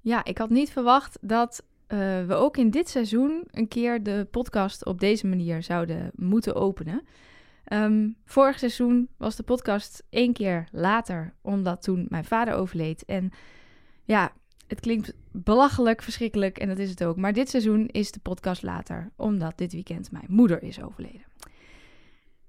Ja, ik had niet verwacht dat eh, we ook in dit seizoen een keer de podcast op deze manier zouden moeten openen. Ehm, vorig seizoen was de podcast één keer later, omdat toen mijn vader overleed. En ja, het klinkt belachelijk, verschrikkelijk en dat is het ook. Maar dit seizoen is de podcast later, omdat dit weekend mijn moeder is overleden.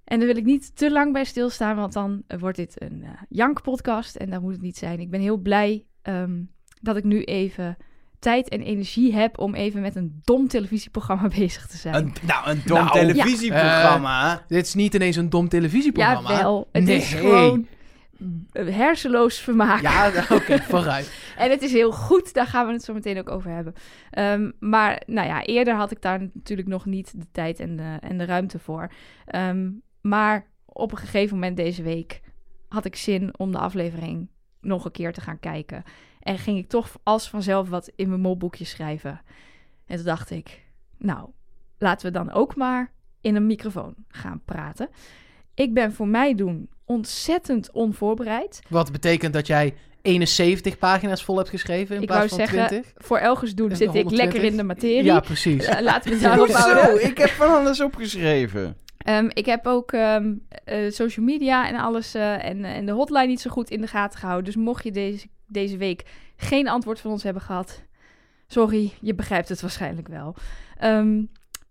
En daar wil ik niet te lang bij stilstaan, want dan wordt dit een uh, jank-podcast en dat moet het niet zijn. Ik ben heel blij ehm, dat ik nu even tijd en energie heb om even met een dom televisieprogramma bezig te zijn. Een, nou, een dom Nou, televisieprogramma. Eh, dit is niet ineens een dom televisieprogramma. Ja, wel. Het nee. is gewoon eh, hersenloos vermaak. Ja, oké, vooruit. En het is heel goed, daar gaan we het zo meteen ook over hebben. Ehm, maar nou ja, eerder had ik daar natuurlijk nog niet de tijd en de, en de ruimte voor. Ehm, maar op een gegeven moment deze week had ik zin om de aflevering nog een keer te gaan kijken. En ging ik toch als vanzelf wat in mijn molboekje schrijven. En toen dacht ik, nou, laten we dan ook maar in een microfoon gaan praten. Ik ben voor mij doen ontzettend onvoorbereid. Wat betekent dat jij 71 pagina's vol hebt geschreven in Ik plaats wou van zeggen, 20? voor Elgers doen En zit ik 120? lekker in de materie. Ja, precies. Eh, laten we het daarop houden. Ik heb van alles opgeschreven. Ehm, ik heb ook ehm, eh, social media en alles eh, en, en de hotline niet zo goed in de gaten gehouden. Dus mocht je deze, deze week geen antwoord van ons hebben gehad, sorry, je begrijpt het waarschijnlijk wel. Ehm,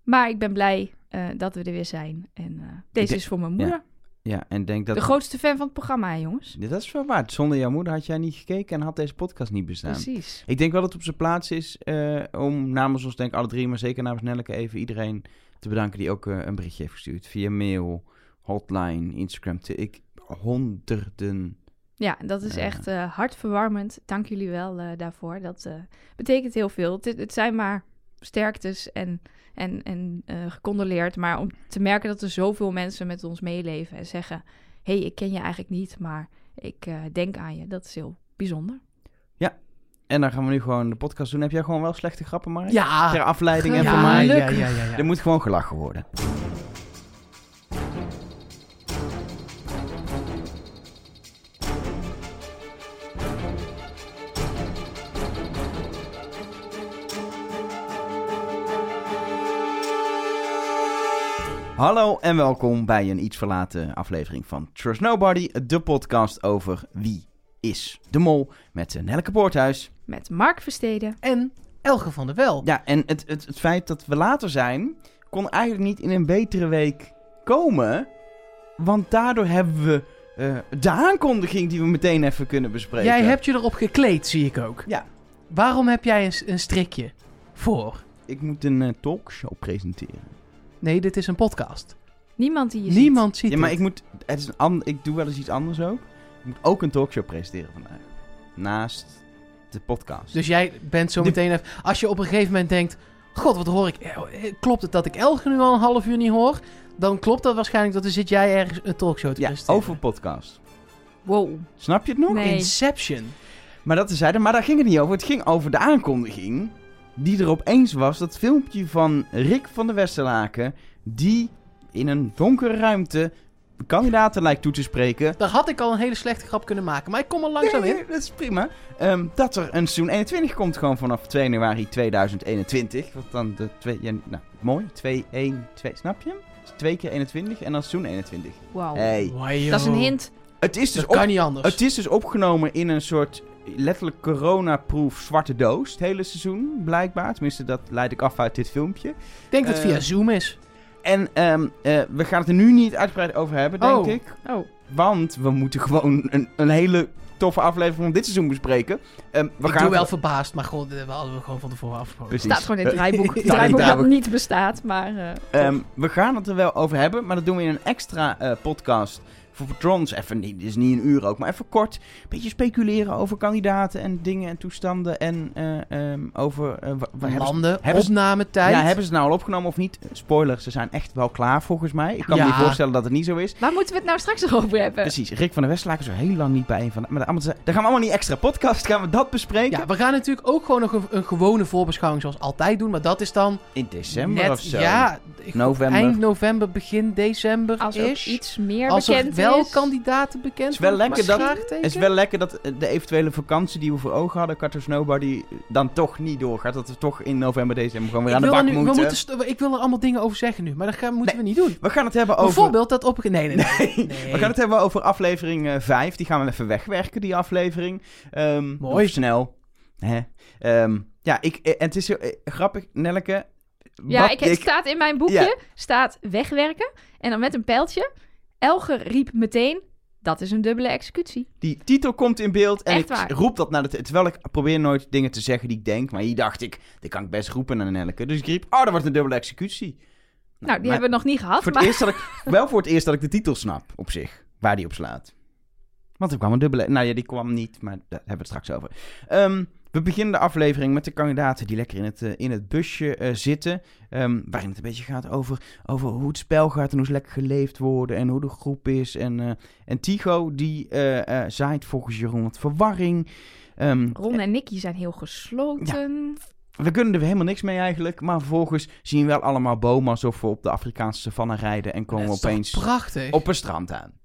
maar ik ben blij eh, dat we er weer zijn. En eh, deze denk- is voor mijn moeder. Ja, en denk dat... De grootste fan van het programma, hè, jongens. Dat is wel waar. Zonder jouw moeder had jij niet gekeken en had deze podcast niet bestaan. Precies. Ik denk wel dat het op zijn plaats is eh, om namens ons, denk ik, alle drie, maar zeker namens Nelleke even iedereen te bedanken die ook een berichtje heeft gestuurd. Via mail, hotline, Instagram. Ik, honderden. Ja, dat is Ja. echt eh, hartverwarmend. Dank jullie wel eh, daarvoor. Dat eh, betekent heel veel. Het, het zijn maar sterktes en, en, en eh, gecondoleerd. Maar om te merken dat er zoveel mensen met ons meeleven en zeggen... hé, hey, ik ken je eigenlijk niet, maar ik eh, denk aan je. Dat is heel bijzonder. En dan gaan we nu gewoon de podcast doen. Heb jij gewoon wel slechte grappen, Mark? Ja. Ter afleiding en Ja, voor ja, mij. ja, ja, ja, ja. Er moet gewoon gelachen worden. Hallo en welkom bij een iets verlaten aflevering van Trust Nobody, de podcast over wie is de mol met eh, Nelleke Poorthuis. Met Mark Versteden. En Elge van der Wel. Ja, en het, het, het feit dat we later zijn, kon eigenlijk niet in een betere week komen. Want daardoor hebben we eh, de aankondiging die we meteen even kunnen bespreken. Jij hebt je erop gekleed, zie ik ook. Ja. Waarom heb jij een, een strikje voor? Ik moet een eh, talkshow presenteren. Nee, dit is een podcast. Niemand die je ziet. Niemand ziet Ja, maar het. ik moet. Het is een an- ik doe wel eens iets anders ook. Ik moet ook een talkshow presenteren vandaag. Naast de podcast. Dus jij bent zo meteen even... Als je op een gegeven moment denkt... God, wat hoor ik? Eh, eh, Klopt het dat ik Elge nu al een half uur niet hoor? Dan klopt dat waarschijnlijk dat dan zit jij ergens een talkshow te ja, presenteren. over podcast. Wow. Snap je het nog? Nee. Inception. Maar dat is Maar daar ging het niet over. Het ging over de aankondiging. Die er opeens was. Dat filmpje van Rick van der Westerlaken. Die in een donkere ruimte kandidaten lijkt toe te spreken. Daar had ik al een hele slechte grap kunnen maken. Maar ik kom er langzaam Nee, in. dat is prima. Ehm, dat er een seizoen 21 komt gewoon vanaf 2 januari 2021. Wat dan de twee... Ja, nou, mooi. 2, 1, 2. Snap je? Dus twee keer 21 en dan seizoen 21. Wauw. Hey. Dat is een hint. Het is dus Dat op kan niet anders. Het is dus opgenomen in een soort letterlijk coronaproof zwarte doos. Het hele seizoen, blijkbaar. Tenminste, dat leid ik af uit dit filmpje. Ik denk dat het Eh, via Zoom is. En ehm, eh, we gaan het er nu niet uitgebreid over hebben, denk Oh. ik. Oh, Want we moeten gewoon een, een hele toffe aflevering van dit seizoen bespreken. Ehm, we ik gaan doe wel het- verbaasd, maar god, dat hadden we gewoon van tevoren afgesproken. Precies. staat gewoon in het draaiboek. Het het draaiboek dat niet bestaat, maar... eh, Ehm, we gaan het er wel over hebben, maar dat doen we in een extra eh, podcast voor patrons. Even niet, dit is niet een uur ook, maar even kort. Een beetje speculeren over kandidaten en dingen en toestanden. En eh, ehm, over... ze- Landen, hebben ze- opnametijd. Ja, hebben ze het nou al opgenomen of niet? Spoiler, ze zijn echt wel klaar volgens mij. Ik kan me niet voorstellen dat het niet zo is. Waar moeten we het nou straks nog over hebben? Precies, Rick van der Westlaken is er heel lang niet bij. een Van, maar allemaal, dan gaan we allemaal niet extra podcast, gaan we dat bespreken. Ja, we gaan natuurlijk ook gewoon nog een, een gewone voorbeschouwing zoals altijd doen. Maar dat is dan In december net, of zo. ja, November. eind november, begin december Als is. iets meer Als er bekend wel is. kandidaten bekend. is wel lekker dat-? Het is wel lekker dat de eventuele vakantie die we voor ogen hadden, Carter Nobody, dan toch niet doorgaat. Dat we toch in november, december gewoon weer Ik aan de bak nu, we moeten. moeten st- ik wil er allemaal dingen over zeggen nu, maar dat gaan, moeten Nee. we niet doen. We gaan het hebben over... Bijvoorbeeld dat op... Nee, nee, nee. Nee, Nee. We gaan het hebben over aflevering eh 5. Die gaan we even wegwerken, die aflevering. Ehm, Mooi. of snel. Hè? Ehm, ja, ik, eh, en het is heel eh, grappig, Nelleke. Ja, ik, het staat in mijn boekje, Ja. staat wegwerken. En dan met een pijltje. Elger riep meteen, dat is een dubbele executie. Die titel komt in beeld en Echt ik waar. roep dat naar de... Terwijl ik probeer nooit dingen te zeggen die ik denk. Maar hier dacht ik, dit kan ik best roepen naar Nelleke. Dus ik riep, oh, dat wordt een dubbele executie. Nou, die maar hebben we nog niet gehad. voor maar... het eerst dat ik, wel voor het eerst dat ik de titel snap op zich. Waar die op slaat. Want er kwam een dubbele... Nou ja, die kwam niet, maar daar hebben we het straks over. Ehm, we beginnen de aflevering met de kandidaten die lekker in het, eh, in het busje eh, zitten. ehm, waarin het een beetje gaat over, over hoe het spel gaat en hoe ze lekker geleefd worden en hoe de groep is. En, eh, en Tycho, die eh, eh, zaait volgens Jeroen wat verwarring. Ehm, Ron en Nicky zijn heel gesloten. we kunnen er helemaal niks mee eigenlijk. Maar vervolgens zien we wel allemaal bomen alsof we op de Afrikaanse savanne rijden. En komen we opeens prachtig. op een strand aan.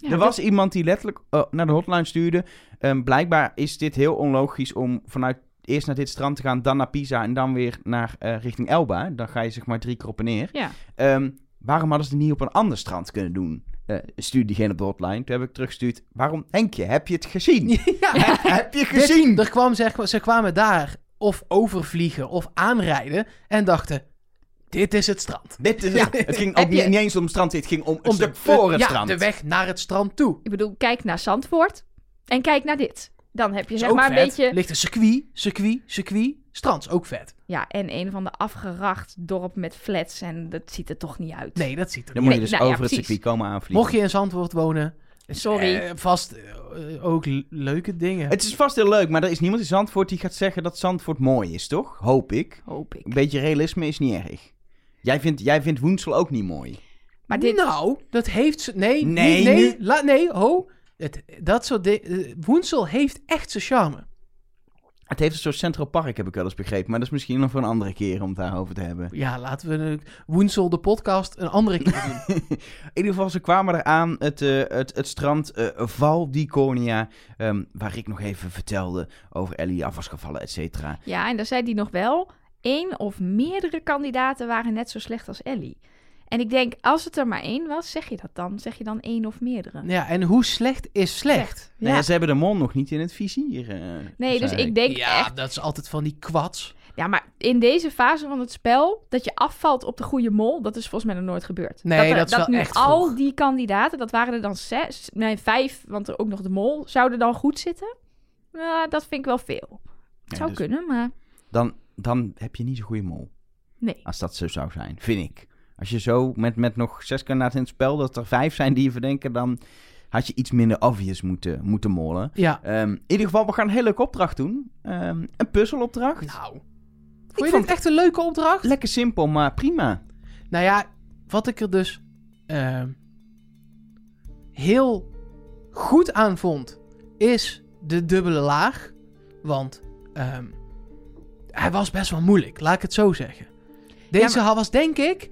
Ja, er dat- was iemand die letterlijk eh, naar de hotline stuurde. Ehm, blijkbaar is dit heel onlogisch om vanuit eerst naar dit strand te gaan, dan naar Pisa en dan weer naar eh, richting Elba. Dan ga je zeg maar drie keer op en neer. Ja. Ehm, waarom hadden ze het niet op een ander strand kunnen doen? Eh stuurde diegene op de hotline. Toen heb ik teruggestuurd. Waarom, Henkje, heb je het gezien? ja, heb, heb je dit- gezien? er kwam, zeg, ze kwamen daar of overvliegen of aanrijden en dachten, dit is het strand. Dit is Ja. het. Het ging ook je- niet, eens om het strand. Het ging om Om de- voor het ja, strand. de weg naar het strand toe. Ik bedoel, kijk naar Zandvoort en kijk naar dit. Dan heb je Is zeg maar een vet. beetje... Ligt een circuit, circuit, circuit. Strand is ook vet. Ja, en een van de afgeracht dorp met flats en dat ziet er toch niet uit. Nee, dat ziet er Dan niet moet je Nee, dus nou ja, over het precies. circuit komen aanvliegen. Mocht je in Zandvoort wonen, Sorry. eh, vast eh, ook leuke dingen. Het is vast heel leuk, maar er is niemand in Zandvoort die gaat zeggen dat Zandvoort mooi is, toch? Hoop ik. Hoop ik. Een beetje realisme is niet erg. Jij vindt, jij vindt Woensel ook niet mooi. Maar dit... Nou, dat heeft ze... Nee, Nee, niet- nee, nu- la- nee, ho. Het, dat soort di- eh, Woensel heeft echt zijn charme. Het heeft een soort Central Park, heb ik wel eens begrepen. Maar dat is misschien nog voor een andere keer om het daarover te hebben. Ja, laten we Woensel, de podcast, een andere keer doen. In ieder geval, ze kwamen eraan, het, eh, het, het strand eh, Val di Cornia, ehm, waar ik nog even vertelde over Ellie af was gevallen, et cetera. Ja, en daar zei hij nog wel, één of meerdere kandidaten waren net zo slecht als Ellie. En ik denk, als het er maar één was, zeg je dat dan? Zeg je dan één of meerdere? ja, en hoe slecht is slecht? Nee, Ja. ze hebben de mol nog niet in het vizier. eh, Nee, dus ik denk ja, echt... dat is altijd van die kwats. Ja, maar in deze fase van het spel, dat je afvalt op de goede mol, dat is volgens mij nog nooit gebeurd. Nee, er- dat is wel nu echt al vroeg. die kandidaten, dat waren er dan zes, nee, vijf, want er ook nog de mol, zouden dan goed zitten. Ja, dat vind ik wel veel. Het Ja, zou dus kunnen, maar Dan, dan heb je niet zo'n goede mol. nee. Als dat zo zou zijn, vind ik. Als je zo met, met nog zes kandidaten in het spel, dat er vijf zijn die je verdenken, dan had je iets minder obvious moeten, moeten mollen. Ja, Ehm, in ieder geval, we gaan een hele leuke opdracht doen. Ehm, een puzzelopdracht. nou. Vond Ik je vond dit echt een leuke opdracht? Lekker simpel, maar prima. Nou ja, wat ik er dus ehm, heel goed aan vond, is de dubbele laag. Want ehm, hij was best wel moeilijk, laat ik het zo zeggen. Deze Ja, was denk ik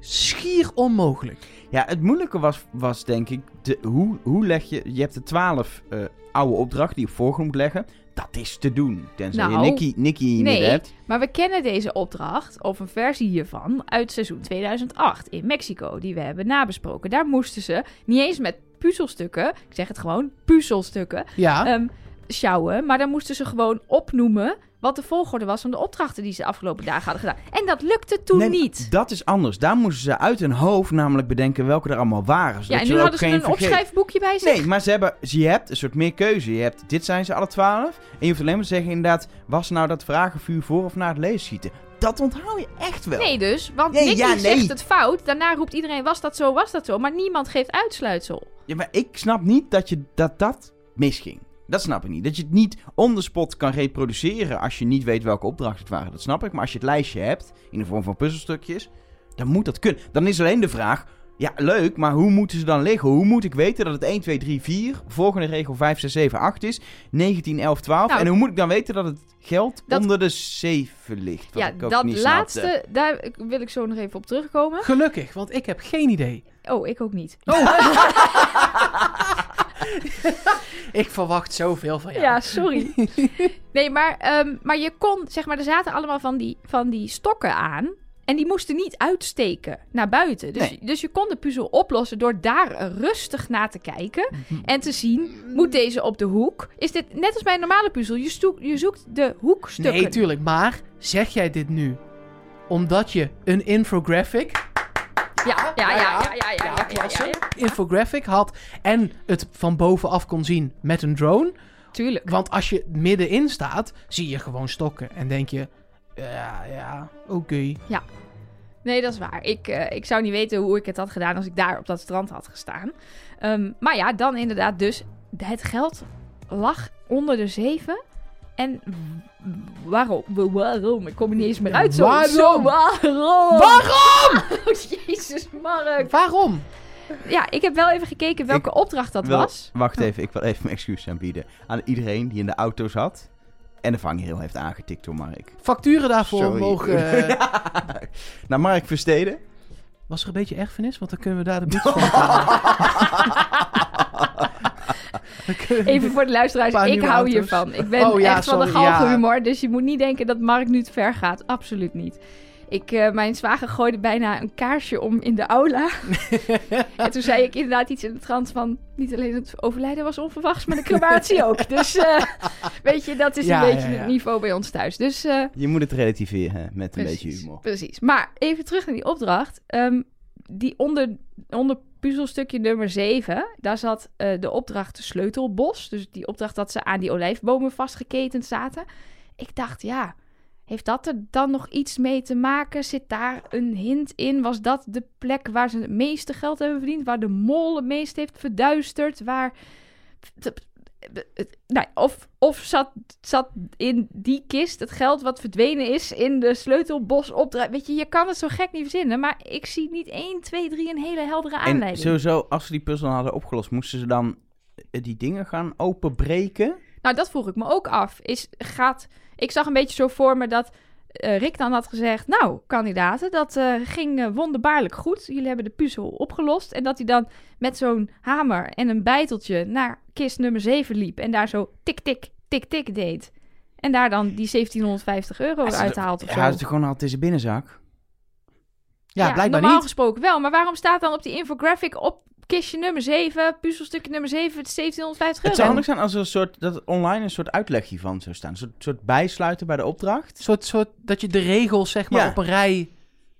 schier onmogelijk. Ja, het moeilijke was, was denk ik, de, hoe, hoe leg je... Je hebt de twaalf eh, oude opdrachten die je op voorgrond moet leggen. Dat is te doen. Tenzij Nou, je Nicky, Nicky niet nee. hebt. Maar we kennen deze opdracht, of een versie hiervan, uit seizoen 2008 in Mexico, die we hebben nabesproken. Daar moesten ze niet eens met puzzelstukken, ik zeg het gewoon, puzzelstukken, Ja, ehm sjouwen. Maar dan moesten ze gewoon opnoemen wat de volgorde was van de opdrachten die ze de afgelopen dagen hadden gedaan. En dat lukte toen Nee, niet. Dat is anders. Daar moesten ze uit hun hoofd namelijk bedenken welke er allemaal waren. Ja, en nu hadden ze geen een vergeet. opschrijfboekje bij zich. Nee, maar ze hebben, je hebt een soort meer keuze. Je hebt, dit zijn ze alle twaalf. En je hoeft alleen maar te zeggen inderdaad, was nou dat vragenvuur voor of na het leesschieten? Dat onthoud je echt wel. Nee dus, want Nee, Nicky ja, nee. zegt het fout. Daarna roept iedereen, was dat zo, was dat zo. Maar niemand geeft uitsluitsel. Ja, maar ik snap niet dat je, dat, dat misging. Dat snap ik niet. Dat je het niet on the spot kan reproduceren als je niet weet welke opdrachten het waren. Dat snap ik. Maar als je het lijstje hebt, in de vorm van puzzelstukjes, dan moet dat kunnen. Dan is alleen de vraag, Ja, leuk, maar hoe moeten ze dan liggen? Hoe moet ik weten dat het 1, 2, 3, 4, volgende regel 5, 6, 7, 8 is, 19, 11, 12? Nou, en hoe moet ik dan weten dat het geld dat- onder de 7 ligt? Wat ja, ik ook dat niet laatste, snapte. daar wil ik zo nog even op terugkomen. Gelukkig, want ik heb geen idee. Oh, ik ook niet. Ik verwacht zoveel van jou. Ja, sorry. Nee, maar, ehm, maar je kon, zeg maar, er zaten allemaal van die, van die stokken aan. En die moesten niet uitsteken naar buiten. Dus, Nee. dus je kon de puzzel oplossen door daar rustig naar te kijken. En te zien, moet deze op de hoek? Is dit net als bij een normale puzzel? Je, zoekt je zoekt de hoekstukken. Nee, tuurlijk. Maar zeg jij dit nu omdat je een infographic, Ja, ja, ja, ja, ja, ja, ja, ja, klasse, ja, ja. infographic had en het van bovenaf kon zien met een drone? Tuurlijk. Want als je middenin staat, zie je gewoon stokken en denk je, ja, ja, oké. Nee, dat is waar. Ik, eh, ik zou niet weten hoe ik het had gedaan als ik daar op dat strand had gestaan. Ehm, maar ja, dan inderdaad dus het geld lag onder de zeven. En waarom? Waarom? Ik kom er niet eens meer uit. Zo, Waarom? Zo, waarom? Waarom? Oh, jezus, Mark. Waarom? Ja, ik heb wel even gekeken welke opdracht dat Wil- was. Wacht even, ik wil even mijn excuus aanbieden aan iedereen die in de auto zat en de vangrail heeft aangetikt door Mark. Facturen daarvoor Sorry. mogen... Nou, Mark Versteden. Was er een beetje erfenis? Want dan kunnen we daar de boek van betalen. Dan kunnen we- Even voor de luisteraars, ik hou auto's. hiervan. Ik ben Oh, ja, echt van de sorry, ja. galgenhumor, dus je moet niet denken dat Mark nu te ver gaat. Absoluut niet. Ik, eh, mijn zwager gooide bijna een kaarsje om in de aula. en toen zei ik inderdaad iets in de trant van... niet alleen het overlijden was onverwachts, maar de crematie ook. Dus eh, weet je, dat is Ja, een beetje ja, ja. het niveau bij ons thuis. Dus eh, Je moet het relativeren met een beetje humor. Precies. Maar even terug naar die opdracht. Ehm, die onder, onder puzzelstukje nummer 7, daar zat eh, de opdracht sleutelbos. Dus die opdracht dat ze aan die olijfbomen vastgeketend zaten. Ik dacht, ja, heeft dat er dan nog iets mee te maken? Zit daar een hint in? Was dat de plek waar ze het meeste geld hebben verdiend? Waar de mol het meest heeft verduisterd? Waar... Nou, of of zat, zat in die kist het geld wat verdwenen is in de sleutelbos opdracht. Weet je, je kan het zo gek niet verzinnen, maar ik zie niet 1, 2, 3 een hele heldere En aanleiding. sowieso, als ze die puzzel hadden opgelost, moesten ze dan eh, die dingen gaan openbreken? Nou, dat vroeg ik me ook af. Is, gaat, ik zag een beetje zo voor me dat eh, Rick dan had gezegd... Nou, kandidaten, dat eh, ging eh, wonderbaarlijk goed. Jullie hebben de puzzel opgelost. En dat hij dan met zo'n hamer en een bijteltje naar kist nummer 7 liep... en daar zo tik, tik, tik, tik deed. En daar dan die 1750 euro Ja, uithaalt of Ja, zo. hij is toch gewoon altijd in zijn binnenzak? Ja, blijkbaar normaal niet. gesproken wel. Maar waarom staat dan op die infographic op kistje nummer 7... puzzelstukje nummer 7, het is 1750 Het euro? zou handig zijn als er een soort, dat online een soort uitleg hiervan zou staan. Een soort, soort bijsluiten bij de opdracht. soort, soort, dat je de regels zeg maar Ja. op een rij...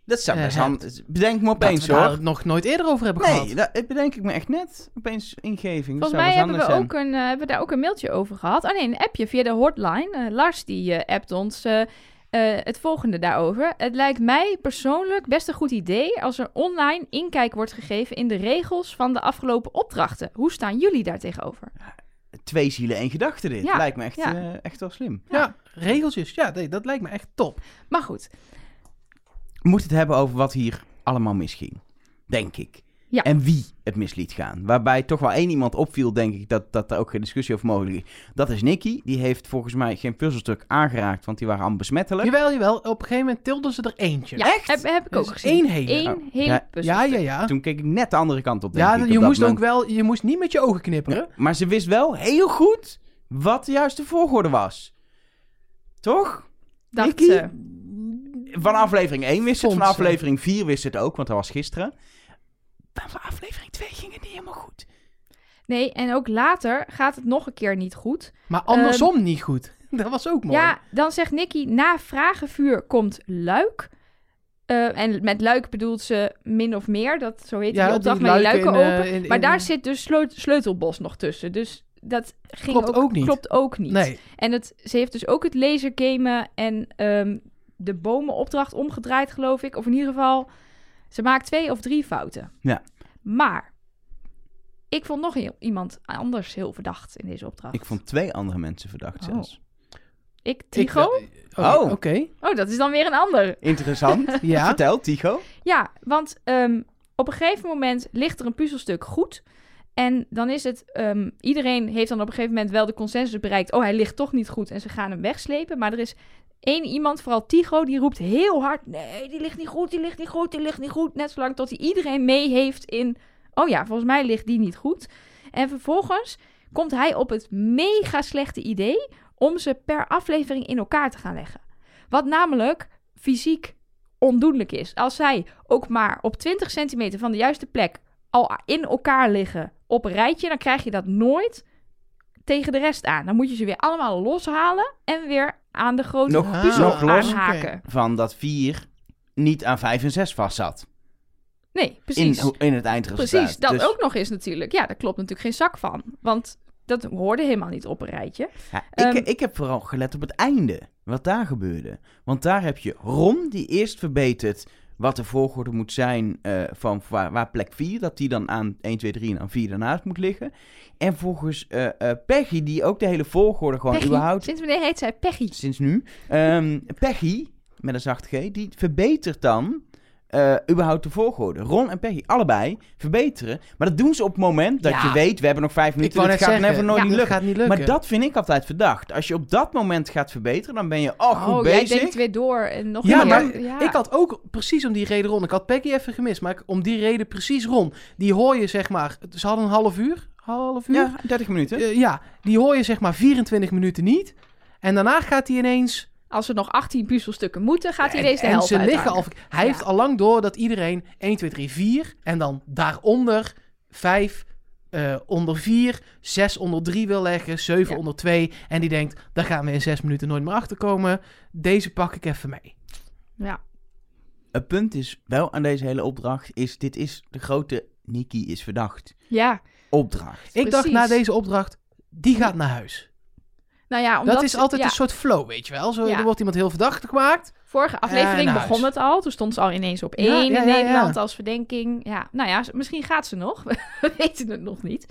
Dat zou Eh, best het. handig Bedenk me Dat opeens we daar hoor. het nog nooit eerder over hebben Nee, gehad. dat dat bedenk ik me echt net. Opeens ingeving. Dat Volgens mij hebben we, ook een, eh, hebben we daar ook een mailtje over gehad. Oh nee, een appje via de hotline. Eh, Lars die eh, appt ons eh, het volgende daarover. Het lijkt mij persoonlijk best een goed idee als er online inkijk wordt gegeven in de regels van de afgelopen opdrachten. Hoe staan jullie daar tegenover? Twee zielen, één gedachte dit. Ja, Lijkt me echt, ja. eh, echt wel slim. Ja, regeltjes. Ja, nee, dat lijkt me echt top. Maar goed, We moeten het hebben over wat hier allemaal misging. Denk ik. Ja. En wie het mis liet gaan. Waarbij toch wel één iemand opviel, denk ik, dat, dat er ook geen discussie over mogelijk is. Dat is Nicky. Die heeft volgens mij geen puzzelstuk aangeraakt, want die waren allemaal besmettelijk. Jawel, jawel. Op een gegeven moment tilden ze er eentje. ja, Echt? Heb, heb ik ook Dus gezien. één hele. Eén Oh, hele ja, puzzel. Ja, ja, ja. Toen keek ik net de andere kant op, denk Ja, ik, op je moest ook wel... Je moest niet met je ogen knipperen. Ja, Maar ze wist wel heel goed wat de juiste volgorde was. Toch? Dacht Nicky? ze. Van aflevering 1 wist ze het, van aflevering 4 wist ze het ook, want dat was gisteren. Van aflevering 2 ging het niet helemaal goed. Nee, en ook later gaat het nog een keer niet goed. Maar andersom niet goed. Dat was ook mooi. Ja, dan zegt Nicky, na vragenvuur komt luik. Eh, en met luik bedoelt ze min of meer. Dat, zo heet Ja, die opdracht, die luiken luiken in, open. eh, in- maar in- daar zit dus sleut- sleutelbos nog tussen. Dus dat ging Klopt ook, ook niet. Klopt ook niet. Nee. En het, ze heeft dus ook het lasergamen en ehm, de bomenopdracht omgedraaid, geloof ik. Of in ieder geval, ze maakt twee of drie fouten. Ja. Maar, ik vond nog heel- iemand anders heel verdacht in deze opdracht. Ik vond twee andere mensen verdacht Oh. zelfs. Ik, Ik, Tycho? eh, Oh. Oké. Oh, dat is dan weer een ander. Interessant. Ja. Vertel, Tycho. Ja, want ehm, op een gegeven moment ligt er een puzzelstuk goed. En dan is het, ehm, iedereen heeft dan op een gegeven moment wel de consensus bereikt. Oh, hij ligt toch niet goed en ze gaan hem wegslepen. Maar er is één iemand, vooral Tigo, die roept heel hard: Nee, die ligt niet goed, die ligt niet goed, die ligt niet goed. Net zolang tot hij iedereen mee heeft in: Oh ja, volgens mij ligt die niet goed. En vervolgens komt hij op het mega slechte idee om ze per aflevering in elkaar te gaan leggen. Wat namelijk fysiek ondoenlijk is. Als zij ook maar op 20 centimeter van de juiste plek al in elkaar liggen op een rijtje, dan krijg je dat nooit tegen de rest aan. Dan moet je ze weer allemaal loshalen en weer aan de grote Nog- puzzel nog los? aanhaken. Van dat 4 niet aan 5 en 6 vast zat. Nee, In, precies. in het eindresultaat. Precies, dat Dus, ook nog eens natuurlijk. Ja, daar klopt natuurlijk geen zak van. Want dat hoorde helemaal niet op een rijtje. Ja, ik, Ehm, ik heb vooral gelet op het einde. Wat daar gebeurde. Want daar heb je Ron die eerst verbetert wat de volgorde moet zijn eh, van waar, waar plek 4. Dat die dan aan 1, 2, 3 en aan 4 daarnaast moet liggen. En volgens eh, eh, Peggy die ook de hele volgorde gewoon Peggy, überhaupt sinds wanneer heet zij Peggy? sinds nu. Ehm, Peggy, met een zacht G, die verbetert dan eh, überhaupt de volgorde. Ron en Peggy, allebei, verbeteren. Maar dat doen ze op het moment dat Ja. je weet, we hebben nog vijf Ik minuten, wou het gaat never nooit ja, niet lukken. gaat niet lukken. Maar dat vind ik altijd verdacht. Als je op dat moment gaat verbeteren, dan ben je oh, goed oh, jij bezig. denkt weer door en nog Ja, meer. maar ja. Ik had ook precies om die reden Ron. Ik had Peggy even gemist, maar ik- om die reden precies Ron. Die hoor je zeg maar, ze hadden een half uur, half uur. Ja, 30 minuten. Eh, ja, die hoor je zeg maar 24 minuten niet. En daarna gaat hij ineens. Als er nog 18 puzzelstukken moeten, gaat hij en, deze de en helft ze liggen al. Hij Ja. heeft al lang door dat iedereen 1, 2, 3, 4. En dan daaronder 5 eh, onder 4, 6 onder 3 wil leggen, 7 Ja. onder 2. En die denkt, daar gaan we in 6 minuten nooit meer achter komen. Deze pak ik even mee. Ja, Het punt is wel aan deze hele opdracht, is dit is de grote Nikki is verdacht. ja. Opdracht. Ik dacht na deze opdracht, die gaat naar huis. Nou ja, omdat dat is altijd ja, een soort flow, weet je wel. Zo, Ja. Er wordt iemand heel verdacht gemaakt. Vorige aflevering begon het al. Toen stond ze al ineens op één in. Nederland als verdenking. Ja, nou ja, misschien gaat ze nog. We weten het nog niet.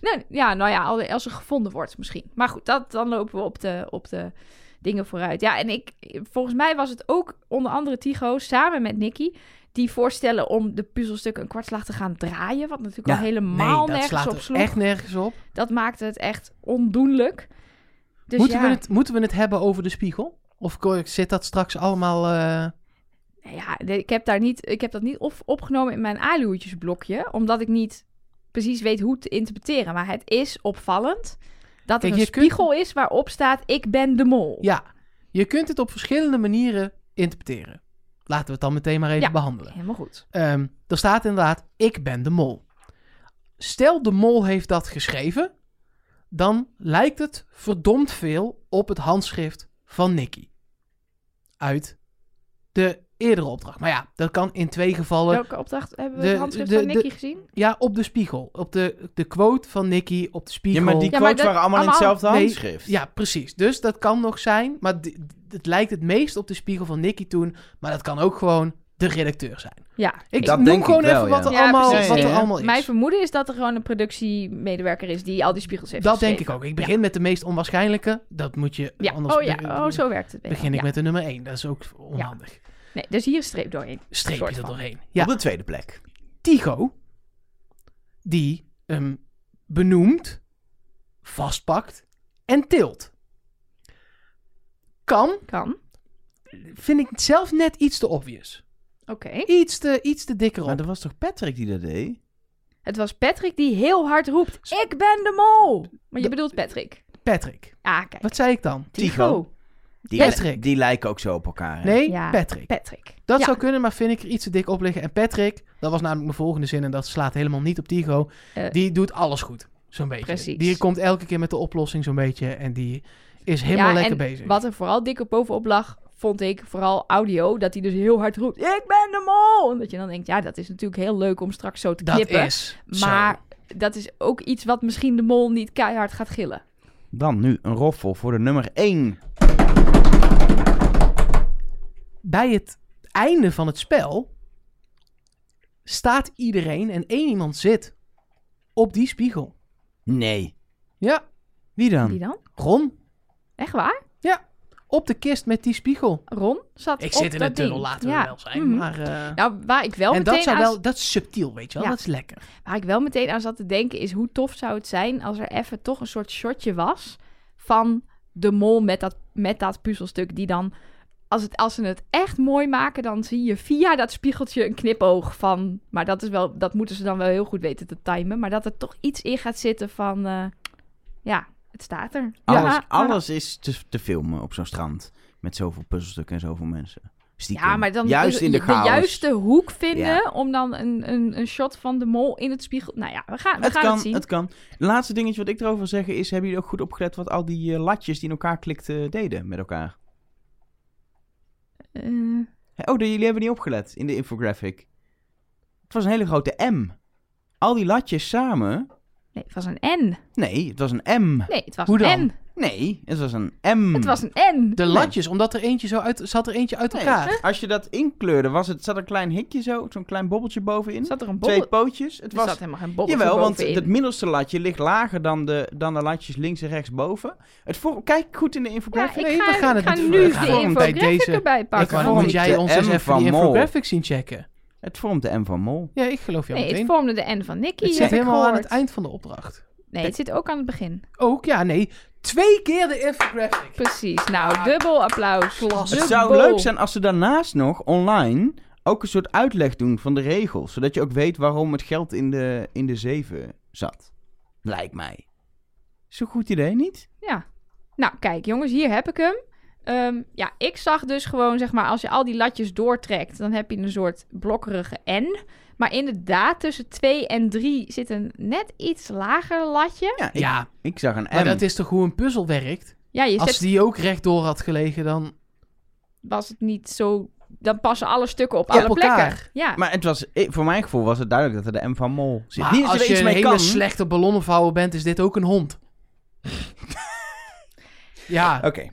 Nee, ja, nou ja, al- als ze gevonden wordt misschien. Maar goed, dat, dan lopen we op de, op de dingen vooruit. Ja, en ik, volgens mij was het ook onder andere Tigo samen met Nicky... die voorstellen om de puzzelstukken een kwartslag te gaan draaien. Wat natuurlijk Ja, al helemaal nee, dat nergens slaat op sloeg. echt nergens op. Dat maakte het echt ondoenlijk. Dus moeten, ja, we het, moeten we het hebben over de spiegel? Of zit dat straks allemaal... eh, Nou ja, ik heb, daar niet, ik heb dat niet op, opgenomen in mijn aluhoedjesblokje, omdat ik niet precies weet hoe te interpreteren. Maar het is opvallend dat er Kijk, een kunt- spiegel is waarop staat: Ik ben de mol. Ja, je kunt het op verschillende manieren interpreteren. Laten we het dan meteen maar even Ja. behandelen. Helemaal goed. Ehm, er staat inderdaad, ik ben de mol. Stel de mol heeft dat geschreven, dan lijkt het verdomd veel op het handschrift van Nicky. Uit de eerdere opdracht. Maar ja, dat kan in twee gevallen. Welke opdracht hebben we de- het handschrift de- van de- Nicky gezien? Ja, op de spiegel. Op de, de quote van Nicky op de spiegel. Ja, maar die Ja, quotes maar dat- waren allemaal in hetzelfde Nee, handschrift. Ja, precies. Dus dat kan nog zijn. Maar het lijkt het meest op de spiegel van Nicky toen. Maar dat kan ook gewoon de redacteur zijn. Ja. Ik Dat noem denk ik gewoon wel, even wat ja. er, Ja, allemaal, precies. wat er allemaal is. Mijn vermoeden is dat er gewoon een productiemedewerker is die al die spiegels heeft dat denk ik ook. Ik begin met de meest onwaarschijnlijke. Dat moet je Ja, anders oh ja, oh, zo werkt het. begin ik met de nummer 1. Dat is ook onhandig. Nee, dus hier streep doorheen. Streepje Soort er doorheen. Op Ja, de tweede plek. Tigo, die hem benoemt, vastpakt en tilt. Kan, Kan. vind ik zelf net iets te obvious. Oké. Iets te, iets te dikker Maar op. dat was toch Patrick die dat deed? Het was Patrick die heel hard roept: Ik ben de mol. Maar je De- bedoelt Patrick. Patrick. Ah, kijk. Wat zei ik dan? Tigo. Die, Patrick. die lijken ook zo op elkaar. hè? Nee, Ja. Patrick. Patrick. Dat Ja. zou kunnen, maar vind ik er iets te dik op liggen. En Patrick, dat was namelijk mijn volgende zin en dat slaat helemaal niet op Tigo. Eh, die doet alles goed, zo'n beetje. Precies. Die komt elke keer met de oplossing zo'n beetje en die is helemaal Ja, lekker en bezig. Wat er vooral dik op bovenop lag, vond ik vooral audio. Dat hij dus heel hard roept: Ik ben de mol. En dat je dan denkt: Ja, dat is natuurlijk heel leuk om straks zo te dat knippen. is zo. maar dat is ook iets wat misschien de mol niet keihard gaat gillen. Dan nu een roffel voor de nummer 1. Bij het einde van het spel staat iedereen en één iemand zit op die spiegel. Nee. Ja, Wie dan? Wie dan? Ron. Echt waar? Op op de kist met die spiegel. Ron zat Ik op zit in dat een tunnel, ding. laten we Ja. wel zijn. Mhm. Maar, eh, Nou, waar ik wel en meteen dat, zou aan wel, dat is subtiel, weet je wel. Ja. Dat is lekker. Waar ik wel meteen aan zat te denken is hoe tof zou het zijn als er even toch een soort shotje was van de mol met dat, met dat puzzelstuk die dan, als, het, als ze het echt mooi maken, dan zie je via dat spiegeltje een knipoog van, maar dat is wel, dat moeten ze dan wel heel goed weten te timen, maar dat er toch iets in gaat zitten van, eh, ja, het staat er. Alles, Ja, alles is te, te filmen op zo'n strand. Met zoveel puzzelstukken en zoveel mensen. Stiekem. Ja, maar dan Juist in de chaos. juiste hoek vinden Ja. om dan een, een, een shot van de mol in het spiegel. Nou ja, we gaan, we Het gaan kan, het zien. het kan. Laatste dingetje wat ik erover wil zeggen is... Hebben jullie ook goed opgelet wat al die eh, latjes die in elkaar klikten deden met elkaar? Eh, Oh, de- jullie hebben niet opgelet in de infographic. Het was een hele grote M. Al die latjes samen... nee, het was een N. Nee, het was een M. Nee, het was Hoe dan? een N. Nee, het was een M. Het was een N. De latjes, omdat er eentje zo uit, zat er eentje uit Nee, elkaar. Als je dat inkleurde, was het, zat er een klein hikje zo, zo'n klein bobbeltje bovenin. Zat er een Twee bobbel... pootjes. Het Er was zat helemaal geen bobbeltje Jawel, want bovenin. het middelste latje ligt lager dan de, dan de latjes links en rechts boven. Het voor, kijk goed in de Ja, infographic. ik Nee, ga, we gaan ik het ga niet- nu we de gaan gewoon bij infographic deze- erbij Ik pakken. wou, jij de ons M eens even van die Mol. infographic zien checken? Het vormt de M van Mol. Ja, ik geloof jou Nee, het vormde de N van Nicky, Het zit helemaal aan het eind van de opdracht. Nee, het zit ook aan het begin. Ook, ja, nee. Twee keer de infographic. Precies. Nou, dubbel applaus. Klasse. Het zou leuk zijn als ze daarnaast nog online ook een soort uitleg doen van de regels. Zodat je ook weet waarom het geld in de, in de zeven zat. Lijkt mij. Is een goed idee, niet? Ja. Nou, kijk jongens, hier heb ik hem. Ehm, ja, ik zag dus gewoon, zeg maar, als je al die latjes doortrekt, dan heb je een soort blokkerige N. Maar inderdaad, tussen 2 en 3 zit een net iets lager latje. Ja, ik, Ja, ik zag een M. maar dat is toch hoe een puzzel werkt? Ja, je Als zet, die ook rechtdoor had gelegen, dan... was het niet zo... Dan passen alle stukken op Op alle elkaar. plekken. Ja, Maar het was, voor mijn gevoel was het duidelijk dat er de M van Mol zit. Maar niet dat als je iets een mee hele kan. slechte ballonnenvouwer bent, is dit ook een hond. ja, Oké.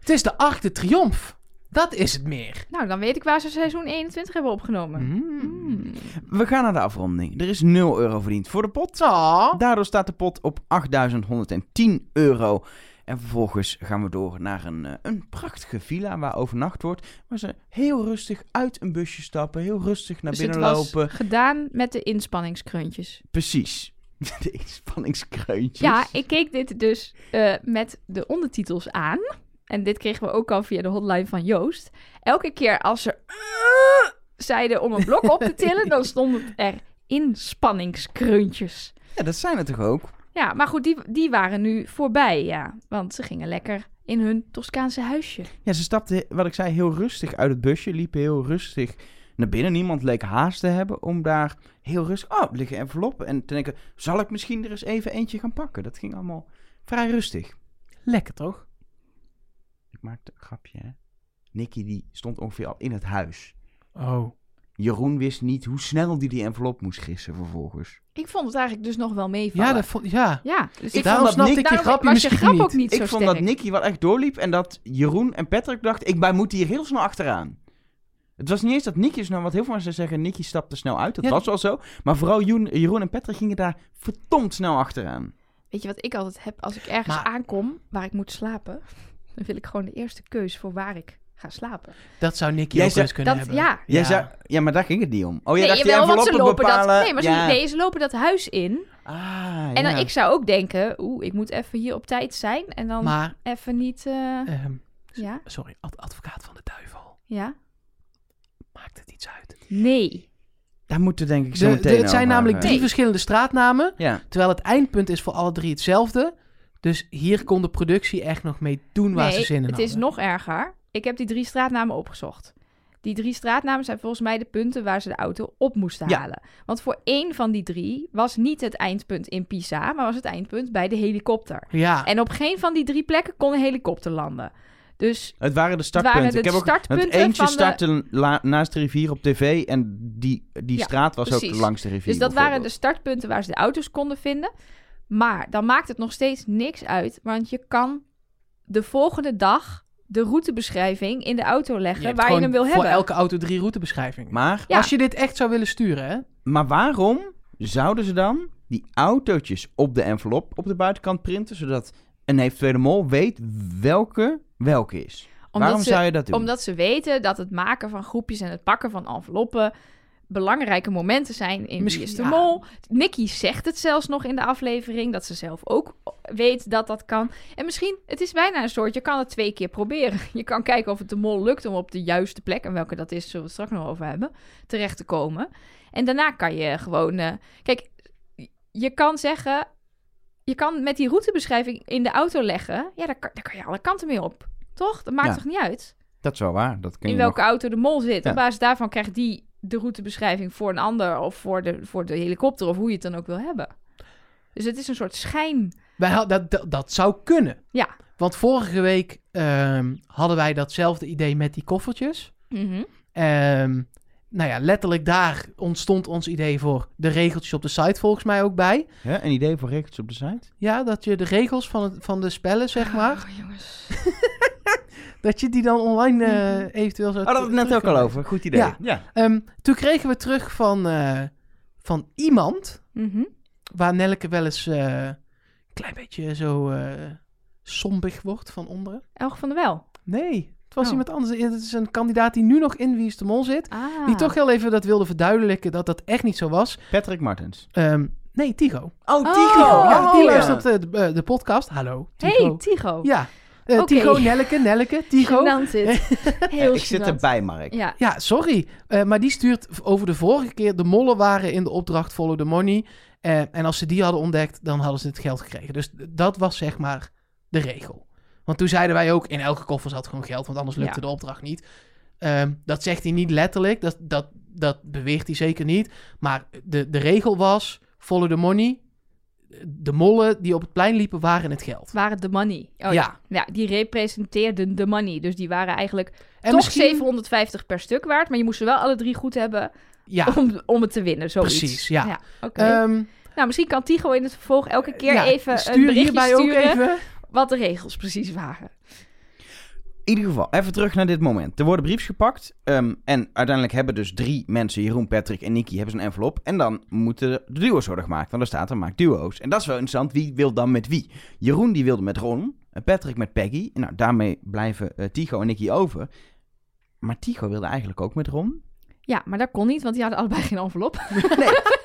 Het is de achte triomf. Dat is het meer. nou dan weet ik waar ze seizoen 21 hebben opgenomen. Mm. Hmm. We gaan naar de afronding. Er is 0 euro verdiend voor de pot. Oh. Daardoor staat de pot op 8.110 euro. En vervolgens gaan we door naar een, eh, een prachtige villa waar overnacht wordt. Waar ze heel rustig uit een busje stappen. Heel rustig naar Dus binnen lopen. gedaan met de inspanningskreuntjes. Precies. De inspanningskreuntjes. Ja, ik keek dit dus eh, met de ondertitels aan. En dit kregen we ook al via de hotline van Joost. Elke keer als ze zeiden om een blok op te tillen, dan stonden er inspanningskreuntjes. Ja, dat zijn het toch ook? Ja, maar goed, die, die waren nu voorbij, ja. Want ze gingen lekker in hun Toscaanse huisje. Ja, ze stapten, wat ik zei, heel rustig uit het busje. Liepen heel rustig naar binnen. Niemand leek haast te hebben om daar heel rustig... Oh, er liggen enveloppen. En te denken, zal ik misschien er eens even eentje gaan pakken? Dat ging allemaal vrij rustig. Lekker toch? Ik maakte een grapje, hè. Nicky die stond ongeveer al in het huis. Oh. Jeroen wist niet hoe snel die die envelop moest gissen vervolgens. Ik vond het eigenlijk dus nog wel meevallen. Ja, dat vond, ja. Ja, dus Ik daarom vond dat snapte ik grapje was je misschien grap niet. ook niet ik zo vond sterk. dat Nicky wel echt doorliep en dat Jeroen en Patrick dachten, ik bij moet hier heel snel achteraan. Het was niet eens dat Nicky snel, wat heel veel mensen zeggen, Nicky stapte snel uit. Dat Ja. was wel zo. Maar vooral Jeroen, Jeroen en Patrick gingen daar verdomd snel achteraan. Weet je wat ik altijd heb als ik ergens Maar- aankom waar ik moet slapen? Dan wil ik gewoon de eerste keus voor waar ik ga slapen. Dat zou Nicky Jij ook eens kunnen Dat, hebben. ja. Jij Zou, ja, maar daar ging het niet om. Oh, jij nee, dacht jawel, want ze enveloppen lopen bepalen... dat. Nee, maar ze, ja. nee, ze lopen dat huis in. Ah, En dan ja. ik zou ook denken, oeh, ik moet even hier op tijd zijn en dan Maar, even niet. eh, ehm, ja, sorry, ad- advocaat van de duivel. ja. Maakt het iets uit? Nee. Daar moeten denk ik zo De, de- meteen het zijn namelijk drie Nee. verschillende straatnamen. Ja. Terwijl het eindpunt is voor alle drie hetzelfde. Dus hier kon de productie echt nog mee doen waar nee, ze zin in het hadden. is nog erger. Ik heb die drie straatnamen opgezocht. Die drie straatnamen zijn volgens mij de punten waar ze de auto op moesten Ja. halen. Want voor één van die drie was niet het eindpunt in Pisa, maar was het eindpunt bij de helikopter. Ja, En op geen van die drie plekken kon een helikopter landen. Dus Het waren de het startpunten. waren de ik heb ook, startpunten want eentje van de... startte la- naast de rivier op tv en die, die Ja, straat was ook langs de rivier. Dus dat waren de startpunten waar ze de auto's konden vinden. Maar dan maakt het nog steeds niks uit, want je kan de volgende dag de routebeschrijving in de auto leggen waar je hem wil voor hebben. elke auto drie routebeschrijvingen. Maar, Ja. Als je dit echt zou willen sturen, hè? maar waarom zouden ze dan die autootjes op de envelop op de buitenkant printen, zodat een eventuele mol weet welke, welke is? Omdat Waarom ze, zou je dat doen? Omdat ze weten dat het maken van groepjes en het pakken van enveloppen belangrijke momenten zijn in Misschien, Wie is de ja. Mol. Nicky zegt het zelfs nog in de aflevering, dat ze zelf ook weet dat dat kan. En misschien, het is bijna een soort, je kan het twee keer proberen. Je kan kijken of het de mol lukt om op de juiste plek, en welke dat is, zullen we het straks nog over hebben, terecht te komen. En daarna kan je gewoon, eh, kijk, je kan zeggen, je kan met die routebeschrijving in de auto leggen, ja, daar kan, daar kan je alle kanten mee op. Toch? Dat maakt Ja. toch niet uit? Dat is wel waar. Dat kun je in welke nog- auto de mol zit. Ja. Op basis daarvan krijgt die de routebeschrijving voor een ander of voor de, voor de helikopter of hoe je het dan ook wil hebben. Dus het is een soort schijn. Wij had, dat, dat, dat zou kunnen. Ja. Want vorige week ehm, hadden wij datzelfde idee met die koffertjes. Mhm. Ehm, nou ja, letterlijk daar ontstond ons idee voor de regeltjes op de site volgens mij ook bij. Ja, een idee voor regeltjes op de site? Ja, dat je de regels van, het, van de spellen, zeg maar, Oh, jongens. dat je die dan online eh, eventueel zou Oh, dat hadden we het net ook al over. Goed idee. Ja. ja. Ehm, toen kregen we terug van, eh, van iemand, Mhm. waar Nelke wel eens eh, een klein beetje zo eh sombig wordt van onderen. Elge van der Wel. Nee, het was Oh. iemand anders. Het is een kandidaat die nu nog in Wie is de Mol zit. Ah. Die toch heel even dat wilde verduidelijken dat dat echt niet zo was. Patrick Martens. Ehm, nee, Tigo. Oh, Oh, Tigo, ja, die ja. luistert de, de, de podcast. Hallo, Tigo. Hey, Tigo. Ja, Eh, Oké. Tigo, Nelleke, Nelleke, Tigo. Gênant dit. Heel ik zit erbij, Mark. Ja. Ja, sorry. Eh, maar die stuurt over de vorige keer. De mollen waren in de opdracht Follow the Money. Eh, en als ze die hadden ontdekt, dan hadden ze het geld gekregen. Dus dat was zeg maar de regel. Want toen zeiden wij ook, in elke koffer zat gewoon geld, want anders lukte Ja. de opdracht niet. Ehm, dat zegt hij niet letterlijk, dat, dat, dat beweert hij zeker niet. Maar de, de regel was, follow the money. De mollen die op het plein liepen, waren het geld. Waren de money. Oh, ja. Ja. die representeerden de money. Dus die waren eigenlijk En toch misschien- 750 per stuk waard. Maar je moest ze wel alle drie goed hebben Ja, om, om het te winnen. Zoiets. Precies, ja. Ehm, nou, misschien kan Tigo in het vervolg elke keer ja, even een berichtje hierbij sturen ook even. wat de regels precies waren. In ieder geval, even terug naar dit moment. Er worden briefs gepakt. ehm, en uiteindelijk hebben dus drie mensen, Jeroen, Patrick en Nicky, hebben zo'n envelop. En dan moeten de duo's worden gemaakt. Want er staat er, maak duo's. En dat is wel interessant. Wie wil dan met wie? Jeroen die wilde met Ron. en Patrick met Peggy. Nou, daarmee blijven eh, Tigo en Nicky over. Maar Tigo wilde eigenlijk ook met Ron. Ja, maar dat kon niet, want die hadden allebei geen envelop.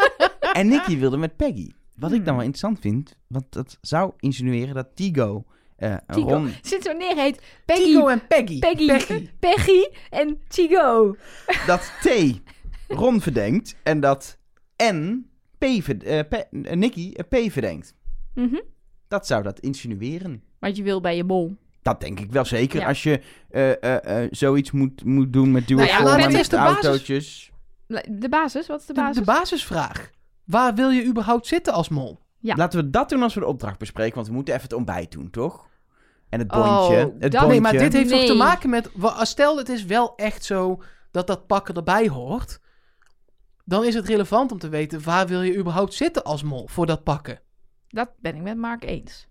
En Nicky wilde met Peggy. Wat ik dan Hmm. wel interessant vind. Want dat zou insinueren dat Tigo, eh. Ron... Sinds wanneer heet Peggy, en Peggy. Peggy, Peggy. Peggy en Tigo? dat T Ron verdenkt. En dat N P, ver- eh, P- eh, Nicky eh, P verdenkt. Mhm. Dat zou dat insinueren. Wat je wil bij je bol. Dat denk ik wel zeker. Ja. Als je eh, eh, eh, zoiets moet, moet doen met duo Nou ja, met de basis- autootjes. De basis, wat is de De, basis? de basisvraag. Waar wil je überhaupt zitten als mol? Ja. Laten we dat doen als we de opdracht bespreken. Want we moeten even het ontbijt doen, toch? En het Oh, bondje. het dat- bondje. Nee, maar dit heeft toch te Nee. maken met... Stel, het is wel echt zo dat dat pakken erbij hoort. Dan is het relevant om te weten... waar wil je überhaupt zitten als mol voor dat pakken? Dat ben ik met Mark eens.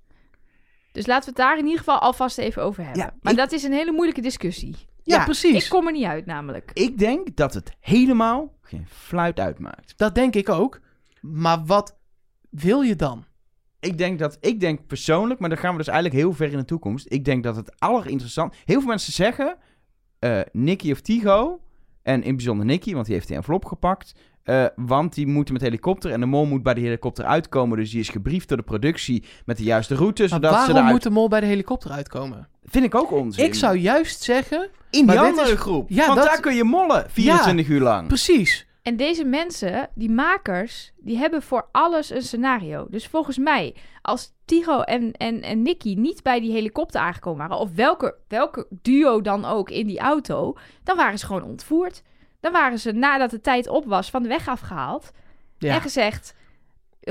Dus laten we het daar in ieder geval alvast even over hebben. Ja, maar ik- dat is een hele moeilijke discussie. Ja, Ja, precies. Ik kom er niet uit namelijk. Ik denk dat het helemaal geen fluit uitmaakt. Dat denk ik ook. Maar wat wil je dan? Ik denk dat, ik denk persoonlijk, maar dan gaan we dus eigenlijk heel ver in de toekomst. Ik denk dat het allerinteressant. Heel veel mensen zeggen eh Nicky of Tigo. En in bijzonder Nicky, want die heeft die envelop gepakt. eh, want die moeten met helikopter en de mol moet bij de helikopter uitkomen. Dus die is gebriefd door de productie met de juiste route. Maar Zodat ze waarom eruit... moet de mol bij de helikopter uitkomen? Vind ik ook onzin. Ik zou juist zeggen... In die andere is- groep. Ja, want dat- daar kun je mollen 24 uur lang. Precies. En deze mensen, die makers, die hebben voor alles een scenario. Dus volgens mij, als Tigo en, en, en Nicky niet bij die helikopter aangekomen waren, of welke, welke duo dan ook in die auto, dan waren ze gewoon ontvoerd. Dan waren ze, nadat de tijd op was, van de weg afgehaald. Ja. En gezegd,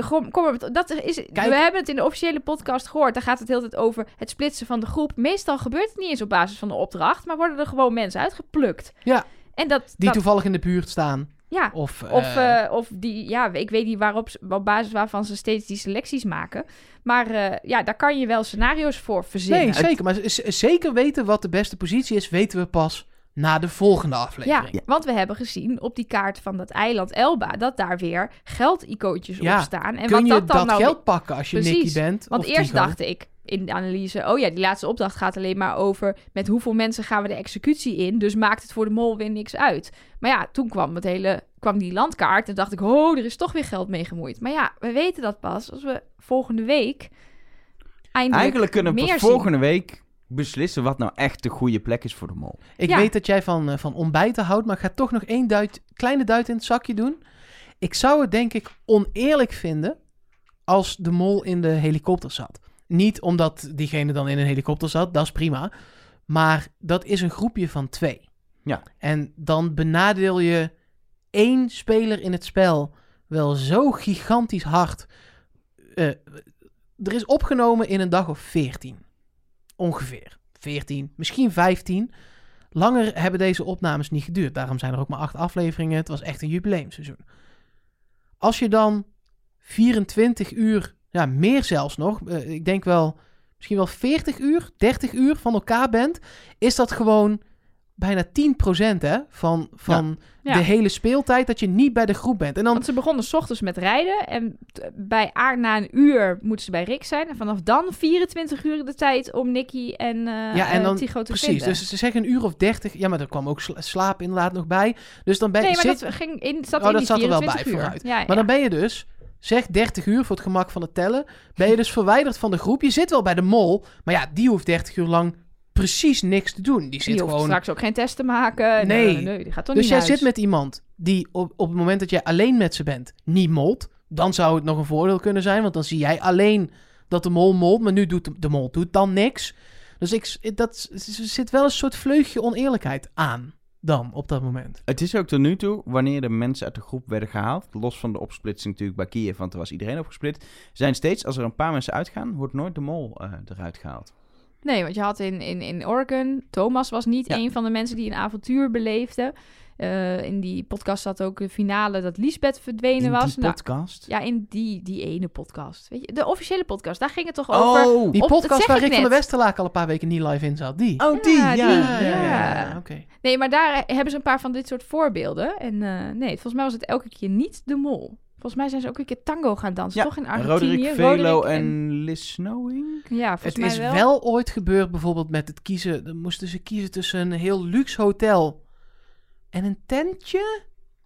kom, kom maar, dat is, Kijk. we hebben het in de officiële podcast gehoord. Daar gaat het de hele tijd over het splitsen van de groep. Meestal gebeurt het niet eens op basis van de opdracht, maar worden er gewoon mensen uitgeplukt. Ja. En dat, Die dat toevallig in de buurt staan. Ja, Of, of, eh, eh, of die, ja, ik weet niet waarop, op basis waarvan ze steeds die selecties maken. Maar eh, ja, daar kan je wel scenario's voor verzinnen. nee, zeker. Maar zeker weten wat de beste positie is, weten we pas na de volgende Ja, aflevering. want we hebben gezien op die kaart van dat eiland Elba dat daar weer geldicoontjes Ja, op staan. En Kun wat je dat dan dat nou geld pakken als je Precies. Nicky bent? Want of eerst Tigo? dacht ik, in de analyse... oh ja, die laatste opdracht gaat alleen maar over... met hoeveel mensen gaan we de executie in... dus maakt het voor de mol weer niks uit. Maar ja, toen kwam, het hele, kwam die landkaart... en dacht ik, oh, er is toch weer geld mee gemoeid. Maar ja, we weten dat pas als we volgende week... eindelijk Eigenlijk kunnen we volgende week beslissen wat nou echt de goede plek is voor de mol. Ik Ja. weet dat jij van, eh, van ontbijten houdt, maar ik ga toch nog één duit, kleine duit in het zakje doen. Ik zou het denk ik oneerlijk vinden als de mol in de helikopter zat. Niet omdat diegene dan in een helikopter zat, dat is prima. Maar dat is een groepje van twee. Ja. En dan benadeel je één speler in het spel wel zo gigantisch hard. Eh, er is opgenomen in een dag of 14. Ongeveer. 14, misschien 15. Langer hebben deze opnames niet geduurd. Daarom zijn er ook maar acht afleveringen. Het was echt een jubileumseizoen. Als je dan 24 uur, ja, meer zelfs nog, eh, ik denk wel misschien wel 40 uur, 30 uur van elkaar bent, is dat gewoon bijna 10% hè, van, van Ja. de hele speeltijd dat je niet bij de groep bent. En dan Want ze begonnen s ochtends met rijden. En bij Aard na een uur moeten ze bij Rick zijn. En vanaf dan 24 uur de tijd om Nicky en, eh Ja, en eh, dan- Tycho te Precies, vinden. dus ze zeggen een uur of dertig. Ja, maar er kwam ook sla- slaap inderdaad nog bij. Dus dan ben nee, maar zit- dat ging in, zat Oh, in dat die zat er wel 24 bij, uur. vooruit. Ja, Maar dan ben je dus, zeg 30 uur voor het gemak van het tellen, ben je dus verwijderd van de groep. Je zit wel bij de mol, maar ja, die hoeft 30 uur lang precies niks te doen. Die zit Die hoeft gewoon... straks ook geen test te maken. Nee. Nee, nee die gaat toch Dus niet jij huis. zit met iemand die op, op het moment dat jij alleen met ze bent, niet molt. Dan zou het nog een voordeel kunnen zijn, want dan zie jij alleen dat de mol molt, maar nu doet de, de mol doet dan niks. Dus ik, dat, er zit wel een soort vleugje oneerlijkheid aan dan, op dat moment. Het is ook tot nu toe, wanneer de mensen uit de groep werden gehaald, los van de opsplitsing natuurlijk bij Kiev, want er was iedereen opgesplit, zijn steeds, als er een paar mensen uitgaan, wordt nooit de mol eh, eruit gehaald. Nee, want je had in, in, in Oregon... Thomas was niet Ja. een van de mensen die een avontuur beleefde. Eh, in die podcast zat ook de finale dat Lisbeth verdwenen In was. die Nou, podcast? ja, in die, die ene podcast. Weet je, de officiële podcast, daar ging het toch over... oh, Die podcast waar ik Rick van der Westerlaak al een paar weken niet live in zat, die. oh die, ja. Ja, ja. oké. Nee, maar daar hebben ze een paar van dit soort voorbeelden. En eh, nee, volgens mij was het elke keer niet de mol. Volgens mij zijn ze ook een keer tango gaan dansen, Ja, toch in Argentinië? Roderick Velo Roderick en Liz Snowing? Ja, volgens Het mij is wel. wel. ooit gebeurd bijvoorbeeld met het kiezen. Dan moesten ze kiezen tussen een heel luxe hotel en een tentje.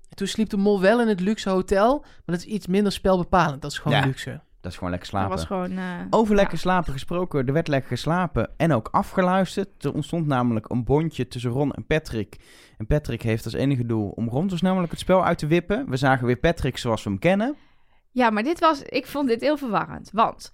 En toen sliep de mol wel in het luxe hotel. Maar dat is iets minder spelbepalend. Dat is gewoon Ja. luxe. Dat is gewoon lekker Dat slapen. was gewoon... eh, Over lekker ja. slapen gesproken, er werd lekker geslapen en ook afgeluisterd. Er ontstond namelijk een bondje tussen Ron en Patrick. En Patrick heeft als enige doel om Ron dus namelijk het spel uit te wippen. We zagen weer Patrick zoals we hem kennen. Ja, maar dit was... Ik vond dit heel verwarrend. Want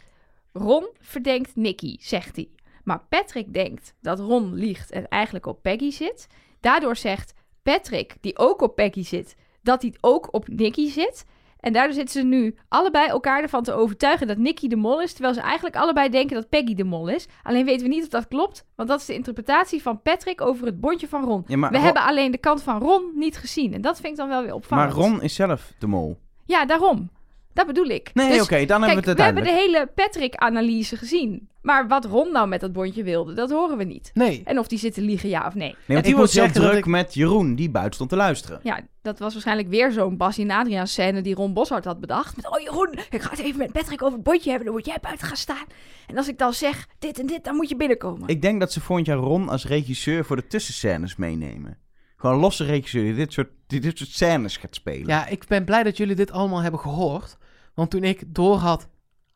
Ron verdenkt Nicky, zegt hij. Maar Patrick denkt dat Ron liegt en eigenlijk op Peggy zit. Daardoor zegt Patrick, die ook op Peggy zit, dat hij ook op Nicky zit. En daardoor zitten ze nu allebei elkaar ervan te overtuigen dat Nicky de mol is. Terwijl ze eigenlijk allebei denken dat Peggy de mol is. Alleen weten we niet of dat klopt. Want dat is de interpretatie van Patrick over het bondje van Ron. Ja, maar We Ron- hebben alleen de kant van Ron niet gezien. En dat vind ik dan wel weer maar opvallend. Ron is zelf de mol. Ja, daarom. Dat bedoel ik. Nee, Dus, oké, dan hebben we het we hebben de hele Patrick-analyse gezien. Maar wat Ron nou met dat bondje wilde, dat horen we niet. Nee. En of die zit te liegen, ja of nee. Nee, want die was heel druk ik- met Jeroen, die buiten stond te luisteren. Ja, dat was waarschijnlijk weer zo'n Bassie en Adriaan scène die Ron Boshart had bedacht. Met, oh Jeroen, ik ga het even met Patrick over het bondje hebben, dan moet jij buiten gaan staan. En als ik dan zeg dit en dit, dan moet je binnenkomen. Ik denk dat ze volgend jaar Ron als regisseur voor de tussenscènes meenemen. Gewoon een losse regisseur die dit soort, die dit soort scènes gaat spelen. Ja, ik ben blij dat jullie dit allemaal hebben gehoord. Want toen ik door had...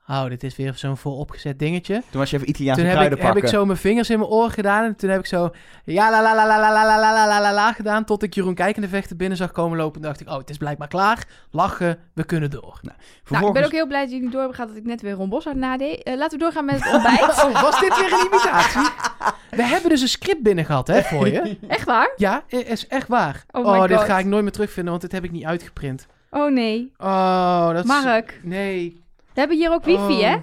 Oh, dit is weer zo'n vooropgezet dingetje. Toen was je even Italiaanse Toen heb kruiden ik, heb pakken. ik zo mijn vingers in mijn oren gedaan. En toen heb ik zo... Ja, la la la la la la la la la la la gedaan. Tot ik Jeroen Kijkende Vechten binnen zag komen lopen. En dacht ik, oh, het is blijkbaar klaar. Lachen, we kunnen door. Nou, ik Vervolgens- ben ook heel blij dat jullie door hebben gehad dat ik net weer Ron Boshart nadeed. Eh, laten we doorgaan met het ontbijt. Oh, was dit weer een imitatie? We hebben dus een script binnen gehad, hè, voor je. Echt waar? Ja, i- is echt waar. Oh Oh, my dit God. ga ik nooit meer terugvinden, want dit heb ik niet uitgeprint. Oh nee. Oh, dat is... Mark, Nee. we hebben hier ook wifi, Oh. hè?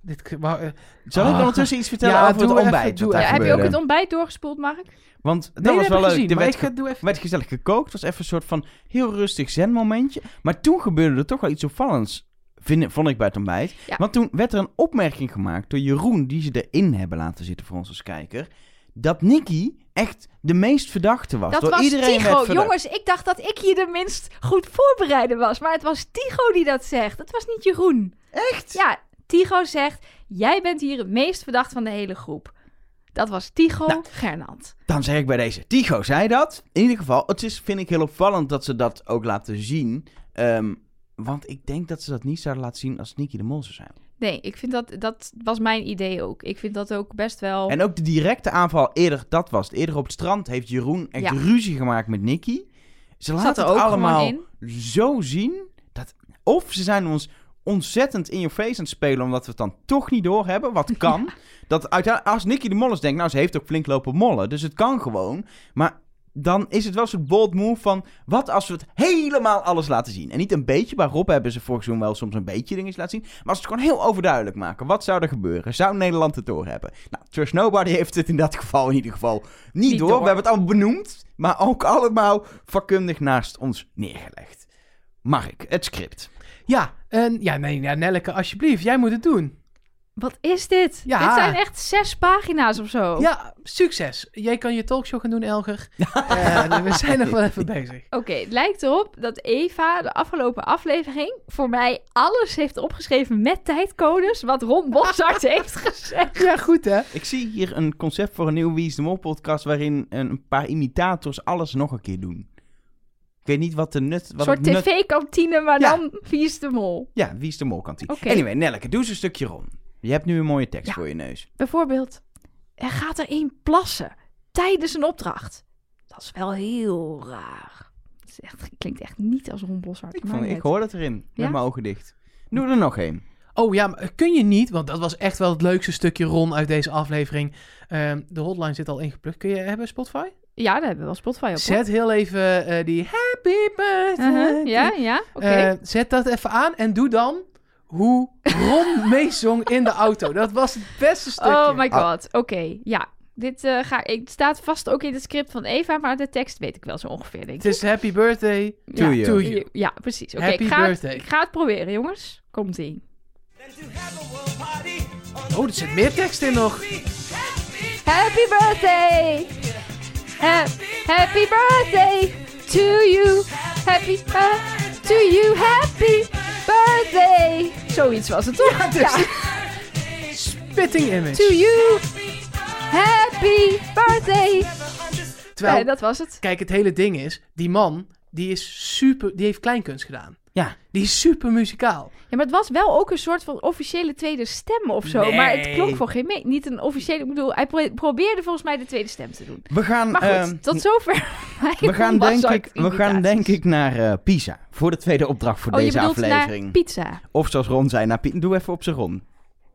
Dit, wa- eh, Zal ik Ah. ondertussen iets vertellen Ja, over het even, ontbijt? daar Ja, heb je ook het ontbijt doorgespoeld, Mark? Want dat nee, was wel leuk. Er maar werd, ik ga, doe even... werd gezellig gekookt. Het was even een soort van heel rustig zen-momentje. Maar toen gebeurde er toch wel iets opvallends. Vind, vond ik bij het ontbijt. Ja. Want toen werd er een opmerking gemaakt door Jeroen, die ze erin hebben laten zitten voor ons als kijker. Dat Nicky echt de meest verdachte was. Dat door was iedereen Tigo. Jongens, ik dacht dat ik hier de minst goed voorbereide was. Maar het was Tigo die dat zegt. Het was niet Jeroen. Echt? Ja, Tigo zegt... jij bent hier het meest verdacht van de hele groep. Dat was Tycho Nou. Gernand. Dan zeg ik bij deze, Tycho zei dat. In ieder geval, het is, vind ik heel opvallend dat ze dat ook laten zien. Ehm, want ik denk dat ze dat niet zouden laten zien als Nicky de Mol zou zijn. Nee, ik vind dat, dat was mijn idee ook. Ik vind dat ook best wel... En ook de directe aanval eerder, dat was het. Eerder op het strand heeft Jeroen echt Ja. ruzie gemaakt met Nicky. Ze Zat laten er het ook allemaal gewoon in. zo zien. Dat, of ze zijn ons ontzettend in je face aan het spelen, omdat we het dan toch niet doorhebben. Wat kan. Dat uiteindelijk, als Nicky de Molles denkt, nou, ze heeft ook flink lopen mollen. Dus het kan gewoon. Maar dan is het wel zo'n bold move van... Wat als we het helemaal alles laten zien? En niet een beetje. Bij Rob hebben ze vorig seizoen wel soms een beetje dingen laten zien. Maar als ze het gewoon heel overduidelijk maken. Wat zou er gebeuren? Zou Nederland het doorhebben? Nou, Trust Nobody heeft het in dat geval in ieder geval niet, Niet door. door. We hebben het allemaal benoemd. Maar ook allemaal vakkundig naast ons neergelegd. Mark, het script. Ja, en, ja, nee, ja, Nelleke, alsjeblieft, jij moet het doen. Wat is dit? Ja. Dit zijn echt zes pagina's of zo. Ja, succes. Jij kan je talkshow gaan doen, Elger. Eh, we zijn nog wel even bezig. Oké, het lijkt erop dat Eva de afgelopen aflevering voor mij alles heeft opgeschreven met tijdcodes wat Ron Boshart heeft gezegd. Ja, goed hè? Ik zie hier een concept voor een nieuwe Wie is de Mol podcast... waarin een paar imitators alles nog een keer doen. Ik weet niet wat de nut... Een Wat soort het nut- tv-kantine, maar Ja. dan Wie is de Mol. Ja, Wie is de Mol kantine. Oké. Anyway, Nelleke, doe eens een stukje rond. Je hebt nu een mooie tekst Ja. voor je neus. Bijvoorbeeld, er gaat er één plassen tijdens een opdracht. Dat is wel heel raar. Het is echt, klinkt echt niet als Ron Boshart. Ik, vond, ik hoor het erin, met Ja? mijn ogen dicht. Doe er nog één. Oh ja, maar kun je niet, want dat was echt wel het leukste stukje Ron uit deze aflevering. Ehm, de hotline zit al ingeplukt. Kun je hebben Spotify? Ja, daar hebben we wel Spotify op. Zet heel even eh, die happy birthday. Uh-huh, Ja, ja, oké. Eh, zet dat even aan en doe dan hoe Ron meezong in de auto. Dat was het beste stukje. Oh my god, oké. Ja, dit eh, ga ik. Het staat vast ook in het script van Eva, maar de tekst weet ik wel zo ongeveer. Denk Het is happy birthday To ja, you. to you. Ja, precies. Oké, Happy ik, ga het- birthday. ik ga het proberen, jongens. Komt ie. Oh, er zit meer tekst in nog. Happy birthday! Ha- happy birthday to you! Happy birthday to you! Happy birthday! Zoiets was het toch? dus- Spitting image. To you! Happy birthday! Terwijl, Nee, dat was het. kijk, het hele ding is, die man, die is super, die heeft kleinkunst gedaan. Ja. Die is super muzikaal. Ja, maar het was wel ook een soort van officiële tweede stem of zo. Nee. Maar het klonk voor geen mee. Niet een officiële... Ik bedoel, hij pro- probeerde volgens mij de tweede stem te doen. We gaan, Maar goed, ehm, tot zover we gaan, denk ik, we gaan denk ik naar eh, Pisa. Voor de tweede opdracht voor Oh, je deze bedoelt aflevering. naar pizza. Of zoals Ron zei, naar Pi- Doe even op zijn Ron.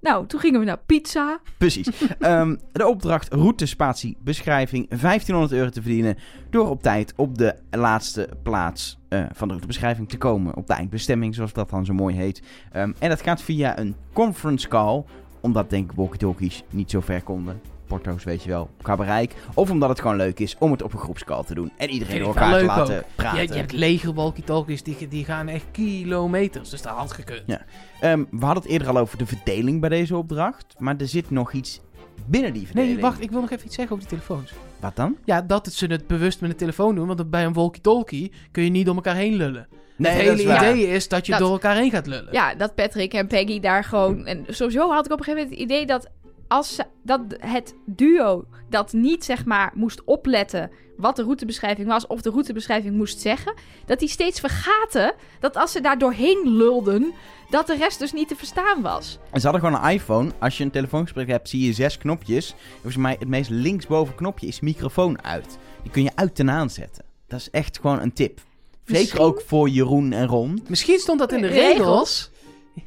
Nou, toen gingen we naar pizza. Precies. Ehm, de opdracht route, spatie, beschrijving. 1500 euro te verdienen. Door op tijd op de laatste plaats eh, van de routebeschrijving te komen. Op de eindbestemming, zoals dat dan zo mooi heet. Ehm, en dat gaat via een conference call. Omdat denk ik walkie-talkies niet zo ver konden. Porto's, weet je wel, qua bereik. Of omdat het gewoon leuk is om het op een groepscall te doen. En iedereen door elkaar te leuk laten ook. praten. Je, je hebt leger walkie-talkies, die, die gaan echt kilometers. Dus dat had gekund. Ja. Ehm, we hadden het eerder al over de verdeling bij deze opdracht. Maar er zit nog iets binnen die verdeling. Nee, wacht, ik wil nog even iets zeggen over die telefoons. Wat dan? Ja, dat het ze het bewust met een telefoon doen, want bij een walkie-talkie kun je niet door elkaar heen lullen. Nee, het hele is waar. idee is dat je Dat- door elkaar heen gaat lullen. Ja, dat Patrick en Peggy daar gewoon... En sowieso had ik op een gegeven moment het idee dat... Als ze- dat het duo dat niet, zeg maar, moest opletten wat de routebeschrijving was... of de routebeschrijving moest zeggen... dat die steeds vergaten dat als ze daar doorheen lulden... dat de rest dus niet te verstaan was. En ze hadden gewoon een iPhone. Als je een telefoongesprek hebt, zie je zes knopjes. Volgens mij het meest linksboven knopje is microfoon uit. Die kun je uit en aanzetten. Dat is echt gewoon een tip. Zeker Misschien- ook voor Jeroen en Ron. Misschien stond dat in de Regels? regels.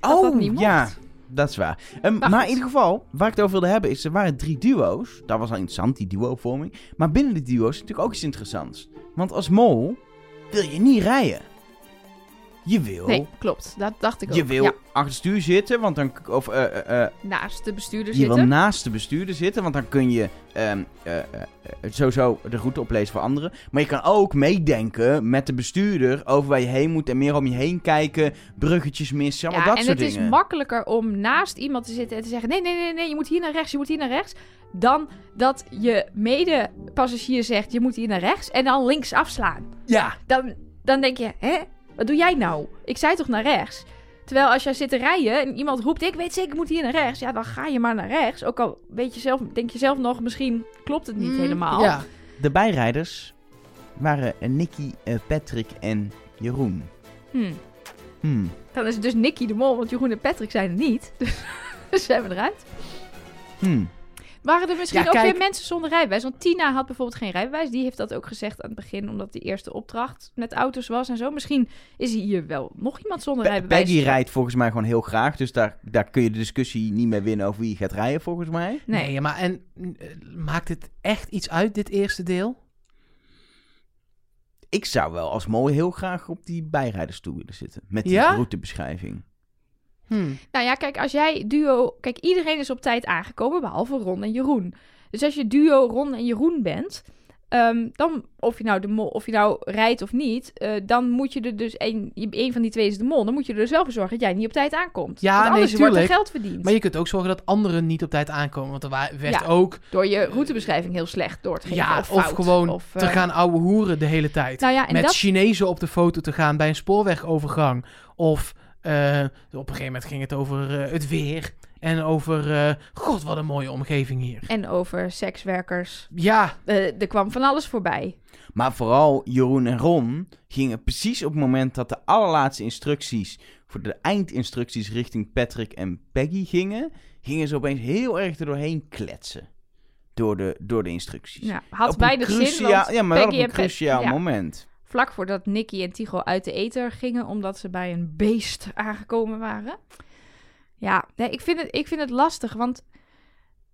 Dat dat niet mocht. ja, dat is waar. Ehm, Maar maar, in ieder geval, waar ik het over wilde hebben, is er waren drie duo's. Dat was al interessant, die duo-vorming. Maar binnen de duo's is natuurlijk ook iets interessants. Want als mol wil je niet rijden. Je wil, Nee, klopt. Dat dacht ik ook. je wil Ja, achter het stuur zitten, want dan... Of, eh, eh, eh, naast de bestuurder Je zitten. wil naast de bestuurder zitten, want dan kun je eh, sowieso de route oplezen voor anderen. Maar je kan ook meedenken met de bestuurder over waar je heen moet en meer om je heen kijken, bruggetjes missen, allemaal Ja, dat en soort het dingen. is makkelijker om naast iemand te zitten en te zeggen: nee, nee, nee, nee, je moet hier naar rechts, je moet hier naar rechts. Dan dat je medepassagier zegt: je moet hier naar rechts en dan links afslaan. Ja, Dan, dan denk je: hè, wat doe jij nou? Ik zei toch naar rechts? Terwijl als jij zit te rijden en iemand roept, ik weet zeker, ik moet hier naar rechts. Ja, dan ga je maar naar rechts. Ook al weet je zelf, denk je zelf nog, misschien klopt het niet Mm, helemaal. Ja. De bijrijders waren eh, Nicky, eh, Patrick en Jeroen. Hm. Hmm. Dan is het dus Nicky de Mol, want Jeroen en Patrick zijn er niet. Dus zijn we eruit. Hmm. Waren er misschien Ja, ook kijk- weer mensen zonder rijbewijs? Want Tina had bijvoorbeeld geen rijbewijs. Die heeft dat ook gezegd aan het begin, omdat die eerste opdracht met auto's was en zo. Misschien is hier wel nog iemand zonder Pe- rijbewijs. Peggy rijdt volgens mij gewoon heel graag. Dus daar, daar kun je de discussie niet meer winnen over wie gaat rijden, volgens mij. Nee. Nee, maar en eh, maakt het echt iets uit, dit eerste deel? Ik zou wel als mol heel graag op die bijrijdersstoel willen zitten. Met die Ja? routebeschrijving. Hmm. Nou ja, kijk, als jij duo... Kijk, iedereen is op tijd aangekomen, behalve Ron en Jeroen. Dus als je duo Ron en Jeroen bent... ehm, dan, of je nou, de mol, of je nou rijdt of niet... eh, dan moet je er dus... Een, een van die twee is de mol. Dan moet je er dus wel voor zorgen dat jij niet op tijd aankomt. Ja, Want nee, anders wordt er geld verdiend. Maar je kunt ook zorgen dat anderen niet op tijd aankomen. Want er werd Ja. ook Door je routebeschrijving heel slecht door te geven. ja, of, of, gewoon of, te eh, gaan ouwe hoeren de hele tijd. Nou ja, en Met dat... Chinezen op de foto te gaan bij een spoorwegovergang. Of eh, op een gegeven moment ging het over eh, het weer. En over, eh, god wat een mooie omgeving hier. En over sekswerkers. Ja, Eh, er kwam van alles voorbij. Maar vooral Jeroen en Ron gingen precies op het moment dat de allerlaatste instructies... voor de eindinstructies richting Patrick en Peggy gingen... gingen ze opeens heel erg er doorheen kletsen. Door de, door de instructies. Ja, had zin, cruciaal- want Ja, maar wel op een cruciaal ja. Vlak voordat Nicky en Tigo uit de eter gingen, omdat ze bij een beest aangekomen waren. Ja, nee, ik, vind het, ik vind het lastig, want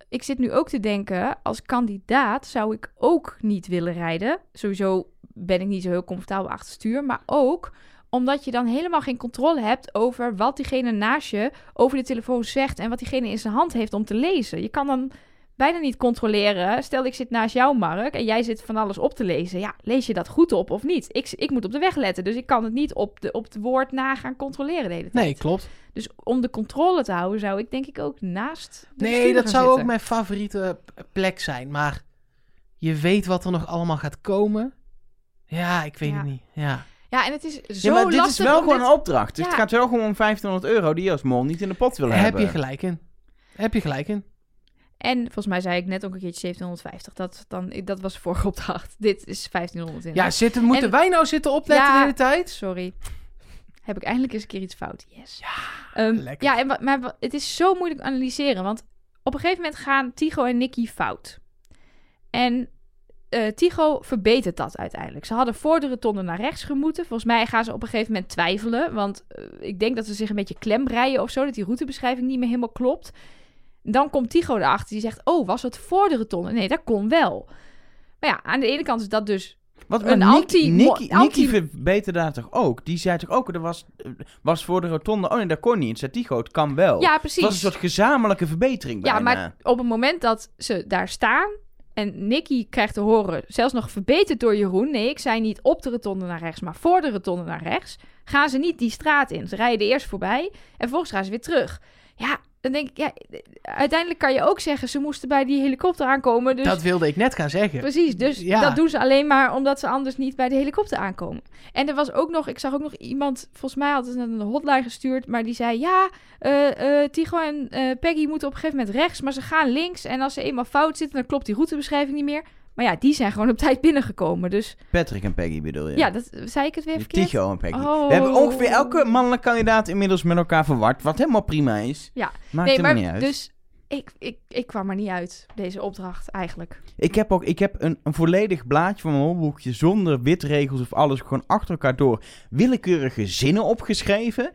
ik zit nu ook te denken, als kandidaat zou ik ook niet willen rijden. Sowieso ben ik niet zo heel comfortabel achter stuur, maar ook omdat je dan helemaal geen controle hebt over wat diegene naast je over de telefoon zegt en wat diegene in zijn hand heeft om te lezen. Je kan dan bijna niet controleren. Stel, ik zit naast jou, Mark, en jij zit van alles op te lezen. Ja, lees je dat goed op of niet? Ik, ik moet op de weg letten, dus ik kan het niet op, de, op het woord na gaan controleren de hele tijd. nee, klopt. Dus om de controle te houden, zou ik denk ik ook naast. De Nee, dat zou ook mijn favoriete plek zijn. Maar je weet wat er nog allemaal gaat komen. Ja, ik weet Ja. het niet. Ja. Ja, en het is zo Ja, maar dit is wel gewoon dit- een opdracht. Dus Ja. het gaat wel gewoon om 1500 euro die je als mol niet in de pot wil Heb hebben. je gelijk in. Heb je gelijk in. En volgens mij zei ik net ook een keertje 1750. Dat, dan, dat was de vorige opdracht. Dit is 1500. Ja, zitten, moeten En- wij nou zitten opletten Ja. de hele tijd? Sorry. Heb ik eindelijk eens een keer iets fout? Yes. Ja, lekker. Ja, en, maar het is zo moeilijk analyseren. Want op een gegeven moment gaan Tigo en Nicky fout. En eh Tigo verbetert dat uiteindelijk. Ze hadden voor de rotonde naar rechts gemoeten. Volgens mij gaan ze op een gegeven moment twijfelen. Want eh, ik denk dat ze zich een beetje klembreien of zo. Dat die routebeschrijving niet meer helemaal klopt. Dan komt Tigo erachter. Die zegt, oh, was het voor de rotonde? Nee, dat kon wel. Maar ja, aan de ene kant is dat dus Wat, Een anti- Nicky, anti- verbeterde daar toch ook? Die zei toch ook, er was, eh, was voor de rotonde... Oh nee, dat kon niet. En zei Tigo, het kan wel. Ja, Het precies. was een soort gezamenlijke verbetering Ja, bijna. maar op het moment dat ze daar staan en Nicky krijgt te horen, zelfs nog verbeterd door Jeroen, nee, ik zei niet op de rotonde naar rechts, maar voor de rotonde naar rechts, gaan ze niet die straat in. Ze rijden eerst voorbij en vervolgens gaan ze weer terug. Ja, dan denk ik, ja, uiteindelijk kan je ook zeggen, ze moesten bij die helikopter aankomen, dus... Dat wilde ik net gaan zeggen. Precies, dus Ja. dat doen ze alleen maar omdat ze anders niet bij de helikopter aankomen. En er was ook nog, ik zag ook nog iemand, volgens mij had het een hotline gestuurd, maar die zei: Ja, eh, Tigo en eh, Peggy moeten op een gegeven moment rechts, maar ze gaan links. En als ze eenmaal fout zitten, dan klopt die routebeschrijving niet meer. Maar ja, die zijn gewoon op tijd binnengekomen. Dus Patrick en Peggy bedoel je? ja, dat, zei ik het weer verkeerd? Tigo en Peggy. Oh. We hebben ongeveer elke mannelijke kandidaat inmiddels met elkaar verward. Wat helemaal prima is. Ja. Maakt nee, maar niet uit. dus ik, ik, ik kwam er niet uit, deze opdracht eigenlijk. Ik heb ook ik heb een, een volledig blaadje van mijn holboekje zonder witregels of alles. Gewoon achter elkaar door willekeurige zinnen opgeschreven.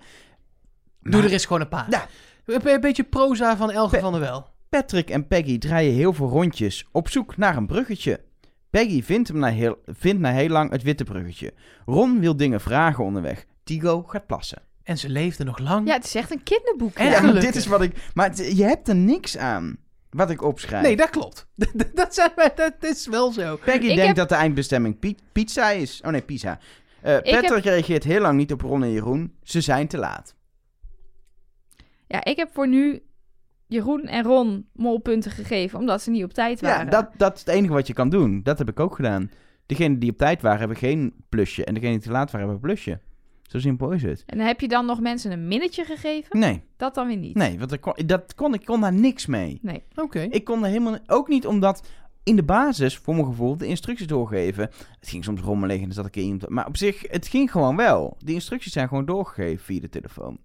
Doe Maar er eens gewoon een paar. Ja. Een, een beetje proza van Elge Pe- van der Wel. Patrick en Peggy draaien heel veel rondjes op zoek naar een bruggetje. Peggy vindt, hem na heel, vindt na heel lang het witte bruggetje. Ron wil dingen vragen onderweg. Tigo gaat plassen. En ze leefde nog lang. Ja, het is echt een kinderboek. En ja. Maar dit is wat ik... Maar het- je hebt er niks aan, wat ik opschrijf. Nee, dat klopt. dat, zijn, wij- dat is wel zo. Peggy Ik denkt heb- dat de eindbestemming pi- pizza is. Oh nee, pizza. Eh, Patrick heb- reageert heel lang niet op Ron en Jeroen. Ze zijn te laat. Ja, ik heb voor nu Jeroen en Ron molpunten gegeven, omdat ze niet op tijd waren. Ja, dat, dat is het enige wat je kan doen. Dat heb ik ook gedaan. Degenen die op tijd waren, hebben geen plusje. En degenen die te laat waren, hebben een plusje. Zo simpel is het. En heb je dan nog mensen een minnetje gegeven? Nee, Dat dan weer niet. nee, want ik kon, dat kon, ik kon daar niks mee. Nee. Oké. Ik kon er helemaal ook niet omdat in de basis, voor mijn gevoel, de instructies doorgeven. Het ging soms rommelig en dan zat ik in iemand. Maar op zich, het ging gewoon wel. Die instructies zijn gewoon doorgegeven via de telefoon.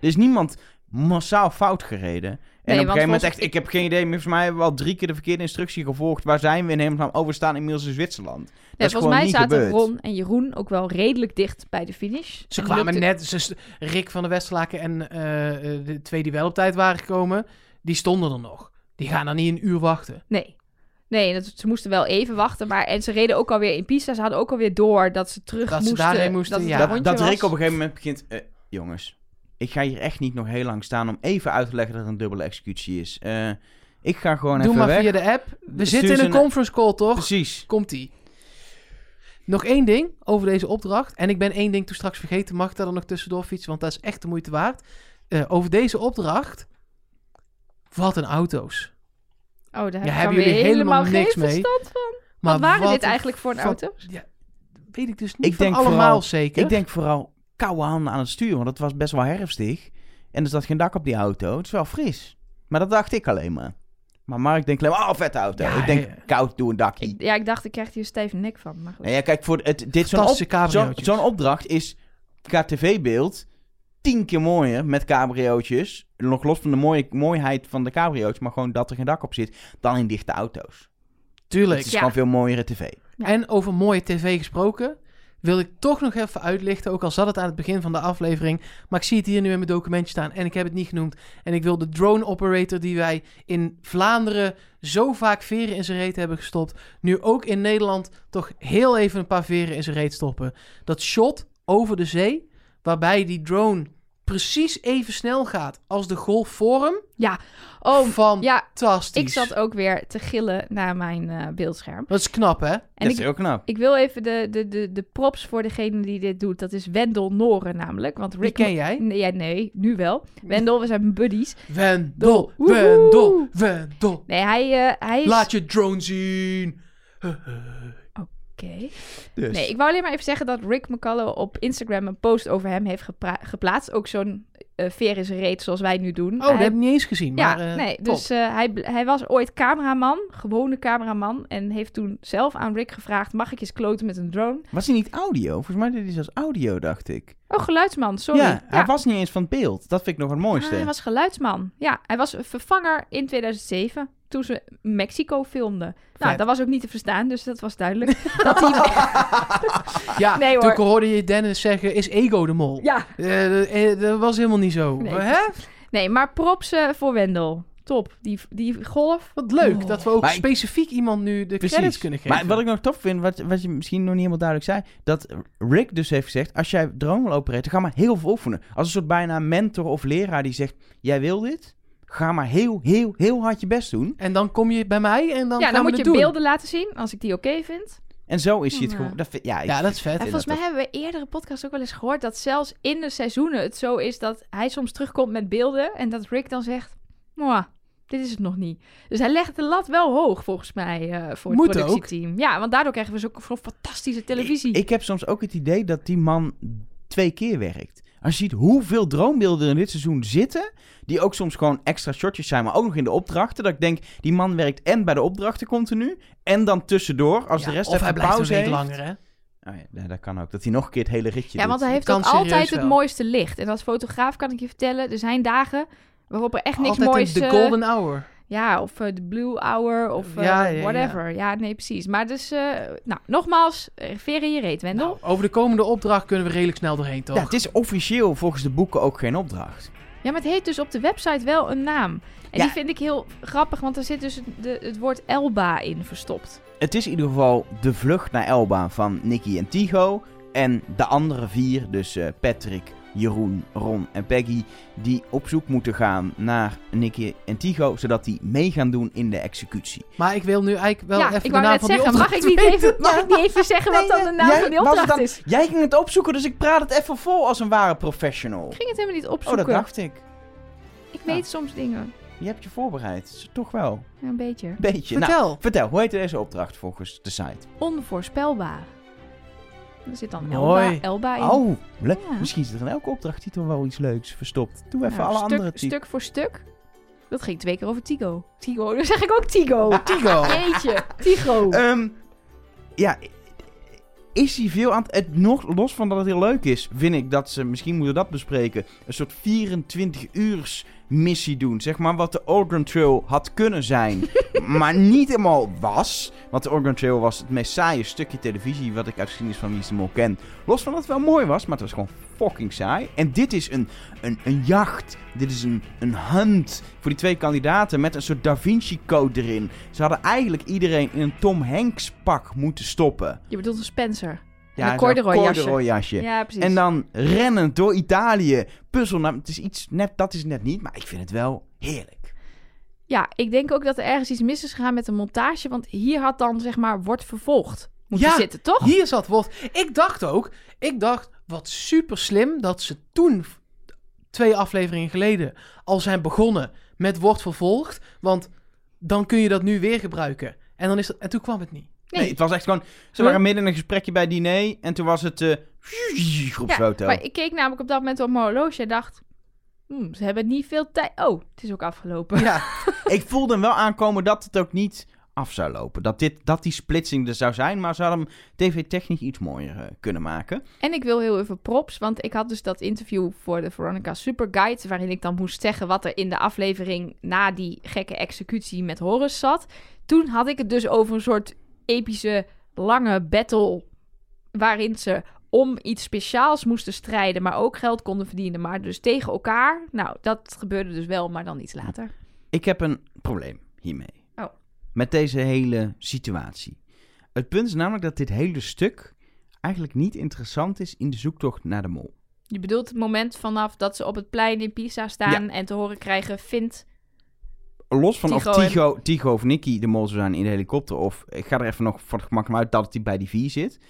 Er is niemand massaal fout gereden. En Nee, op een gegeven moment echt, ik heb geen idee, maar volgens mij hebben we al drie keer de verkeerde instructie gevolgd. Waar zijn we in hemelsnaam? Oh, we staan inmiddels in Zwitserland. Dat Nee, is volgens gewoon mij niet zaten gebeurd. Ron en Jeroen ook wel redelijk dicht bij de finish. Ze En kwamen net, ze, Rick van de Westerlaken en eh, eh, de twee die wel op tijd waren gekomen, die stonden er nog. Die gaan dan niet een uur wachten. Nee. Nee, dat, ze moesten wel even wachten. Maar, en ze reden ook alweer in Pisa. Ze hadden ook alweer door dat ze terug Dat ze moesten. daarheen moesten, dat ja. Dat. Rick op een gegeven moment begint... eh, jongens, ik ga hier echt niet nog heel lang staan om even uit te leggen dat het een dubbele executie is. Eh, ik ga gewoon Doe even maar weg. via de app. We Stuur zitten in een conference call, toch? Precies. Komt-ie. Nog één ding over deze opdracht. En ik ben één ding toen straks vergeten. Mag ik daar dan nog tussendoor fietsen? Want dat is echt de moeite waard. Eh, over deze opdracht. Wat een auto's. Oh, daar heb Ja, hebben jullie helemaal helemaal niks geen mee? verstand van. Maar wat waren dit eigenlijk voor een auto? Ja, weet ik dus niet Ik van denk allemaal vooral- zeker. Ik denk vooral koude handen aan het stuur, want het was best wel herfstig. En er zat geen dak op die auto. Het is wel fris. Maar dat dacht ik alleen maar. Maar Mark denkt alleen maar, oh, vette auto. Ja, ik denk, ja. koud, doe een dakje. Ik, ja, ik dacht, ik krijg hier stijve nek van. Maar goed. Nou ja, kijk, voor het, dit zo'n, op, Fantastische zo'n, opdracht is qua tv-beeld tien keer mooier met cabriootjes. Nog los van de mooie, mooiheid van de cabriootjes, maar gewoon dat er geen dak op zit, dan in dichte auto's. Tuurlijk. Het is Ja. gewoon veel mooiere tv. Ja. En over mooie tv gesproken, wil ik toch nog even uitlichten. Ook al zat het aan het begin van de aflevering. Maar ik zie het hier nu in mijn documentje staan en ik heb het niet genoemd. En ik wil de drone operator die wij in Vlaanderen zo vaak veren in zijn reet hebben gestopt. Nu ook in Nederland toch heel even een paar veren in zijn reet stoppen. Dat shot over de zee, waarbij die drone precies even snel gaat als de Golf Forum. Oh, Fantastisch. ja, ik zat ook weer te gillen naar mijn eh, beeldscherm. Dat is knap, hè? En dat ik, is heel knap. ik wil even de, de, de, de props voor degene die dit doet. Dat is Wendel Noren namelijk. Want Die Rick... ken jij? Nee, ja, nee, nu wel. Wendel, we zijn buddies. Wendel, Woehoe. Wendel, Wendel. Nee, hij, eh, hij is... Laat je drone zien. Oké. Dus. Nee, ik wou alleen maar even zeggen dat Rick McCullough op Instagram een post over hem heeft geplaatst. Ook zo'n eh veer zijn reet zoals wij nu doen. Oh, dat heb ik niet eens gezien. Ja, maar, eh, nee, top. dus eh, hij, hij was ooit cameraman, gewone cameraman. En heeft toen zelf aan Rick gevraagd, mag ik eens kloten met een drone? Was hij niet audio? Volgens mij deed hij zelfs audio, dacht ik. Oh, geluidsman, sorry. Ja, hij was niet eens van het beeld. Dat vind ik nog het mooiste. Ah, hij was geluidsman. Ja, hij was vervanger in 2007, toen ze Mexico filmden. Nou, dat was ook niet te verstaan, dus dat was duidelijk. dat hij... ja, Nee, toen hoor. hoorde je Dennis zeggen, is Ego de mol? Ja, Eh, eh, dat was helemaal niet zo. Nee. Hè? nee, maar props eh, voor Wendel. Top. Die, die golf. Wat leuk Oh. dat we ook Maar ik- specifiek iemand nu de credits kunnen geven. Maar wat ik nog tof vind, wat, wat je misschien nog niet helemaal duidelijk zei, dat Rick dus heeft gezegd, als jij drone wil opereren, ga maar heel veel oefenen. Als een soort bijna mentor of leraar die zegt, jij wil dit? Ga maar heel, heel, heel hard je best doen. En dan kom je bij mij en dan ja, gaan dan we moet je doen. beelden laten zien, als ik die oké vind. En zo is hij het Ja. gewoon. Dat vind, ja, ik Ja, dat is vet. En volgens mij dat hebben we eerdere podcasts ook wel eens gehoord dat zelfs in de seizoenen het zo is dat hij soms terugkomt met beelden en dat Rick dan zegt, "Mwah, dit is het nog niet. Dus hij legt de lat wel hoog volgens mij eh, voor het Moet ook. productieteam. Ja, want daardoor krijgen we zo'n zo'n fantastische televisie. Ik, ik heb soms ook het idee dat die man twee keer werkt. Als je ziet hoeveel droombeelden er in dit seizoen zitten, die ook soms gewoon extra shotjes zijn, maar ook nog in de opdrachten, dat ik denk, die man werkt en bij de opdrachten continu, en dan tussendoor, als Ja, de rest of even hij blijft pauze een week heeft. langer, hè? Oh ja, dat kan ook. Dat hij nog een keer het hele ritje ja, doet. want hij heeft kan ook altijd het mooiste licht. En als fotograaf kan ik je vertellen, er zijn dagen waarop er echt niks Altijd moois... een, de eh, golden hour. Ja, of eh, de Blue Hour, of eh, Ja, ja, ja. whatever. Ja. nee, precies. Maar dus, eh, nou, nogmaals, veer in je reet, Wendel. Nou, over de komende opdracht kunnen we redelijk snel doorheen, toch? Ja, het is officieel volgens de boeken ook geen opdracht. Ja, maar het heeft dus op de website wel een naam. En Ja. die vind ik heel grappig, want er zit dus de, het woord Elba in verstopt. Het is in ieder geval de vlucht naar Elba van Nicky en Tigo. En de andere vier, dus eh, Patrick, Jeroen, Ron en Peggy, die op zoek moeten gaan naar Nicky en Tigo, zodat die mee gaan doen in de executie. Maar ik wil nu eigenlijk wel ja, even ik de naam net van die zeggen, mag ik, opdracht niet even, mag ik niet even zeggen wat dan de naam jij van die opdracht dan- is? Jij ging het opzoeken, dus ik praat het even vol als een ware professional. Ik ging het helemaal niet Oh, opzoeken. dat dacht ik. ik weet soms dingen. Je hebt je voorbereid. Het Toch wel. Ja, een beetje. Beetje. Nou, Vertel. vertel, hoe heet deze opdracht volgens de site? Onvoorspelbaar. Er zit dan Mooi. Elba, Elba in. Oh, Ja. misschien zit er in elke opdrachttitel wel iets leuks verstopt. Doe even Nou, alle stuk, andere titels. stuk voor stuk. Dat ging twee keer over Tigo. Tigo, dan zeg ik ook Tigo. Tigo. Jeetje, Tigo. Ehm, ja, is hij veel aan het... het... Nog los van dat het heel leuk is, vind ik dat ze, misschien moeten we dat bespreken, een soort 24 uurs missie doen. Zeg maar wat de Oregon Trail had kunnen zijn, maar niet helemaal was. Want de Oregon Trail was het meest saaie stukje televisie wat ik uit geschiedenis van Wie is de Mol ken. Los van dat het wel mooi was, maar het was gewoon fucking saai. En dit is een, een, een jacht. Dit is een, een hunt voor die twee kandidaten met een soort Da Vinci Code erin. Ze hadden eigenlijk iedereen in een Tom Hanks pak moeten stoppen. Je bedoelt een Spencer. Ja, een corduroy corduroy jasje. Ja, precies. En dan rennend door Italië. Puzzel, nou, het is iets net, dat is net niet, maar ik vind het wel heerlijk. Ja, ik denk ook dat er ergens iets mis is gegaan met de montage. Want hier had dan, zeg maar, wordt vervolgd moeten Ja, zitten, toch? Hier zat wordt. Ik dacht ook, ik dacht, wat super slim dat ze toen, twee afleveringen geleden, al zijn begonnen met wordt vervolgd. Want dan kun je dat nu weer gebruiken. En, dan is dat, en toen kwam het niet. Nee, Nee. het was echt gewoon... Ze waren midden in een gesprekje bij diner en toen was het... eh op Ja. Maar ik keek namelijk op dat moment op mijn horloge en dacht... Hmm, ze hebben niet veel tijd. Oh, het is ook afgelopen. Ja, Ik voelde hem wel aankomen dat het ook niet af zou lopen. Dat, dit, dat die splitsing er zou zijn, maar ze hadden hem tv-technisch iets mooier eh, kunnen maken. En ik wil heel even props, want ik had dus dat interview voor de Veronica Super Guide... waarin ik dan moest zeggen wat er in de aflevering na die gekke executie met Horus zat. Toen had ik het dus over een soort epische, lange battle... waarin ze om iets speciaals moesten strijden, maar ook geld konden verdienen. Maar dus tegen elkaar. Nou, dat gebeurde dus wel, maar dan iets later. Ik heb een probleem hiermee. Oh. Met deze hele situatie. Het punt is namelijk dat dit hele stuk eigenlijk niet interessant is in de zoektocht naar de mol. Je bedoelt het moment vanaf dat ze op het plein in Pisa staan en te horen krijgen... vindt Los van of en- Tycho, Tycho of Nicky de mol zou zijn in de helikopter. Of ik ga er even nog voor het gemak uit dat hij bij die vier zit.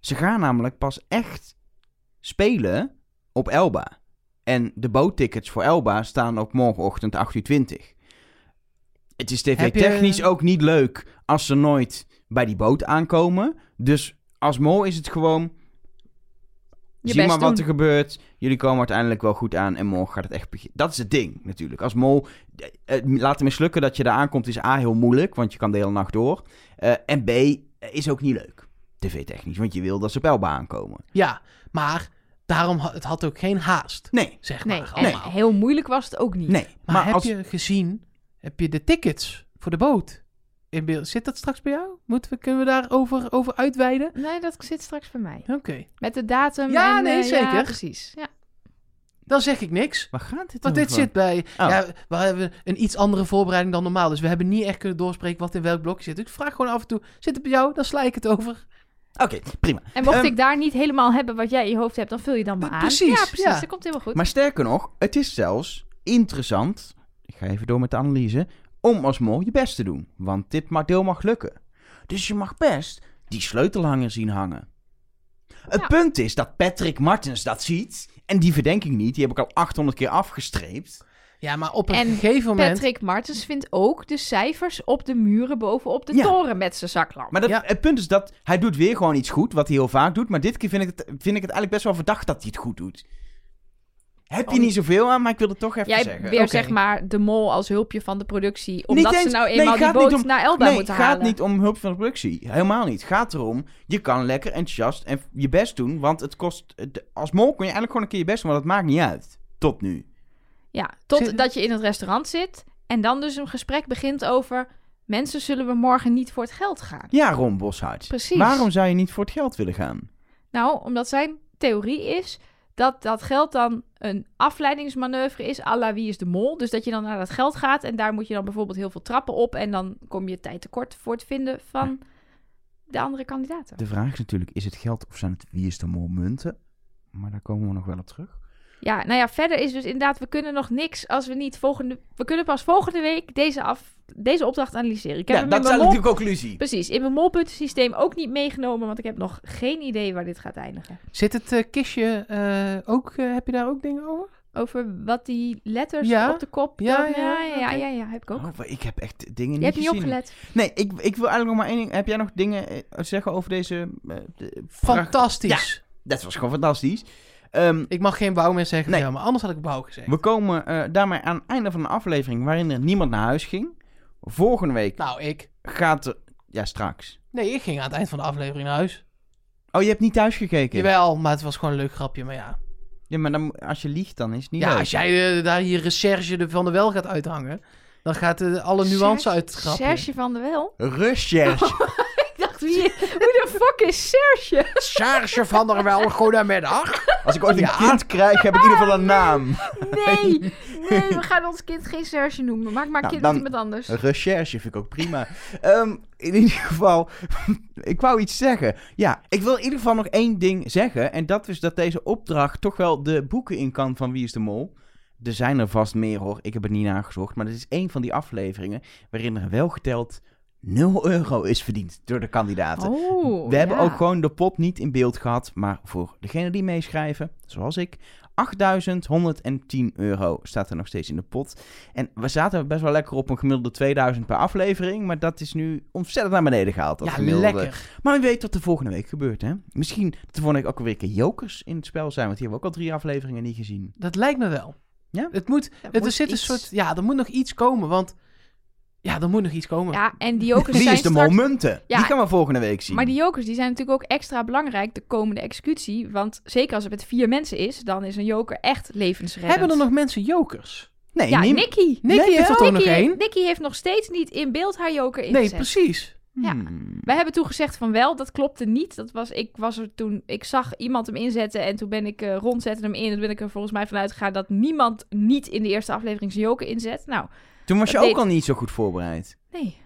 Ze gaan namelijk pas echt spelen op Elba. En de boottickets voor Elba staan op morgenochtend 8 uur 20. Het is je- tv-technisch ook niet leuk als ze nooit bij die boot aankomen. Dus als mol is het gewoon... je Zie best maar wat er gebeurt. Jullie komen uiteindelijk wel goed aan en morgen gaat het echt beginnen. Dat is het ding natuurlijk. Als mol, eh, eh, laten mislukken dat je daar aankomt is A heel moeilijk, want je kan de hele nacht door. Eh, en B eh, is ook niet leuk, tv-technisch, want je wil dat ze op Elba aankomen. ja, maar daarom ha- het had ook geen haast, Nee, zeg Nee, maar. en allemaal. heel moeilijk was het ook niet. nee. Maar, Maar, heb als... je gezien, heb je de tickets voor de boot in beeld? Zit dat straks bij jou? Moeten we, kunnen we daarover over uitweiden? Nee, dat zit straks bij mij. Oké, Met de datum Ja, en... nee, eh, zeker. Ja, precies. Ja. dan zeg ik niks. Waar gaat dit Want dit zit bij... Oh. Ja, we hebben een iets andere voorbereiding dan normaal. Dus we hebben niet echt kunnen doorspreken wat in welk blokje zit. Ik vraag gewoon af en toe, zit het bij jou? Dan sla ik het over. Oké, prima. En mocht Ehm, ik daar niet helemaal hebben wat jij in je hoofd hebt, dan vul je dan maar aan. Precies, Ja, precies. ja. Dat komt helemaal goed. Maar sterker nog, het is zelfs interessant, ik ga even door met de analyse, om als mol je best te doen. Want dit deel mag lukken. Dus je mag best die sleutelhanger zien hangen. Het Ja. punt is dat Patrick Martens dat ziet. En die verdenking niet, die heb ik al 800 keer afgestreept. Ja, maar op een En gegeven moment... Patrick Martens vindt ook de cijfers op de muren bovenop de Ja. toren met zijn zaklamp. Maar dat, Ja. het punt is dat hij doet weer gewoon iets goed, wat hij heel vaak doet. Maar dit keer vind ik het, vind ik het eigenlijk best wel verdacht dat hij het goed doet. Heb je niet zoveel aan, maar ik wil het toch even Jij zeggen. weer Oké. zeg maar de mol als hulpje van de productie. Omdat ze nou nee, eenmaal die boot om- naar Elba nee, moeten het gaat halen. niet om hulp van de productie. Helemaal niet. Het gaat erom, je kan lekker enthousiast en je best doen. Want het kost... Als mol kun je eigenlijk gewoon een keer je best doen, want het maakt niet uit. Tot nu. Ja, totdat je in het restaurant zit en dan dus een gesprek begint over... Mensen zullen we morgen niet voor het geld gaan. Ja, Ron Boshart. Precies. Waarom zou je niet voor het geld willen gaan? Nou, omdat zijn theorie is dat dat geld dan een afleidingsmanoeuvre is, à la wie is de mol. Dus dat je dan naar dat geld gaat en daar moet je dan bijvoorbeeld heel veel trappen op en dan kom je tijd tekort voor het vinden van de andere kandidaten. De vraag is natuurlijk, is het geld of zijn het wie is de mol munten? Maar daar komen we nog wel op terug. Ja, nou ja, verder is dus inderdaad, we kunnen nog niks als we niet volgende... We kunnen pas volgende week deze, af, deze opdracht analyseren. Ik heb Ja, dat in is eigenlijk mol... de conclusie. Precies, in mijn molpuntensysteem ook niet meegenomen, want ik heb nog geen idee waar dit gaat eindigen. Zit het eh, kistje eh, ook... eh, heb je daar ook dingen over? Over wat die letters Ja. op de kop... Ja, dan- ja, ja, ja, ja, ja, heb ik ook. Oh, ik heb echt dingen Je niet hebt niet opgelet. Nee, ik, ik wil eigenlijk nog maar één ding. Heb jij nog dingen zeggen over deze... de-? Fantastisch. Dat was gewoon fantastisch. Ehm, Ik mag geen bouw meer zeggen, Nee. ja, maar anders had ik bouw gezegd. we komen eh, daarmee aan het einde van een aflevering waarin er niemand naar huis ging. Volgende week Nou, ik. gaat er... Ja, straks. Nee, ik ging aan het eind van de aflevering naar huis. Oh, je hebt niet thuis gekeken? Jawel, maar het was gewoon een leuk grapje, maar ja. Ja, maar dan, als je liegt, dan is het niet Ja, leuk. als jij eh, daar hier recherche de- van de wel gaat uithangen, dan gaat eh, alle nuance Serge- uit het grapje. Serge van der Wel? Recherche. Dacht, wie, hoe de fuck is Serge? Serge van der Wel, goedemiddag. Als ik ooit een Ja. kind krijg, heb ik in ieder geval een naam. Nee, nee, we gaan ons kind geen Serge noemen. Maak maar Nou, kind met iemand anders. Recherche vind ik ook prima. Ehm, in ieder geval, ik wou iets zeggen. Ja, ik wil in ieder geval nog één ding zeggen. En dat is dat deze opdracht toch wel de boeken in kan van Wie is de Mol. Er zijn er vast meer hoor, ik heb het niet nagezocht. Maar dit is één van die afleveringen waarin er wel geteld 0 euro is verdiend door de kandidaten. Oh, We hebben ja. ook gewoon de pot niet in beeld gehad, maar voor degenen die meeschrijven, zoals ik, 8.110 euro staat er nog steeds in de pot. En we zaten best wel lekker op een gemiddelde 2000 per aflevering, maar dat is nu ontzettend naar beneden gehaald. Dat Ja, gemiddelde. lekker. Maar wie weet wat er volgende week gebeurt, hè? Misschien dat er volgende week ook weer een keer jokers in het spel zijn, want die hebben we ook al drie afleveringen niet gezien. Dat lijkt me wel. Ja? Het moet, Er het, er zit een soort, ja, er moet nog iets komen, want, ja, er moet nog iets komen. Ja, en die jokers Wie zijn is de straks... munten? Ja. Die gaan we volgende week zien. Maar die jokers die zijn natuurlijk ook extra belangrijk de komende executie. Want zeker als het met vier mensen is, dan is een joker echt levensreddend. Hebben er nog mensen jokers? Nee, Ja, Nicky. Nicky heeft er toch nog één? Nicky heeft nog steeds niet in beeld haar joker Nee, ingezet. precies. Ja. Hmm. Wij hebben toen gezegd van wel, dat klopte niet. Dat was, ik was er toen, ik zag iemand hem inzetten en toen ben ik uh, rond zette hem in. En toen ben ik er volgens mij vanuit gegaan dat niemand niet in de eerste aflevering zijn joker inzet. Nou, Toen was je ook deed- al niet zo goed voorbereid. nee,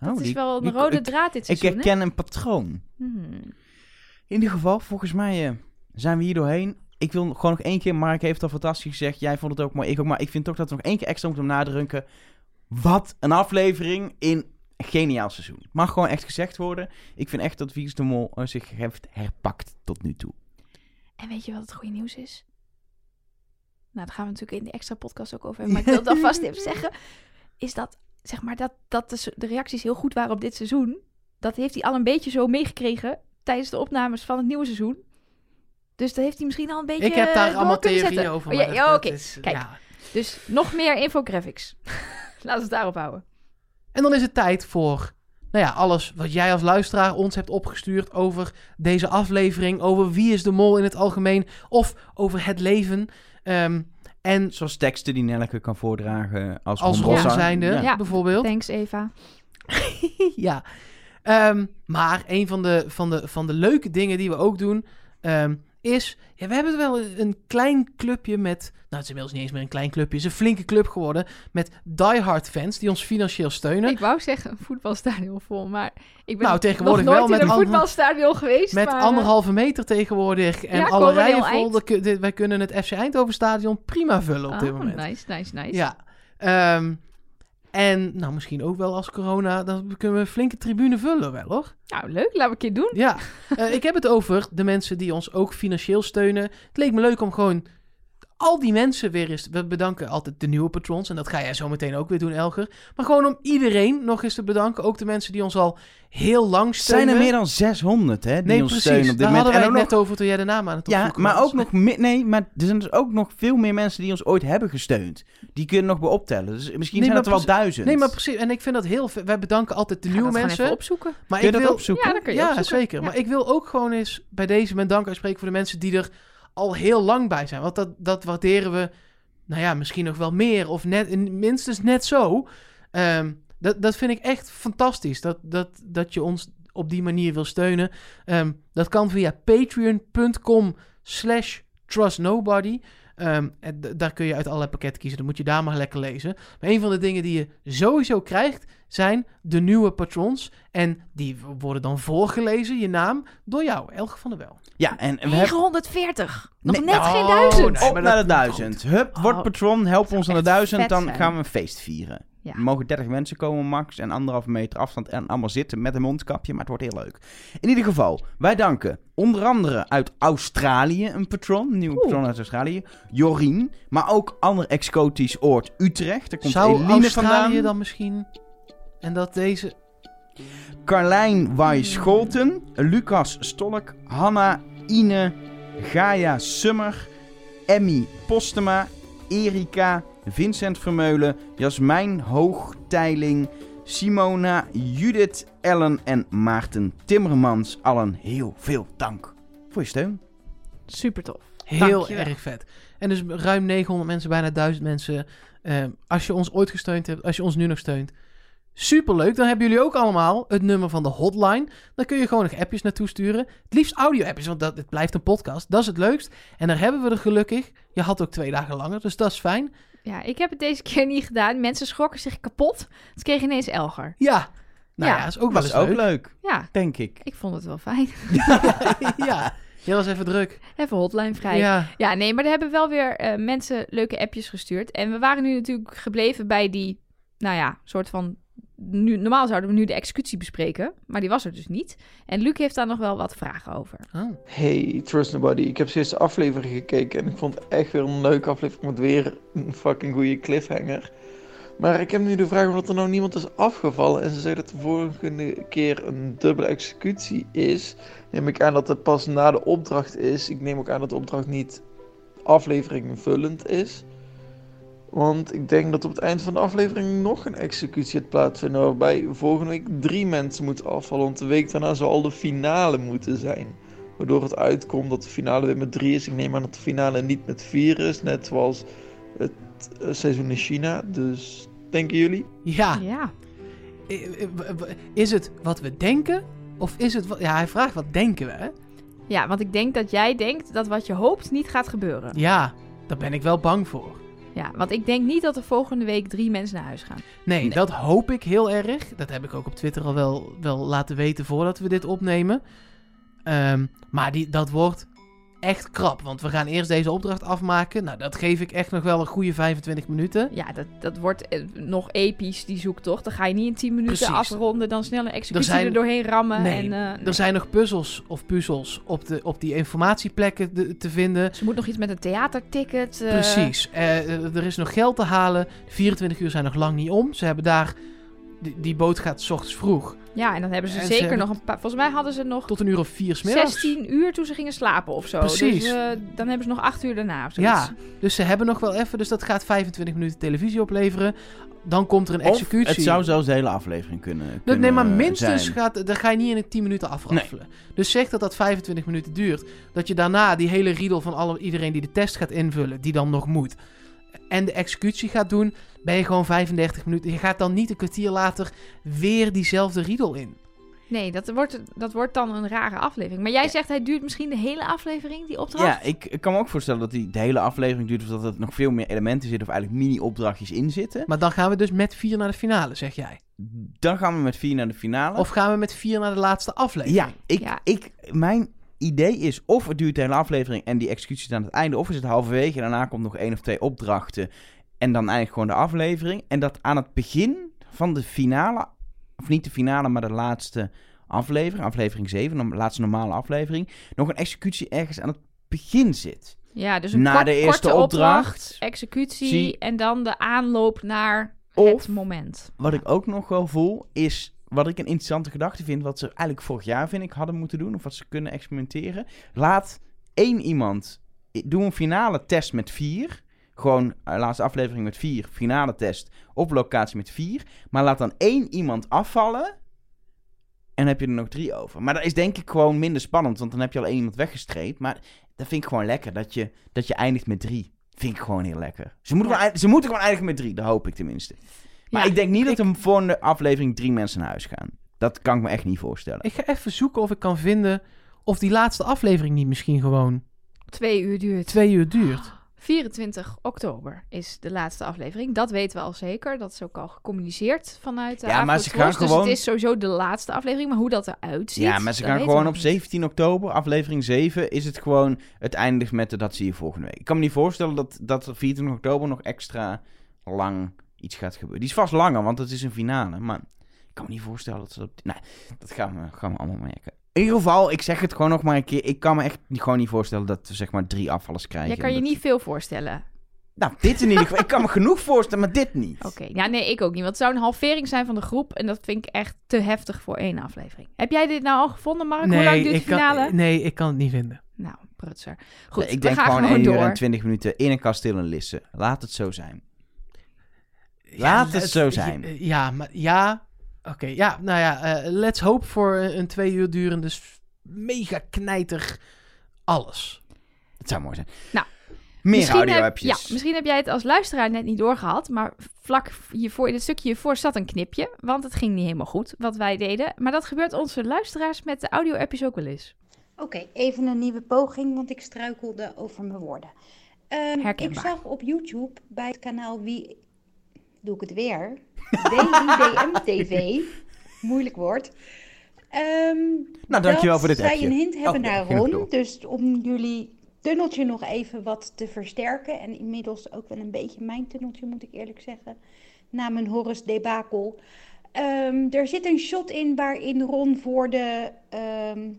Oh, dat is wel een die- rode ik- draad dit Ik seizoen, hè? herken een patroon. Hmm. In ieder geval, volgens mij eh, zijn we hier doorheen. Ik wil gewoon nog één keer, Mark heeft al fantastisch gezegd. Jij vond het ook mooi, ik ook. Maar ik vind toch dat we nog één keer extra moeten nadrukken. Wat een aflevering in geniaal seizoen. Mag gewoon echt gezegd worden. Ik vind echt dat Wie is de Mol eh, zich heeft herpakt tot nu toe. En weet je wat het goede nieuws is? Nou, daar gaan we natuurlijk in de extra podcast ook over hebben. Maar ik wil het alvast even zeggen. Is dat, zeg maar, dat, dat de, de reacties heel goed waren op dit seizoen. Dat heeft hij al een beetje zo meegekregen tijdens de opnames van het nieuwe seizoen. Dus dat heeft hij misschien al een beetje Ik heb daar allemaal theorieën over. Oh, ja, oké. Kijk. ja. Dus nog meer infographics. Laten we het daarop houden. En dan is het tijd voor nou ja, alles wat jij als luisteraar ons hebt opgestuurd over deze aflevering, over wie is de mol in het algemeen, of over het leven. Ehm, en Zoals teksten die Nelleke kan voordragen als, als Ron zijnde, Ja. Ja. bijvoorbeeld. Thanks, Eva. ja. Ehm, maar een van de, van, de, van de leuke dingen die we ook doen, ehm, is... Ja, we hebben wel een klein clubje met... Nou, het is inmiddels niet eens meer een klein clubje. Het is een flinke club geworden met diehard fans die ons financieel steunen. Ik wou zeggen een voetbalstadion vol, maar ik ben Nou, tegenwoordig nog nooit wel met een voetbalstadion geweest. Met maar, anderhalve meter tegenwoordig en Ja, alle rijen vol. wij kunnen het FC Eindhoven stadion prima vullen op dit oh, moment. Nice, nice, nice. Ja. Ehm, en nou, misschien ook wel als corona, dan kunnen we een flinke tribune vullen wel hoor. Nou, leuk. Laten we een keer doen. Ja, Eh, ik heb het over de mensen die ons ook financieel steunen. Het leek me leuk om gewoon al die mensen weer eens... We bedanken altijd de nieuwe patrons en dat ga jij zo meteen ook weer doen, Elger. Maar gewoon om iedereen nog eens te bedanken. Ook de mensen die ons al heel lang steunen. zijn er meer dan 600 hè, die Nee, ons precies. steunen op dit Daar moment. hadden wij En het ook net over toen jij de naam aan het Ja, opzoeken maar was. ook nog nee, maar er zijn dus ook nog veel meer mensen die ons ooit hebben gesteund. Die kunnen nog bij optellen. Dus misschien Nee, zijn er wel duizend. Nee, maar precies. En ik vind dat heel... Wij bedanken altijd de nieuwe dat mensen. even opzoeken. Maar Kun je ik dat wil... opzoeken? Ja, kun je Ja, opzoeken. zeker. Ja. Maar ik wil ook gewoon eens bij deze mijn dank uitspreken voor de mensen die er al heel lang bij zijn. Want dat, dat waarderen we, nou ja, misschien nog wel meer of net, minstens net zo. Ehm, dat, dat vind ik echt fantastisch, dat, dat, dat je ons op die manier wil steunen. Ehm, dat kan via patreon.com slash trustnobody. Ehm, en d- daar kun je uit allerlei pakketten kiezen. Dan moet je daar maar lekker lezen. Maar een van de dingen die je sowieso krijgt, zijn de nieuwe patrons. En die worden dan voorgelezen, je naam, door jou, Elge van der Wel. Ja, en we hebben 940. Nog Nee, net oh, geen duizend. nee. op maar naar de duizend. Hup, word Oh, patron, help ons naar de duizend. Dan gaan we een feest vieren. Ja. Er mogen 30 mensen komen max en anderhalve meter afstand en allemaal zitten met een mondkapje. Maar het wordt heel leuk. In ieder geval, wij danken onder andere uit Australië een patroon. Een nieuwe Oeh. patroon uit Australië. Jorien. Maar ook ander exotisch oord Utrecht. Daar komt Zou Eline Australië vandaan. dan misschien... En dat deze... Carlijn Wijs-Scholten. Lucas Stolk. Hanna Ine. Gaia Summer. Emmy Postema. Erika. Vincent Vermeulen. Jasmijn Hoogteiling. Simona, Judith, Ellen en Maarten Timmermans. Allen heel veel dank voor je steun. Super tof. Heel Dankjewel. erg vet. En dus ruim 900 mensen, bijna 1000 mensen. Eh, als je ons ooit gesteund hebt, als je ons nu nog steunt. Superleuk. Dan hebben jullie ook allemaal het nummer van de hotline. Dan kun je gewoon nog appjes naartoe sturen. Het liefst audio-appjes, want dat, het blijft een podcast. Dat is het leukst. En daar hebben we er gelukkig. Je had ook twee dagen langer, dus dat is fijn. Ja, ik heb het deze keer niet gedaan. Mensen schrokken zich kapot. Ze kregen ineens Elger. Ja. Nou ja, Ja. is ook wel eens is ook leuk. leuk, Ja, denk ik. ik vond het wel fijn. ja. Jij was even druk. Even hotline vrij. Ja, Ja. nee, maar er hebben wel weer eh, mensen leuke appjes gestuurd. En we waren nu natuurlijk gebleven bij die, nou ja, soort van... Nu, normaal zouden we nu de executie bespreken, maar die was er dus niet. En Luc heeft daar nog wel wat vragen over. Oh. Hey, Trust Nobody. Ik heb zojuist de aflevering gekeken en ik vond het echt weer een leuke aflevering met weer een fucking goede cliffhanger. Maar ik heb nu de vraag omdat er nou niemand is afgevallen en ze zeggen dat de volgende keer een dubbele executie is. Neem ik aan dat het pas na de opdracht is. Ik neem ook aan dat de opdracht niet aflevering is. Want ik denk dat op het eind van de aflevering nog een executie gaat plaatsvinden. Waarbij volgende week drie mensen moeten afvallen. Want de week daarna zal al de finale moeten zijn. Waardoor het uitkomt dat de finale weer met drie is. Ik neem aan dat de finale niet met vier is. Net zoals het eh, seizoen in China. Dus denken jullie? Ja. Ja, Is het wat we denken? Of is het wat... Ja, hij vraagt wat denken we, hè? ja, want ik denk dat jij denkt dat wat je hoopt niet gaat gebeuren. Ja, daar ben ik wel bang voor. Ja, want ik denk niet dat er volgende week drie mensen naar huis gaan. Nee, Nee. dat hoop ik heel erg. Dat heb ik ook op Twitter al wel, wel laten weten voordat we dit opnemen. Ehm, maar die, dat wordt echt krap. Want we gaan eerst deze opdracht afmaken. Nou, dat geef ik echt nog wel een goede 25 minuten. Ja, dat, dat wordt eh, nog episch, die zoektocht. Dan ga je niet in 10 minuten Precies. afronden, dan snel een executie Er zijn- er doorheen rammen. Nee, en, eh, nee. Er zijn nog puzzels of puzzels op, de, op die informatieplekken de- te vinden. Ze moet nog iets met een theaterticket. eh, Precies. Er is nog geld te halen. De 24 uur zijn nog lang niet om. Ze hebben daar... Die, die boot gaat s ochtends vroeg. Ja, en dan hebben ze En zeker nog een paar... Volgens mij hadden ze nog Tot een uur of vier 's middags. 16 uur toen ze gingen slapen of zo. Precies. Dus eh, dan hebben ze nog 8 uur daarna of zoiets. Ja, dus ze hebben nog wel even. Dus dat gaat 25 minuten televisie opleveren. Dan komt er een Of executie. het zou zelfs de hele aflevering kunnen, Nee, kunnen nee, maar minstens zijn. gaat, daar ga je niet in een 10 minuten afraffelen. Dus zeg dat dat 25 minuten duurt. Dat je daarna die hele riedel van alle, iedereen die de test gaat invullen, die dan nog moet. En de executie gaat doen, ben je gewoon 35 minuten. Je gaat dan niet een kwartier later weer diezelfde riedel in. Nee, dat wordt, dat wordt dan een rare aflevering. Maar jij zegt hij duurt misschien de hele aflevering, die opdracht? Ja, ik, ik kan me ook voorstellen dat die de hele aflevering duurt... of dat er nog veel meer elementen zitten... of eigenlijk mini-opdrachtjes in zitten. Maar dan gaan we dus met vier naar de finale, zeg jij. Dan gaan we met vier naar de finale. Of gaan we met vier naar de laatste aflevering? Ja, ik, Ja. Ik, mijn idee is of het duurt de hele aflevering en die executie is aan het einde, of is het halverwege en daarna komt nog één of twee opdrachten en dan eigenlijk gewoon de aflevering. En dat aan het begin van de finale, of niet de finale, maar de laatste aflevering, aflevering 7, de laatste normale aflevering, nog een executie ergens aan het begin zit. Ja, dus een Na kort- de eerste korte opdracht. executie Zie- en dan de aanloop naar Of- het moment. Wat ik ook nog wel voel, is wat ik een interessante gedachte vind, wat ze eigenlijk vorig jaar, vind ik, hadden moeten doen, of wat ze kunnen experimenteren. Laat één iemand, doe een finale test met vier. Gewoon, eh, laatste aflevering met vier, finale test op locatie met vier. Maar laat dan één iemand afvallen. En heb je er nog drie over. Maar dat is denk ik gewoon minder spannend, want dan heb je al één iemand weggestreept. Maar dat vind ik gewoon lekker, dat je, dat je eindigt met drie. Vind ik gewoon heel lekker. Ze moeten, Ja. gewoon, ze moeten gewoon eindigen met drie, dat hoop ik tenminste. Maar Ja, ik denk niet ik- dat er voor de aflevering drie mensen naar huis gaan. Dat kan ik me echt niet voorstellen. Ik ga even zoeken of ik kan vinden of die laatste aflevering niet misschien gewoon Twee uur duurt. twee uur duurt. 24 oktober is de laatste aflevering. Dat weten we al zeker. Dat is ook al gecommuniceerd vanuit de Ja, maar ze gaan. Dus gewoon- het is sowieso de laatste aflevering. Maar hoe dat eruit ziet, ja, maar ze gaan gewoon op nog niet. 17 oktober, aflevering 7, is het gewoon het eindigt met de dat zie je volgende week. Ik kan me niet voorstellen dat, dat er 24 oktober nog extra lang iets gaat gebeuren. Die is vast langer, want het is een finale. Maar ik kan me niet voorstellen dat ze dat... Nee, dat gaan we, gaan we allemaal merken. In ieder geval, ik zeg het gewoon nog maar een keer. Ik kan me echt niet- gewoon niet voorstellen dat we zeg maar drie afvallers krijgen. Jij kan je dat- niet veel voorstellen. Nou, dit in ieder geval. ik kan me genoeg voorstellen, maar dit niet. Oké, ja, nee, ik ook niet. Want het zou een halvering zijn van de groep. En dat vind ik echt te heftig voor één aflevering. Heb jij dit nou al gevonden, Mark? Hoe lang duurt de ik finale? kan, nee, ik kan het niet vinden. Nou, prutser. Goed, Nee, ik we denk gaan gewoon gewoon 1 uur door. en 20 minuten in een kasteel en lissen. Laat het zo zijn. Ja, Laat het zo zijn. Ja, maar ja. Oké, ja, nou ja, eh, let's hope voor een twee uur durende mega knijter alles. Het zou mooi zijn. Nou, Meer Misschien heb- audio-appjes. Ja, misschien heb jij het als luisteraar net niet doorgehad. Maar vlak hiervoor, in het stukje hiervoor zat een knipje. Want het ging niet helemaal goed wat wij deden. Maar dat gebeurt onze luisteraars met de audio-appjes ook wel eens. Oké, even een nieuwe poging, want ik struikelde over mijn woorden. Ehm, ik zag op YouTube bij het kanaal Wie... Doe ik het weer? DIDM TV. Moeilijk woord. Ehm, Nou, dankjewel dat voor dit zij appje. een hint hebben Oh, naar Ron. Dus om jullie tunneltje nog even wat te versterken. En inmiddels ook wel een beetje mijn tunneltje, moet ik eerlijk zeggen. Na mijn Horus debakel. Ehm, er zit een shot in waarin Ron voor, de, ehm,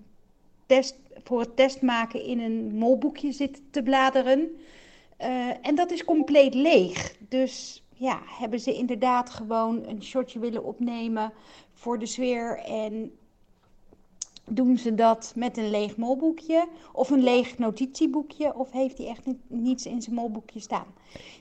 test, voor het testmaken in een molboekje zit te bladeren. Eh, en dat is compleet leeg. Dus ja, hebben ze inderdaad gewoon een shotje willen opnemen voor de sfeer. En doen ze dat met een leeg molboekje of een leeg notitieboekje? Of heeft hij echt ni- niets in zijn molboekje staan?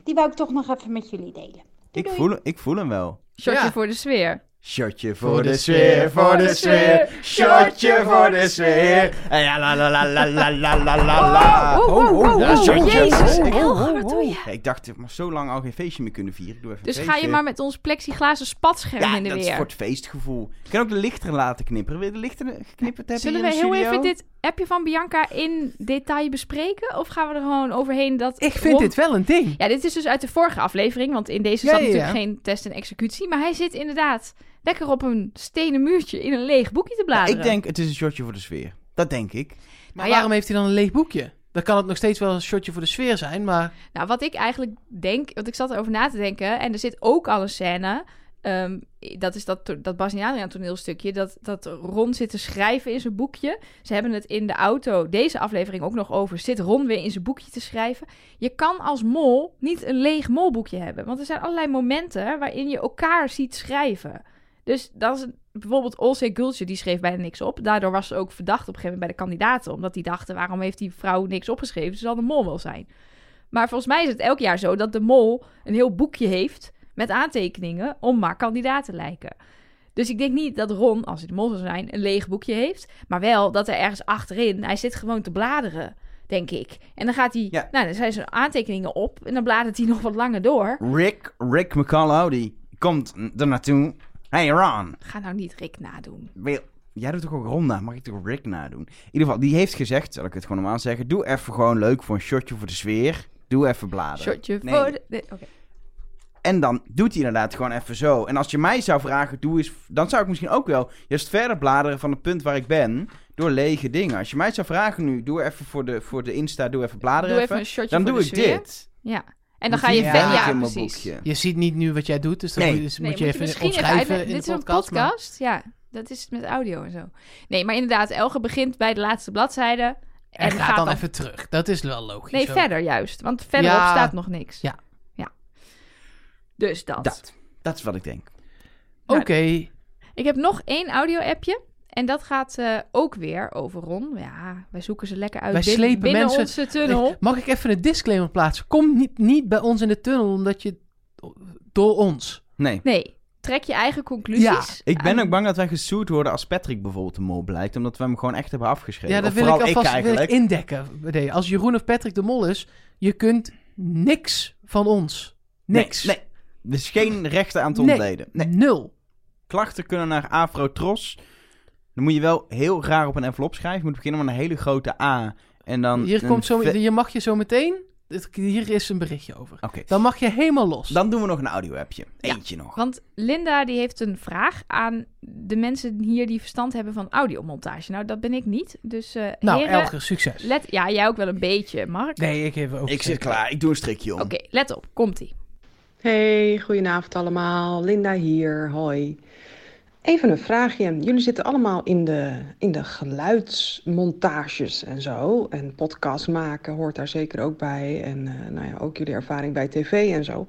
Die wou ik toch nog even met jullie delen. Doei, Ik doei. voel, ik voel hem wel. Shotje Ja. voor de sfeer. Shotje Voor de sfeer, voor de sfeer. Shotje voor de sfeer. En Ja, la la la la la la la la la. Wow, wow, wow, wow, Ja, wow. shotje. Jezus, Oh, oh, oh, wat oh. doe je? Ja, Ik dacht, ik mag zo lang al geen feestje meer kunnen vieren. Ik doe even Dus ga je maar met ons plexiglazen spatscherm Ja, in de dat is weer. voor het feestgevoel. Ik kan ook de lichten laten knipperen. Wil je de lichten geknipperd hebben Zullen we heel even dit appje van Bianca in detail bespreken? Of gaan we er gewoon overheen dat... Ik vind Ron- dit wel een ding. Ja, dit is dus uit de vorige aflevering, want in deze Ja, zat ja, natuurlijk ja. geen test en executie. Maar hij zit inderdaad lekker op een stenen muurtje in een leeg boekje te bladeren. ik denk, het is een shotje voor de sfeer. Dat denk ik. Maar Nou waarom heeft hij dan een leeg boekje? Dan kan het nog steeds wel een shotje voor de sfeer zijn, maar... Nou, wat ik eigenlijk denk, want ik zat erover na te denken, en er zit ook al een scène. Ehm, dat is dat, dat Bas en toneelstukje. Dat, dat Ron zit te schrijven in zijn boekje. Ze hebben het in de auto, deze aflevering ook nog over. Zit Ron weer in zijn boekje te schrijven. Je kan als mol niet een leeg molboekje hebben. Want er zijn allerlei momenten waarin je elkaar ziet schrijven. Dus dat is bijvoorbeeld Olse Gultje, die schreef bijna niks op. Daardoor was ze ook verdacht op een gegeven moment bij de kandidaten. Omdat die dachten, waarom heeft die vrouw niks opgeschreven? Ze zal de mol wel zijn. Maar volgens mij is het elk jaar zo dat de mol een heel boekje heeft met aantekeningen om maar kandidaat te lijken. Dus ik denk niet dat Ron, als hij de mol zou zijn, een leeg boekje heeft. Maar wel dat er ergens achterin, hij zit gewoon te bladeren, denk ik. En dan gaat hij, Ja. nou, dan zijn zijn aantekeningen op en dan bladert hij nog wat langer door. Rick, Rick McCullough, die komt er naartoe. Hey Ron, Ga nou niet Rick nadoen. wil... Jij doet toch ook Ronda, mag ik toch Rick nadoen? In ieder geval, die heeft gezegd, zal ik het gewoon normaal zeggen. Doe even gewoon leuk voor een shotje voor de sfeer. Doe even bladeren. Shotje Nee. voor de... Oké. En dan doet hij inderdaad gewoon even zo. En als je mij zou vragen, doe eens... Dan zou ik misschien ook wel juist verder bladeren van het punt waar ik ben. Door lege dingen. Als je mij zou vragen nu, doe even voor de, voor de Insta, doe even bladeren Doe even. even een shotje dan voor doe de ik sfeer. dit. Ja. En dan ga je verder... het Ja, in mijn precies. boekje. Je ziet niet nu wat jij doet, dus dan Nee. moet je, dus Nee, moet je even misschien even opschrijven in Dit de is een podcast. maar- podcast. Ja, dat is met audio en zo. Nee, maar inderdaad, Elge begint bij de laatste bladzijde. En, En gaat gaat dan even terug. Dat is wel logisch. Nee, verder juist. Want verderop Ja. staat nog niks. Ja. Dus dat. Dat. Dat is wat ik denk. Oké. Ik heb nog één audio-appje. En dat gaat eh, ook weer over Ron. Ja, wij zoeken ze lekker uit Wij bin- slepen binnen mensen- onze tunnel. Mag ik even een disclaimer plaatsen? Kom niet, niet bij ons in de tunnel, omdat je... Door ons. Nee. Nee, trek je eigen conclusies. Ja, Ik ben ook bang dat wij gesuurd worden als Patrick bijvoorbeeld de mol blijkt. Omdat we hem gewoon echt hebben afgeschreven. Ja, dat Of wil ik wil ik eigenlijk. indekken. Nee, Als Jeroen of Patrick de Mol is, je kunt niks van ons. Niks. Nee, nee. Er is geen rechten aan te Nee. ontleden. Nee. Nul. Klachten kunnen naar Afrotros. Dan moet je wel heel raar op een envelop schrijven. Je moet beginnen met een hele grote A. En dan... Hier, komt zo, hier mag je zo meteen... Hier is een berichtje over. Oké. Dan mag je helemaal los. Dan doen we nog een audio-appje. Eentje nog. Want Linda die heeft een vraag aan de mensen hier die verstand hebben van audiomontage. Nou, dat ben ik niet. Dus eh nou, heren, Elger, succes. let... Ja, jij ook wel een beetje, Mark. Nee, ik heb ook... Ik zit klaar. Ik doe een strikje om. Oké, let op. Komt-ie. Hey, goedenavond allemaal. Linda hier. Hoi. Even een vraagje. Jullie zitten allemaal in de, in de geluidsmontages en zo. En podcast maken hoort daar zeker ook bij. En eh, nou ja, ook jullie ervaring bij tv en zo.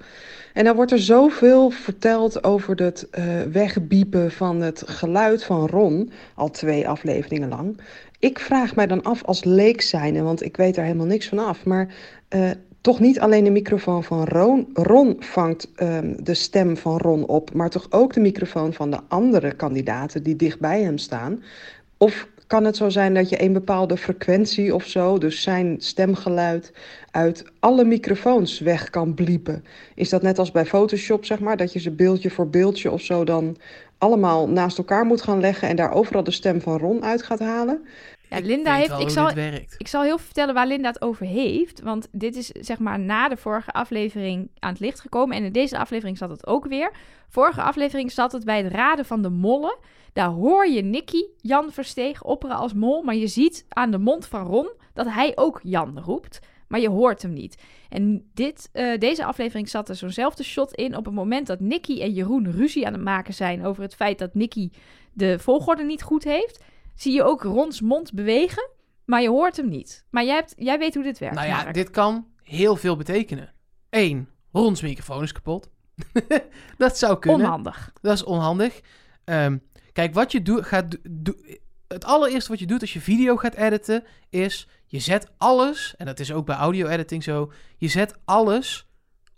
En dan wordt er zoveel verteld over het eh wegbiepen van het geluid van Ron. Al twee afleveringen lang. Ik vraag mij dan af als leek zijnde, want ik weet daar helemaal niks van af. Maar eh, toch niet alleen de microfoon van Ron, Ron vangt ehm, de stem van Ron op, maar toch ook de microfoon van de andere kandidaten die dicht bij hem staan. Of kan het zo zijn dat je een bepaalde frequentie of zo, dus zijn stemgeluid, uit alle microfoons weg kan bliepen? Is dat net als bij Photoshop, zeg maar, dat je ze beeldje voor beeldje of zo dan allemaal naast elkaar moet gaan leggen en daar overal de stem van Ron uit gaat halen? Ja, Ik Linda weet heeft... Ik zal, ik zal heel veel vertellen waar Linda het over heeft. Want dit is zeg maar na de vorige aflevering aan het licht gekomen. En in deze aflevering zat het ook weer. Vorige aflevering zat het bij het raden van de mollen. Daar hoor je Nicky, Jan Versteeg, opperen als mol. Maar je ziet aan de mond van Ron dat hij ook Jan roept. Maar je hoort hem niet. En dit, eh, deze aflevering zat er zo'nzelfde shot in op het moment dat Nicky en Jeroen ruzie aan het maken zijn over het feit dat Nicky de volgorde niet goed heeft. Zie je ook Rons mond bewegen, maar je hoort hem niet. Maar jij, hebt, jij weet hoe dit werkt. Nou ja, Mark. dit kan heel veel betekenen. Eén, Rons microfoon is kapot. dat zou kunnen. Onhandig. Dat is onhandig. Ehm, kijk, wat je doet, gaat do- do- het allereerste wat je doet als je video gaat editen, is je zet alles, en dat is ook bij audio editing zo, je zet alles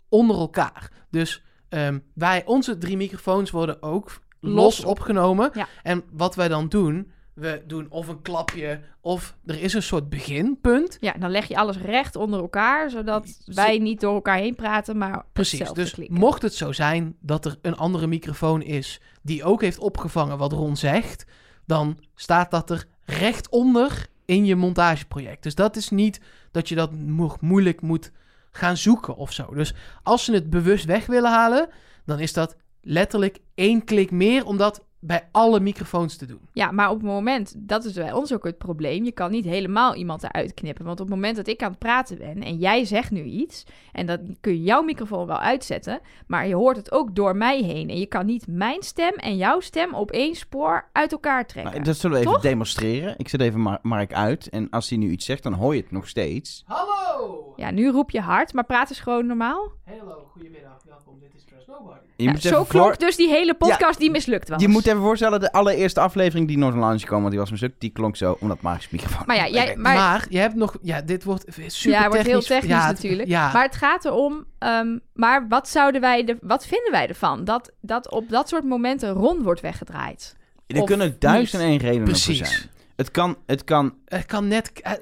onder elkaar. Dus ehm, wij, onze drie microfoons worden ook los, Los op- opgenomen. Ja. En wat wij dan doen, we doen of een klapje, of er is een soort beginpunt. Ja, dan leg je alles recht onder elkaar, zodat Zo- wij niet door elkaar heen praten, maar Precies, dus mocht het zo zijn dat er een andere microfoon is die ook heeft opgevangen wat Ron zegt, dan staat dat er recht onder in je montageproject. Dus dat is niet dat je dat mo- moeilijk moet gaan zoeken of zo. Dus als ze het bewust weg willen halen, dan is dat letterlijk één klik meer om dat bij alle microfoons te doen. Ja, maar op het moment, dat is bij ons ook het probleem. Je kan niet helemaal iemand eruit knippen. Want op het moment dat ik aan het praten ben en jij zegt nu iets, en dan kun je jouw microfoon wel uitzetten, maar je hoort het ook door mij heen. En je kan niet mijn stem en jouw stem op één spoor uit elkaar trekken. Nou, dat zullen we even Toch? demonstreren. Ik zet even Mar- Mark uit. En als hij nu iets zegt, dan hoor je het nog steeds. Hallo! Ja, nu roep je hard, maar praat eens gewoon normaal. Hallo, goedemiddag, dit is Trust Nobody. Je Ja, moet zo even klonk voor- dus die hele podcast die mislukt was. Je moet even voorstellen, de allereerste aflevering die online is gekomen, want die was mislukt, die klonk zo, omdat Mark's microfoon... Maar ja, jij, maar, Maar, je hebt nog, ja, dit wordt super ja, het wordt heel technisch. Ja, natuurlijk. Ja, Maar het gaat erom, ehm, maar wat zouden wij, er, wat vinden wij ervan? Dat, dat op dat soort momenten rond wordt weggedraaid. er kunnen duizend en één redenen voor precies. zijn. Het kan, het kan, Het kan net, eh, eh,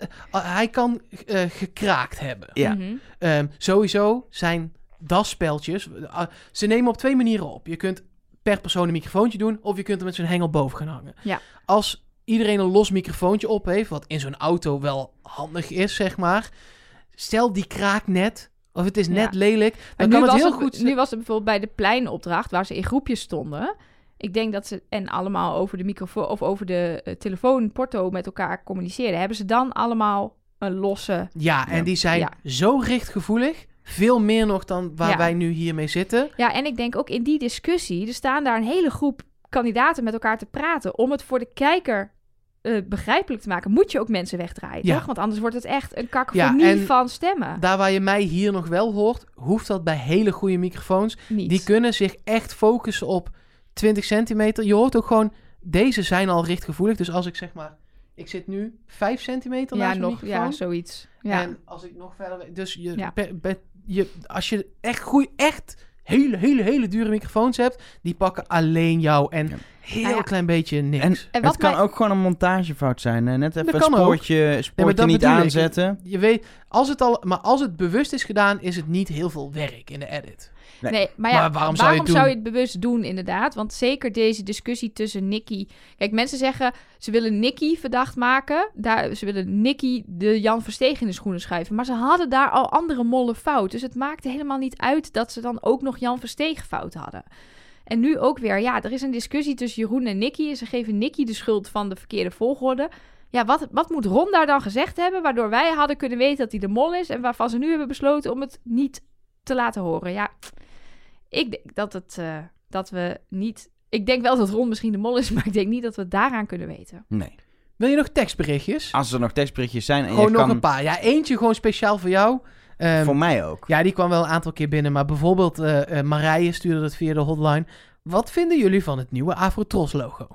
hij kan eh, gekraakt hebben. ja. Ehm, sowieso zijn dasspeltjes, eh, ze nemen op twee manieren op. Je kunt per persoon een microfoontje doen, of je kunt er met zo'n hengel boven gaan hangen. Ja. Als iedereen een los microfoontje op heeft, wat in zo'n auto wel handig is, zeg maar. Stel die kraakt net, of het is net Ja. lelijk, dan kan het was heel het, goed... nu was het bijvoorbeeld bij de pleinopdracht, waar ze in groepjes stonden. Ik denk dat ze, en allemaal over de microfoon of over de eh, telefoon, porto met elkaar communiceerden. Hebben ze dan allemaal een losse... Ja, en die zijn Ja. zo richtgevoelig. Veel meer nog dan waar Ja. wij nu hiermee zitten. Ja, en ik denk ook in die discussie, er staan daar een hele groep kandidaten met elkaar te praten. Om het voor de kijker eh, begrijpelijk te maken, moet je ook mensen wegdraaien, Ja. toch? Want anders wordt het echt een kakofonie van stemmen. Daar waar je mij hier nog wel hoort, hoeft dat bij hele goede microfoons. Niet. Die kunnen zich echt focussen op 20 centimeter. Je hoort ook gewoon, deze zijn al richtgevoelig. Dus als ik zeg maar, ik zit nu 5 centimeter ja, naast nog, microfoon. ja, zoiets. Ja. En als ik nog verder... Dus je, Ja. Je, als je echt goeie, echt hele, hele, hele dure microfoons hebt, die pakken alleen jou en Ja. heel Nou ja. klein beetje niks. En, En het kan mij- ook gewoon een montagefout zijn. hè. Net even een spoortje, spoortje niet ik. aanzetten. Je weet, als het al, maar als het bewust is gedaan, is het niet heel veel werk in de edit. Nee. Nee, maar ja, Maar waarom waarom, zou je het bewust doen, inderdaad? Want zeker deze discussie tussen Nicky... Kijk, mensen zeggen, ze willen Nicky verdacht maken. Daar, ze willen Nicky de Jan Versteeg in de schoenen schuiven. Maar ze hadden daar al andere mollen fout. Dus het maakte helemaal niet uit dat ze dan ook nog Jan Versteeg fout hadden. En nu ook weer, ja, er is een discussie tussen Jeroen en Nicky. En ze geven Nicky de schuld van de verkeerde volgorde. Ja, wat, wat moet Ron daar dan gezegd hebben... waardoor wij hadden kunnen weten dat hij de mol is... en waarvan ze nu hebben besloten om het niet te laten horen? Ja, ik denk dat, het, eh, dat we niet ik denk wel dat Ron misschien de mol is, maar ik denk niet dat we het daaraan kunnen weten. Nee. Wil je nog tekstberichtjes? Als er nog testberichtjes zijn en gewoon je nog kan... een paar. Ja, eentje gewoon speciaal voor jou. Ehm, Voor mij ook. Ja, die kwam wel een aantal keer binnen. Maar bijvoorbeeld eh, eh, Marije stuurde dat via de hotline. Wat vinden jullie van het nieuwe Afrotros logo?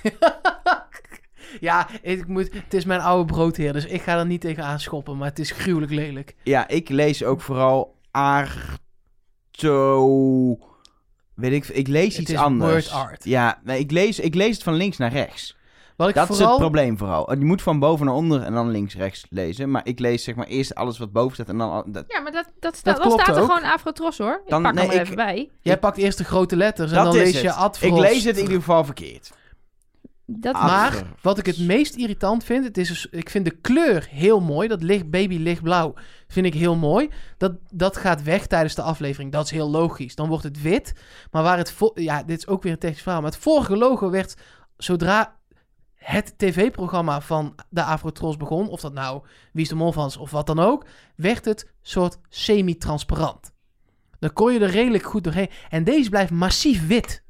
ja, ik moet, het is mijn oude broodheer, dus ik ga er niet tegen aanschoppen. Maar het is gruwelijk lelijk. Ja, ik lees ook vooral Arto... Weet ik, ik lees Het iets is anders. word art. Ja, nee, ik lees, ik lees het van links naar rechts. Wat ik Dat is vooral... het probleem vooral. Je moet van boven naar onder en dan links rechts lezen. Maar ik lees zeg maar eerst alles wat boven staat en dan... Dat, Ja, maar dat, dat, sta- Dat staat er ook. gewoon Afrotros hoor. Ik Dan- pak nee, hem er ik- even bij. Jij pakt eerst de grote letters en dan is lees het. je Adfrost. Ik lees het in ieder geval verkeerd. Dat. Maar wat ik het meest irritant vind, het is dus, ik vind de kleur heel mooi. Dat licht, baby lichtblauw vind ik heel mooi. Dat, dat gaat weg tijdens de aflevering. Dat is heel logisch. Dan wordt het wit. Maar waar het... Ja, dit is ook weer een technisch verhaal. Maar het vorige logo werd, zodra het tv-programma van de Afrotros begon... of dat nou Wie is de Mol was of wat dan ook... werd het soort semi-transparant. Dan kon je er redelijk goed doorheen. En deze blijft massief wit.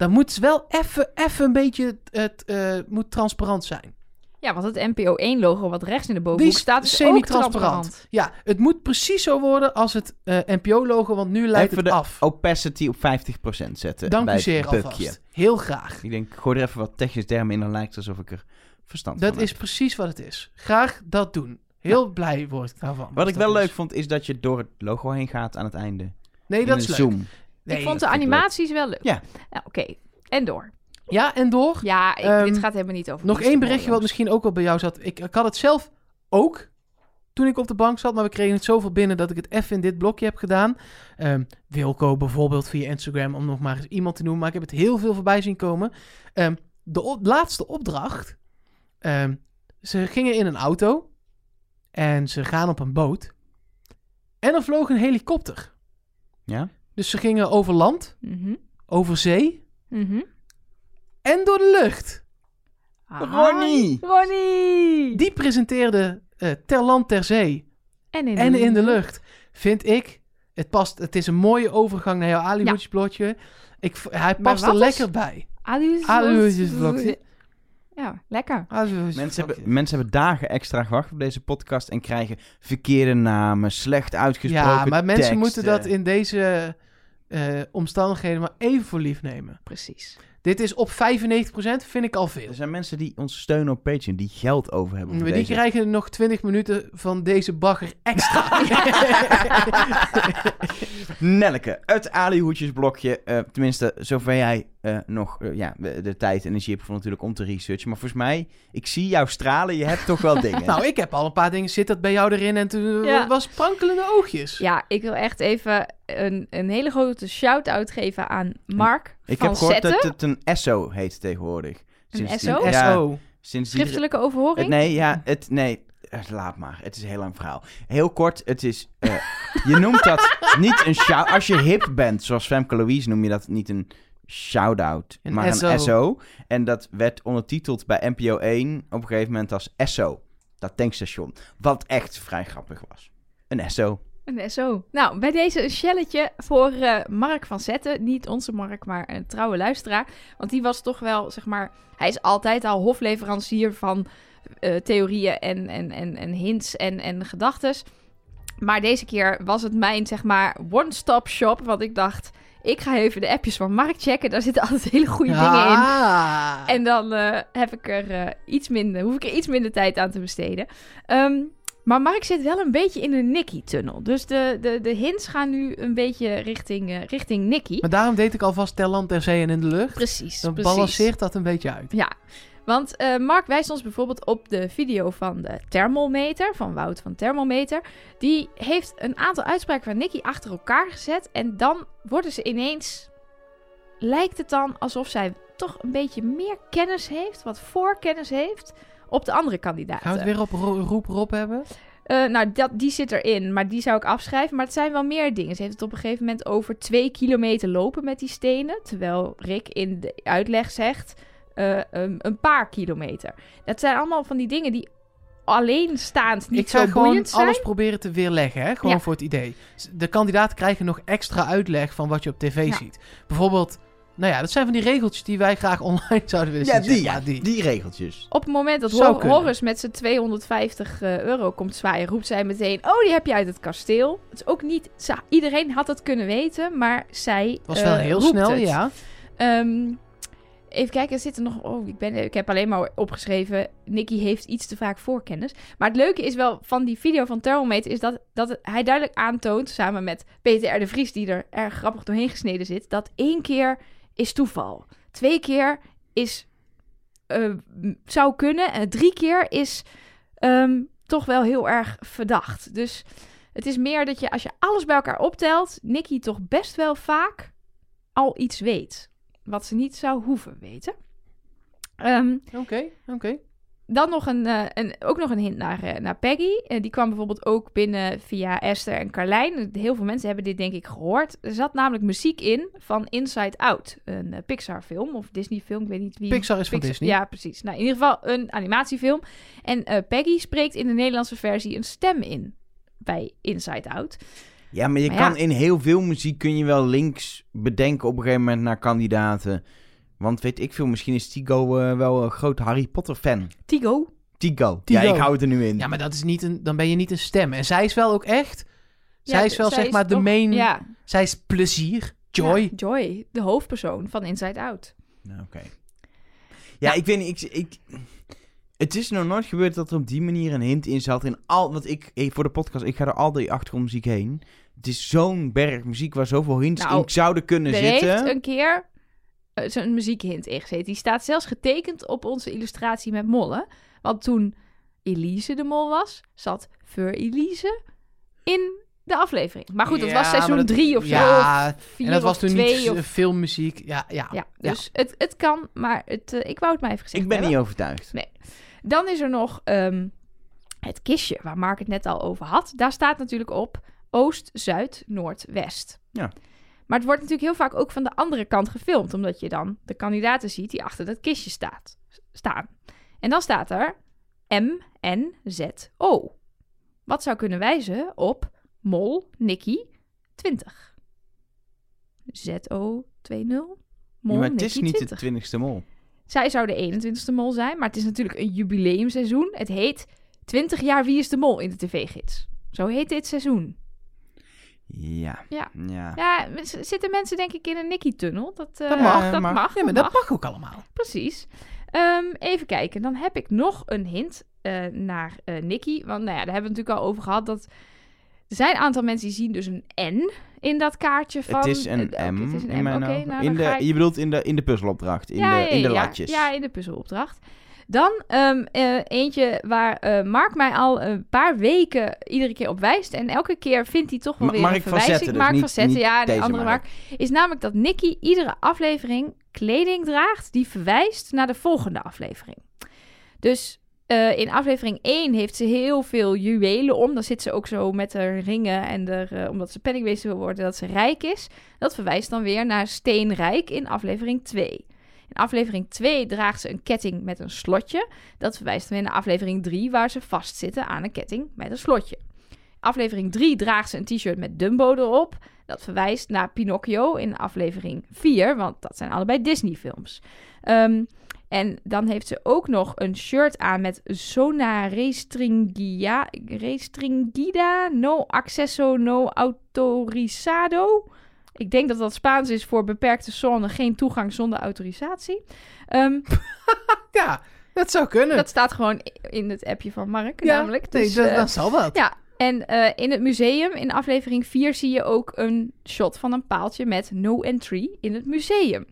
Dan moet het wel even even een beetje... Het eh, moet transparant zijn. Ja, want het NPO 1 logo wat rechts in de bovenhoek staat is ook semi-transparant. transparant. Ja, het moet precies zo worden als het eh, NPO-logo, want nu lijkt Even het de af. opacity op 50% zetten Dank bij u zeer bukje. alvast. Heel graag. Ik denk, gooi er even wat technische termen in, dan lijkt het alsof ik er verstand Dat van is heb. precies wat het is. Graag dat doen. Heel blij word ik daarvan. Wat ik wel is. leuk vond, is dat je door het logo heen gaat aan het einde. Nee, In dat een is leuk. Zoom. Nee, ik vond de animaties wel leuk. Ja. Nou, Oké, en door. Ja, en door. Ja, ik, Ehm, dit gaat helemaal niet over. Nog één berichtje wat misschien ook wel bij jou zat. Ik, ik had het zelf ook toen ik op de bank zat, maar we kregen het zoveel binnen dat ik het even in dit blokje heb gedaan. Ehm, Wilco bijvoorbeeld via Instagram, om nog maar eens iemand te noemen. Maar ik heb het heel veel voorbij zien komen. Ehm, de op- laatste opdracht. ehm, ze gingen in een auto en ze gaan op een boot. En er vloog een helikopter. Ja? Dus ze gingen over land, Mhm, over zee mhm. en door de lucht. Ah, Ronnie! Ronnie! Die presenteerde eh, ter land, ter zee En in, en in de lucht. Vind ik, het past, het is een mooie overgang naar jouw Aliwoodje-blotje. Ik, v- hij past er wat is- lekker bij. Alu'tjesblokje. Ja, lekker. Mensen hebben, mensen hebben dagen extra gewacht op deze podcast en krijgen verkeerde namen, slecht uitgesproken Ja, maar mensen teksten. moeten dat in deze eh, omstandigheden maar even voor lief nemen. Precies. Dit is op 95% vind ik al veel. Er zijn mensen die ons steunen op Patreon, die geld over hebben voor Maar die deze. krijgen nog 20 minuten van deze bagger extra. Nelke, het alihoedjesblokje. eh tenminste, zover jij eh, nog eh, ja, de, de tijd en energie hebt voor natuurlijk om te researchen. Maar volgens mij, ik zie jou stralen, je hebt toch wel dingen. nou, ik heb al een paar dingen. Zit dat bij jou erin? En toen Ja. was sprankelende oogjes. Ja, ik wil echt even een, een hele grote shout-out geven aan Mark ik van heb gehoord Zetten. dat het een SO heet tegenwoordig. Een Sindsdien- SO? Ja, SO. sinds die- Schriftelijke overhoring? Het, nee, ja, het, nee, eh, laat maar. Het is een heel lang verhaal. Heel kort, het is, eh, je noemt dat niet een shout Als je hip bent, zoals Femke Louise, noem je dat niet een shout-out, Een maar SO. een SO. En dat werd ondertiteld bij NPO 1 op een gegeven moment als SO. Dat tankstation. Wat echt vrij grappig was. Een SO. Een SO. Nou, bij deze een shelletje voor eh, Mark van Zetten. Niet onze Mark, maar een trouwe luisteraar. Want die was toch wel, zeg maar... Hij is altijd al hofleverancier van eh, theorieën en, en, en, en hints en, en gedachtes. Maar deze keer was het mijn, zeg maar, one-stop shop. Want ik dacht, ik ga even de appjes van Mark checken. Daar zitten altijd hele goede dingen in. Ah. En dan eh, heb ik er eh, iets minder, hoef ik er iets minder tijd aan te besteden. Ehm, maar Mark zit wel een beetje in een Nicky-tunnel. Dus de, de, de hints gaan nu een beetje richting, eh, richting Nicky. Maar daarom deed ik alvast ter land, ter zee en in de lucht. Precies, Dan precies. balanceert dat een beetje uit. Ja, want eh, Mark wijst ons bijvoorbeeld op de video van de thermometer, van Wout van Thermometer. Die heeft een aantal uitspraken van Nicky achter elkaar gezet. En dan worden ze ineens, lijkt het dan alsof zij toch een beetje meer kennis heeft, wat voorkennis heeft, op de andere kandidaten. Gaan we het weer op ro- roep Rob hebben? Eh, nou, dat, die zit erin, maar die zou ik afschrijven. Maar het zijn wel meer dingen. Ze heeft het op een gegeven moment over twee kilometer lopen met die stenen. Terwijl Rick in de uitleg zegt eh, um, een paar kilometer. Dat zijn allemaal van die dingen die alleenstaand niet ik zo ga gewoon zijn. alles proberen te weerleggen, hè? gewoon Ja. voor het idee. De kandidaten krijgen nog extra uitleg van wat je op tv Ja. ziet. Bijvoorbeeld, nou ja, dat zijn van die regeltjes die wij graag online zouden willen Ja, zien. die, Ja, die. die regeltjes. Op het moment dat Zou Hor- kunnen. Horus met zijn 250 eh, euro komt zwaaien, roept zij meteen: Oh, die heb je uit het kasteel. Het is ook niet. iedereen had het kunnen weten, maar zij. Het was wel eh, heel snel, het. ja. Ehm, even kijken, er zitten nog. Oh, ik, ben, ik heb alleen maar opgeschreven. Nicky heeft iets te vaak voorkennis. Maar het leuke is wel van die video van Thermometer. Is dat, dat hij duidelijk aantoont. Samen met Peter R. de Vries, die er erg grappig doorheen gesneden zit. Dat één keer is toeval. Twee keer is. eh, zou kunnen. En drie keer is. ehm, toch wel heel erg verdacht. Dus het is meer dat je, als je alles bij elkaar optelt. Nicky toch best wel vaak al iets weet. Wat ze niet zou hoeven weten. Ehm, Oké, oké. dan nog een, een, ook nog een hint naar, eh, naar Peggy. Eh, die kwam bijvoorbeeld ook binnen via Esther en Carlijn. Heel veel mensen hebben dit denk ik gehoord. Er zat namelijk muziek in van Inside Out. Een eh, Pixar film of Disney film. Ik weet niet wie. Pixar is van Disney. Ja, precies. Nou, in ieder geval een animatiefilm. En Peggy spreekt in de Nederlandse versie een stem in bij Inside Out. Ja, maar je Maar kan ja. in heel veel muziek kun je wel links bedenken op een gegeven moment naar kandidaten. Want weet ik veel, misschien is Tigo eh, wel een groot Harry Potter fan. Tigo. Tigo. Tigo. Ja, ik hou het er nu in. Ja, maar dat is niet een, dan ben je niet een stem. En zij is wel ook echt... zij Ja, is wel zij zeg maar de toch- main... Ja, Zij is plezier, joy. Ja, Joy, de hoofdpersoon van Inside Out. Nou, Oké. Ja, ik weet niet, ik, ik... Het is nog nooit gebeurd dat er op die manier een hint in zat. In al, want ik, eh, voor de podcast, ik ga er al die achtergrondmuziek heen. Het is zo'n berg muziek waar zoveel hints Nou, in zouden kunnen Er zitten. heeft een keer eh, zo'n muziekhint ingezeten. Die staat zelfs getekend op onze illustratie met mollen. Want toen Elise de mol was, zat Fur Elise in de aflevering. Maar goed, dat Ja, was seizoen dat- drie of zo. Ja, of vier en dat was toen twee. niet of... filmmuziek. Ja, ja. Ja, dus Het, het kan, maar het, eh, ik wou het maar even gezegd Ik ben hebben. niet overtuigd. Dan is er nog ehm, het kistje waar Mark het net al over had. Daar staat natuurlijk op oost, zuid, noord, west. Ja. Maar het wordt natuurlijk heel vaak ook van de andere kant gefilmd, omdat je dan de kandidaten ziet die achter dat kistje staat, staan. En dan staat er M, N, Z, O. Wat zou kunnen wijzen op Mol, Nicky, 20. ZO 20. Mol, Ja, maar het is Nicky, niet 20. de twintigste mol. Zij zou de 21ste mol zijn, maar het is natuurlijk een jubileumseizoen. Het heet 20 jaar Wie is de Mol in de tv-gids. Zo heet dit seizoen. Ja. Ja. Ja. Ja, zitten mensen denk ik in een Nicky-tunnel? Dat, eh, Dat mag, Dat mag. mag, Nee, maar dat mag. mag ook allemaal. Precies. Ehm, even kijken, dan heb ik nog een hint eh, naar eh Nicky. Want nou ja, daar hebben we het natuurlijk al over gehad. Dat er zijn een aantal mensen die zien dus een N in dat kaartje van... het is een M het is een in M. mijn Oké, ogen. nou, in dan de, ik- Je bedoelt in de, in de puzzelopdracht, in Ja, de, ja, in de ja, latjes. Ja, in de puzzelopdracht. Dan ehm, eh, eentje waar eh, Mark mij al een paar weken iedere keer op wijst. En elke keer vindt hij toch wel Ma- weer Mark een verwijzing. Zetten, dus Mark niet- van Zetten, niet ja, de andere Mark. Mark. Is namelijk dat Nicky iedere aflevering kleding draagt die verwijst naar de volgende aflevering. Dus eh, in aflevering 1 heeft ze heel veel juwelen om. Dan zit ze ook zo met haar ringen en er, omdat ze penningwezen wil worden, dat ze rijk is. Dat verwijst dan weer naar Steenrijk in aflevering 2. In aflevering 2 draagt ze een ketting met een slotje. Dat verwijst weer naar aflevering 3, waar ze vastzitten aan een ketting met een slotje. Aflevering 3 draagt ze een t-shirt met Dumbo erop. Dat verwijst naar Pinocchio in aflevering 4, want dat zijn allebei Disney-films. Ehm, en dan heeft ze ook nog een shirt aan met Zona Restringia, Restringida No Acceso No Autorizado. Ik denk dat dat Spaans is voor beperkte zone, geen toegang zonder autorisatie. Ehm, Ja, dat zou kunnen. dat staat gewoon in het appje van Mark, ja, namelijk. nee, Dus, dat, eh, dan zal dat. ja, en eh, in het museum, in aflevering 4, zie je ook een shot van een paaltje met no entry in het museum.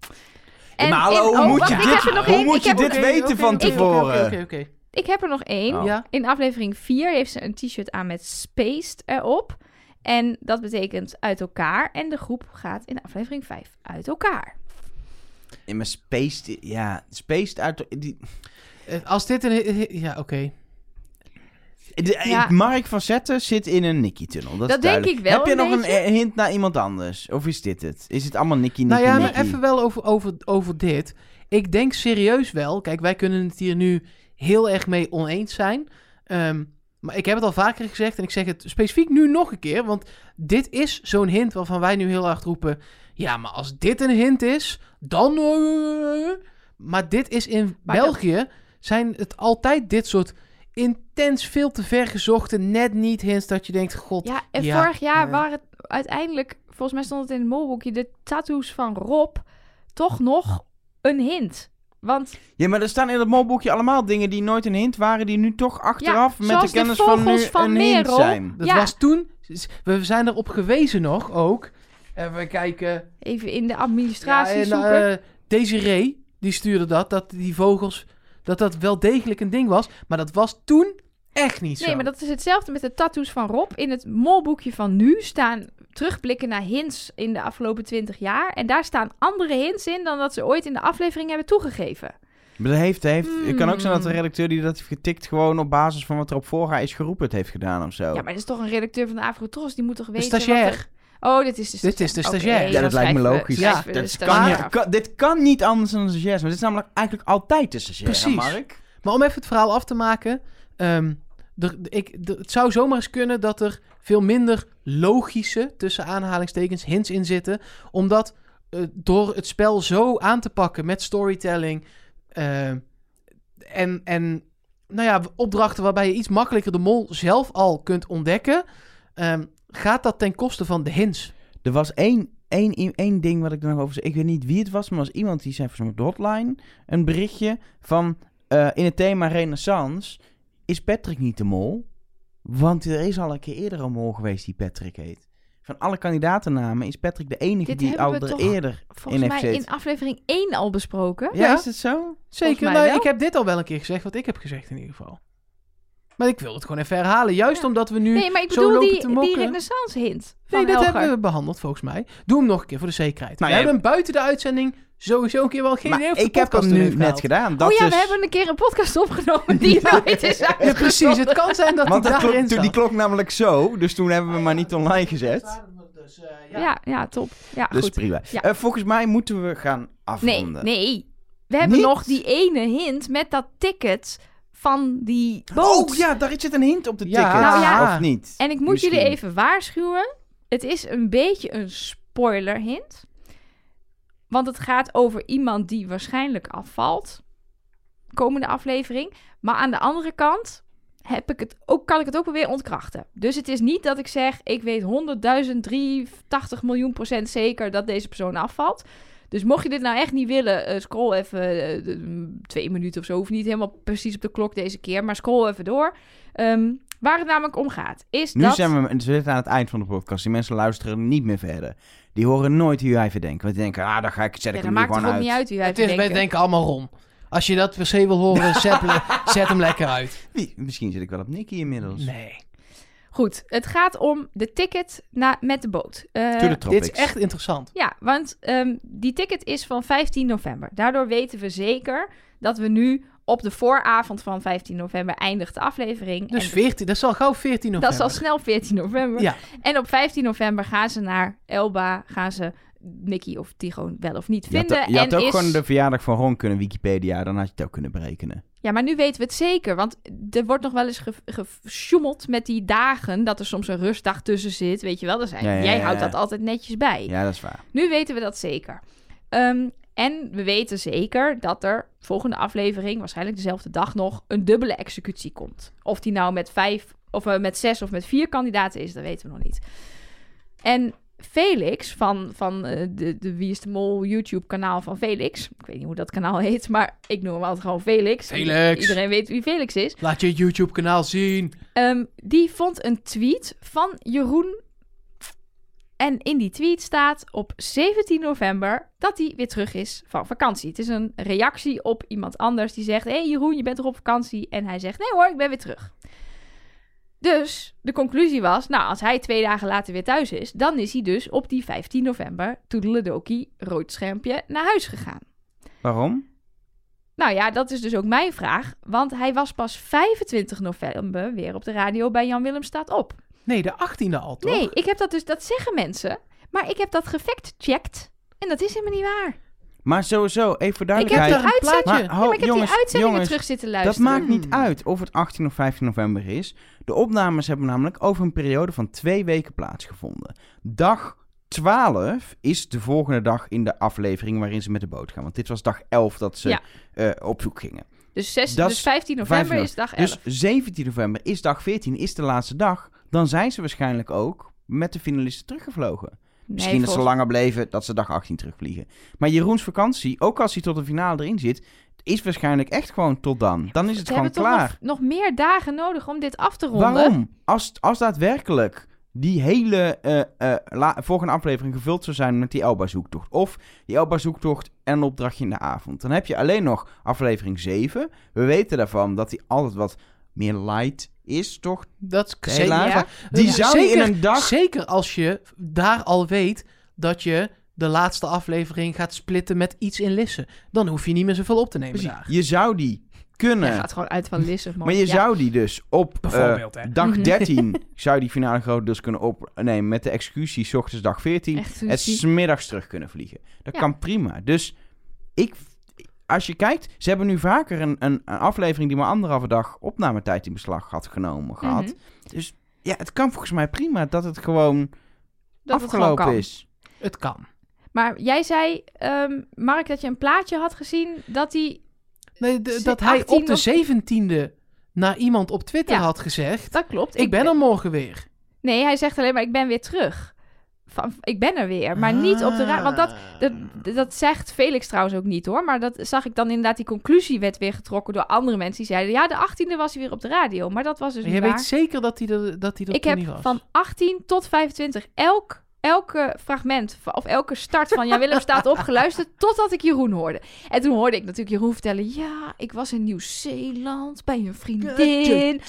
Ja, maar hallo, hoe oh, moet je dit- hoe moet je dit weten van tevoren? Oké, oké, oké. Ik heb er nog één. Oh. Ja. In aflevering 4 heeft ze een t-shirt aan met Spaced erop. En dat betekent uit elkaar. En de groep gaat in aflevering 5 uit elkaar. In mijn Spaced... Ja, Spaced uit... Die, Eh, Als dit een... Ja, oké. de- Ja. Mark van Zetten zit in een Nicky-tunnel. Dat, is Dat denk ik wel Heb je een nog beetje. een eh, hint naar iemand anders? Of is dit het? Is het allemaal Nicky, Nicky, Nou ja, maar even wel over, over, over dit. Ik denk serieus wel... Kijk, wij kunnen het hier nu heel erg mee oneens zijn. Ehm, maar ik heb het al vaker gezegd en ik zeg het specifiek nu nog een keer. Want dit is zo'n hint waarvan wij nu heel hard roepen... Ja, maar als dit een hint is, dan... eh, maar dit is in Maar België... zijn het altijd dit soort intens veel te ver gezochte... net niet hints dat je denkt... God, Ja, en Ja, vorig jaar ja. waren het uiteindelijk, volgens mij stond het in het molboekje, de tattoos van Rob toch nog een hint. Want Ja, maar er staan in het molboekje allemaal dingen die nooit een hint waren, die nu toch achteraf met de de kennis van nu van een hint Merel. zijn. dat Ja. was toen... We zijn erop gewezen nog ook. Even kijken... even in de administratie Ja, en, zoeken. eh, Desiree, die stuurde dat, dat die vogels, dat dat wel degelijk een ding was. Maar dat was toen echt niet zo. nee, maar dat is hetzelfde met de tattoos van Rob. In het molboekje van nu staan terugblikken naar hints in de afgelopen 20 jaar. En daar staan andere hints in dan dat ze ooit in de aflevering hebben toegegeven. Maar dat heeft, heeft, Het kan ook zijn dat de Hmm. redacteur die dat heeft getikt gewoon op basis van wat er op voorgaat is geroepen het heeft gedaan of zo. Ja, maar dat is toch een redacteur van de Afrotros, die moet toch weten... wat stagiair. er- Oh, dit is de Dit is de stagiair. Ja, dat lijkt me logisch. Ja, we Dat de is- stagiair. kan, je- kan- dit kan niet anders dan een stagiair. Maar dit is namelijk eigenlijk altijd de stagiair, Precies. Mark. Maar om even het verhaal af te maken. ehm, er, ik, het zou zomaar eens kunnen dat er veel minder logische, tussen aanhalingstekens, hints in zitten. Omdat eh, door het spel zo aan te pakken met storytelling eh, en, en nou ja, opdrachten waarbij je iets makkelijker de mol zelf al kunt ontdekken, ehm, gaat dat ten koste van de hints. Er was één, één, één ding wat ik er nog over zei. Ik weet niet wie het was, maar was iemand die zei van de hotline een berichtje van eh, in het thema renaissance is Patrick niet de mol? Want er is al een keer eerder een mol geweest die Patrick heet. Van alle kandidatennamen is Patrick de enige Dit die hebben al we er toch eerder Volgens in mij heeft in aflevering 1 al besproken. Ja, Ja? is het zo? Zeker, nou, ik heb dit al wel een keer gezegd, wat ik heb gezegd in ieder geval. Maar ik wil het gewoon even herhalen, juist Ja. omdat we nu... Nee, maar ik zo bedoel lopen die, renaissance hint van Nee, dat Helger. hebben we behandeld volgens mij. Doe hem nog een keer voor de zekerheid. Nou we ja, hebben buiten de uitzending sowieso een keer wel geen idee ik heb hem nu net gedaan. Dat oh ja, is, we hebben een keer een podcast opgenomen die nooit is Ja, precies. Het kan zijn dat Want die klok, daarin toen zat. die klok namelijk zo, dus toen hebben we hem maar niet online gezet. Dus, Ja. ja, top. Ja, Dus goed. prima. Ja. Eh, volgens mij moeten we gaan Nee, afronden. nee. We hebben Niet? nog die ene hint met dat ticket van die boot. Oh ja, daar zit een hint op de Ja. ticket. Nou ja. Of niet? En ik moet Misschien. jullie even waarschuwen. Het is een beetje een spoiler hint. Want het gaat over iemand die waarschijnlijk afvalt. Komende aflevering. Maar aan de andere kant heb ik het ook, kan ik het ook weer ontkrachten. Dus het is niet dat ik zeg, ik weet 100.083 miljoen procent zeker dat deze persoon afvalt. Dus mocht je dit nou echt niet willen, eh, scroll even eh, de- twee minuten of zo. Hoeft niet helemaal precies op de klok deze keer, maar scroll even door. Ehm, waar het namelijk om gaat, is Nu dat... zijn we, we zitten aan het eind van de podcast. Die mensen luisteren niet meer verder. Die horen nooit hoe wij verdenken. Want die denken, ah, dan ga ik, zet Ja, ik hem maakt gewoon ook uit. niet uit wie wij Het is, wij denken. allemaal Ron. Als je dat per se wil horen, zet, le- zet hem lekker uit. Wie? Misschien zit ik wel op Nicky inmiddels. Nee. Goed, het gaat om de ticket naar, met de boot. Eh, tropics. Dit is echt interessant. ja, want ehm, die ticket is van 15 november. Daardoor weten we zeker dat we nu op de vooravond van 15 november eindigt de aflevering. Dus En 14, dat is al gauw 14 dat november. is al snel 14 november. Ja, En op 15 november gaan ze naar Elba, gaan ze Nicky of Tigo wel of niet Je had, vinden. je had en ook is... gewoon de verjaardag van Ron kunnen Wikipedia. Dan had je het ook kunnen berekenen. Ja, maar nu weten we het zeker. Want er wordt nog wel eens ge- gesjoemeld met die dagen. Dat er soms een rustdag tussen zit. Weet je wel? Dat zijn, Ja, ja, Jij ja, houdt ja. dat altijd netjes bij. Ja, dat is waar. Nu weten we dat zeker. Ehm, en we weten zeker dat er volgende aflevering, waarschijnlijk dezelfde dag nog, een dubbele executie komt. Of die nou met vijf, of eh, met zes of met vier kandidaten is, dat weten we nog niet. En Felix van, van eh, de, de Wie is de Mol YouTube kanaal van Felix. Ik weet niet hoe dat kanaal heet, maar ik noem hem altijd gewoon Felix. Felix. Iedereen weet wie Felix is. laat je YouTube kanaal zien. Ehm, die vond een tweet van Jeroen. En in die tweet staat op 17 november dat hij weer terug is van vakantie. Het is een reactie op iemand anders die zegt: Hé hey Jeroen, je bent toch op vakantie? En hij zegt: Nee hoor, ik ben weer terug. Dus de conclusie was: Nou, als hij twee dagen later weer thuis is, dan is hij dus op die 15 november, toedeledokie, rood schermpje, naar huis gegaan. Waarom? Nou ja, dat is dus ook mijn vraag. Want hij was pas 25 november weer op de radio bij Jan Willem staat op. Nee, de 18e al, toch? Nee, ik heb dat dus, dat zeggen mensen. Maar ik heb dat gefact-checked. En dat is helemaal niet waar. Maar sowieso, even voor Ik heb duidelijkheid. daar die uitzending, plaatje. ja, Maar maar ho, ik heb jongens, die uitzendingen jongens, terug zitten Dat luisteren. maakt niet Hmm. uit of het 18 of 15 november is. De opnames hebben namelijk over een periode van twee weken plaatsgevonden. Dag 12 is de volgende dag in de aflevering waarin ze met de boot gaan. Want dit was dag 11 dat ze Ja. eh, op zoek gingen. Dus, zes, Dat dus is 15 november 15 is dag 11. Dus 17 november is dag 14, is de laatste dag. Dan zijn ze waarschijnlijk ook met de finalisten teruggevlogen. Misschien nee, dat ze langer bleven, dat ze dag 18 terugvliegen. Maar Jeroens vakantie, ook als hij tot de finale erin zit, is waarschijnlijk echt gewoon tot dan. Dan is het Ze gewoon hebben toch klaar. nog, nog meer dagen nodig om dit af te ronden. Waarom? Als, als daadwerkelijk die hele la- volgende aflevering gevuld zou zijn met die Elba-zoektocht. Of die Elba-zoektocht en een opdrachtje in de avond. Dan heb je alleen nog aflevering 7. We weten daarvan dat die altijd wat meer light is, toch? Dat is Helaas. zeker. Ja. Die Ja, zou je in zeker- een dag... Zeker als je daar al weet dat je de laatste aflevering gaat splitten met iets in Lissen. Dan hoef je niet meer zoveel op te nemen Precies. daar. Je zou die kunnen... Je gaat gewoon uit van Lisse. Maar je zou die dus op eh, Bijvoorbeeld, hè. dag Mhm. 13 zou je die finale grotendeels kunnen opnemen met de executie 's ochtends dag 14 Echt en een 's middags terug kunnen vliegen. Dat Ja. kan prima. Dus ik, als je kijkt, ze hebben nu vaker een, een, een aflevering die maar anderhalve dag opnametijd in beslag had genomen gehad. Mhm. Dus ja, het kan volgens mij prima dat het gewoon Dat het gewoon afgelopen kan. is. Het kan. Maar jij zei, ehm, Mark, dat je een plaatje had gezien dat hij... Nee, dat hij 18 op de 17e naar iemand op Twitter Ja. had gezegd... Dat klopt. Ik ben er morgen weer. Nee, hij zegt alleen maar, ik ben weer terug. Van, ik ben er weer, maar niet op de raad. Want dat, dat, dat zegt Felix trouwens ook niet hoor. Maar dat zag ik dan inderdaad, die conclusie werd weer getrokken door andere mensen. Die zeiden, ja, de 18e was hij weer op de radio. Maar dat was dus niet waar. weet zeker dat hij er, dat hij er ik heb was. van 18 tot 25 elk, elke fragment of elke start van Ja Willem staat op geluisterd totdat ik Jeroen hoorde. En toen hoorde ik natuurlijk Jeroen vertellen, ja, ik was in Nieuw-Zeeland bij een vriendin.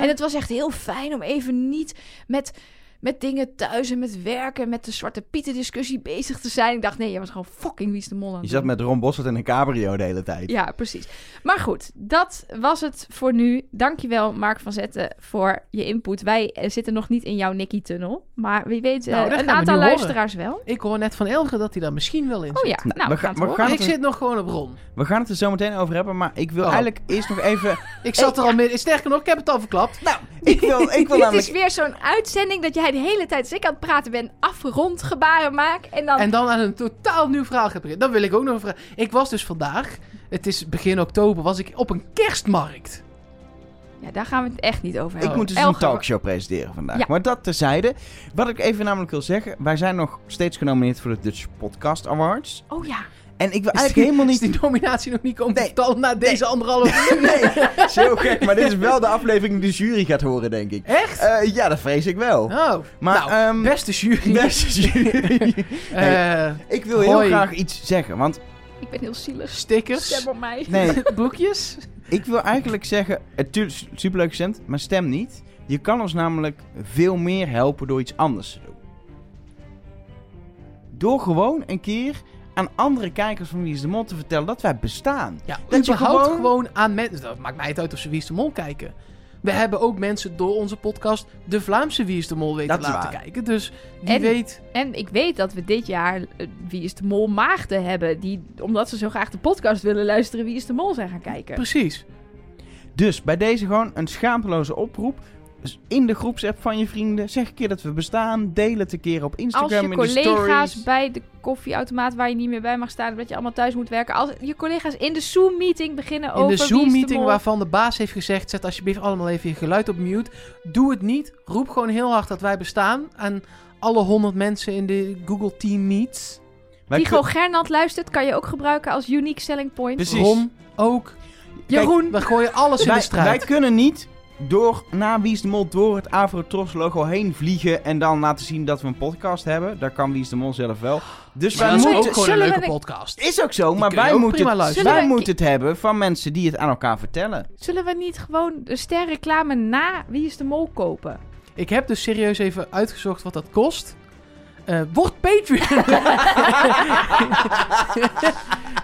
En het was echt heel fijn om even niet met, met dingen thuis en met werken, met de Zwarte Pieten discussie bezig te zijn. Ik dacht, nee, je was gewoon fucking Wie is de Mol aan Je zat doen. met Ron Bossert in een cabrio de hele tijd. Ja, precies. Maar goed, dat was het voor nu. Dankjewel, Mark van Zetten, voor je input. Wij eh, zitten nog niet in jouw Nicky-tunnel. Maar wie weet, eh, Nou, dat een we aantal horen. luisteraars wel. Ik hoor net van Elge dat hij daar misschien wel in Oh zit. ja, Nou, nou, we we gaan- we Ik zit nog gewoon op Ron. We gaan het er zo meteen over hebben, maar ik wil Oh. eigenlijk eerst nog even... Ik zat er al mee. Sterker nog, ik heb het al verklapt. Nou, ik wil, ik wil Dit namelijk... is weer zo'n uitzending dat jij de hele tijd, als ik aan het praten ben, afgerond gebaren maak. En dan... En dan aan een totaal nieuw verhaal gaat beginnen. Dan wil ik ook nog een vraag. Ik was dus vandaag, het is begin oktober, was ik op een kerstmarkt. Ja, daar gaan we het echt niet over Ik hebben. moet dus een talkshow presenteren vandaag. Ja. Maar dat terzijde. Wat ik even namelijk wil zeggen. Wij zijn nog steeds genomineerd voor de Dutch Podcast Awards. Oh ja. En ik wil Is eigenlijk die- helemaal Is niet... die nominatie nog niet komen Nee. vertellen na deze anderhalve uur? nee, dat is heel gek. Maar dit is wel de aflevering die de jury gaat horen, denk ik. Echt? Eh, ja, dat vrees ik wel. Oh, Maar, nou, ehm, beste jury. Beste jury. Eh, ik wil heel Hoi. graag iets zeggen. Want, Ik ben heel zielig. stickers. Stem op mij. nee, Boekjes. ik wil eigenlijk zeggen... Het is superleuk gestemd, maar stem niet. Je kan ons namelijk veel meer helpen door iets anders te doen. Door gewoon een keer aan andere kijkers van Wie is de Mol te vertellen dat wij bestaan. Ja, Dat je gewoon- gewoon... aan mensen... Dat maakt mij het uit of ze Wie is de Mol kijken. We hebben ook mensen door onze podcast de Vlaamse Wie is de Mol weten laten waar. kijken. Dus wie En- weet... En ik weet dat we dit jaar eh, Wie is de Mol maagden hebben. Die, omdat ze zo graag de podcast willen luisteren, Wie is de Mol zijn gaan kijken. Precies. Dus bij deze gewoon een schaamteloze oproep. Dus in de groepsapp van je vrienden. Zeg een keer dat we bestaan. Deel het een keer op Als Instagram je in de collega's stories. bij de koffieautomaat waar je niet meer bij mag staan, omdat je allemaal thuis moet werken. Als je collega's in de Zoom-meeting beginnen In over is de Zoom-meeting waarvan de baas heeft gezegd... zet alsjeblieft allemaal even je geluid op mute. Doe het niet. Roep gewoon heel hard dat wij bestaan. En alle honderd mensen in de Google Team Meets. Kun- Gernand luistert, kan je ook gebruiken als unique selling point. Precies. Ron ook. Jeroen. We gooien alles in de strijd. wij kunnen niet door na Wie is de Mol door het Avrotros logo heen vliegen. En dan laten zien dat we een podcast hebben. Daar kan Wie is de Mol zelf wel. Dus Maar wij dat is moeten... ook gewoon een leuke we- podcast. Is ook zo, maar wij moeten, het, wij we- moeten het hebben van mensen die het aan elkaar vertellen. Zullen we niet gewoon de sterreclame na Wie is de Mol kopen? Ik heb dus serieus even uitgezocht wat dat kost. Eh word Patreon.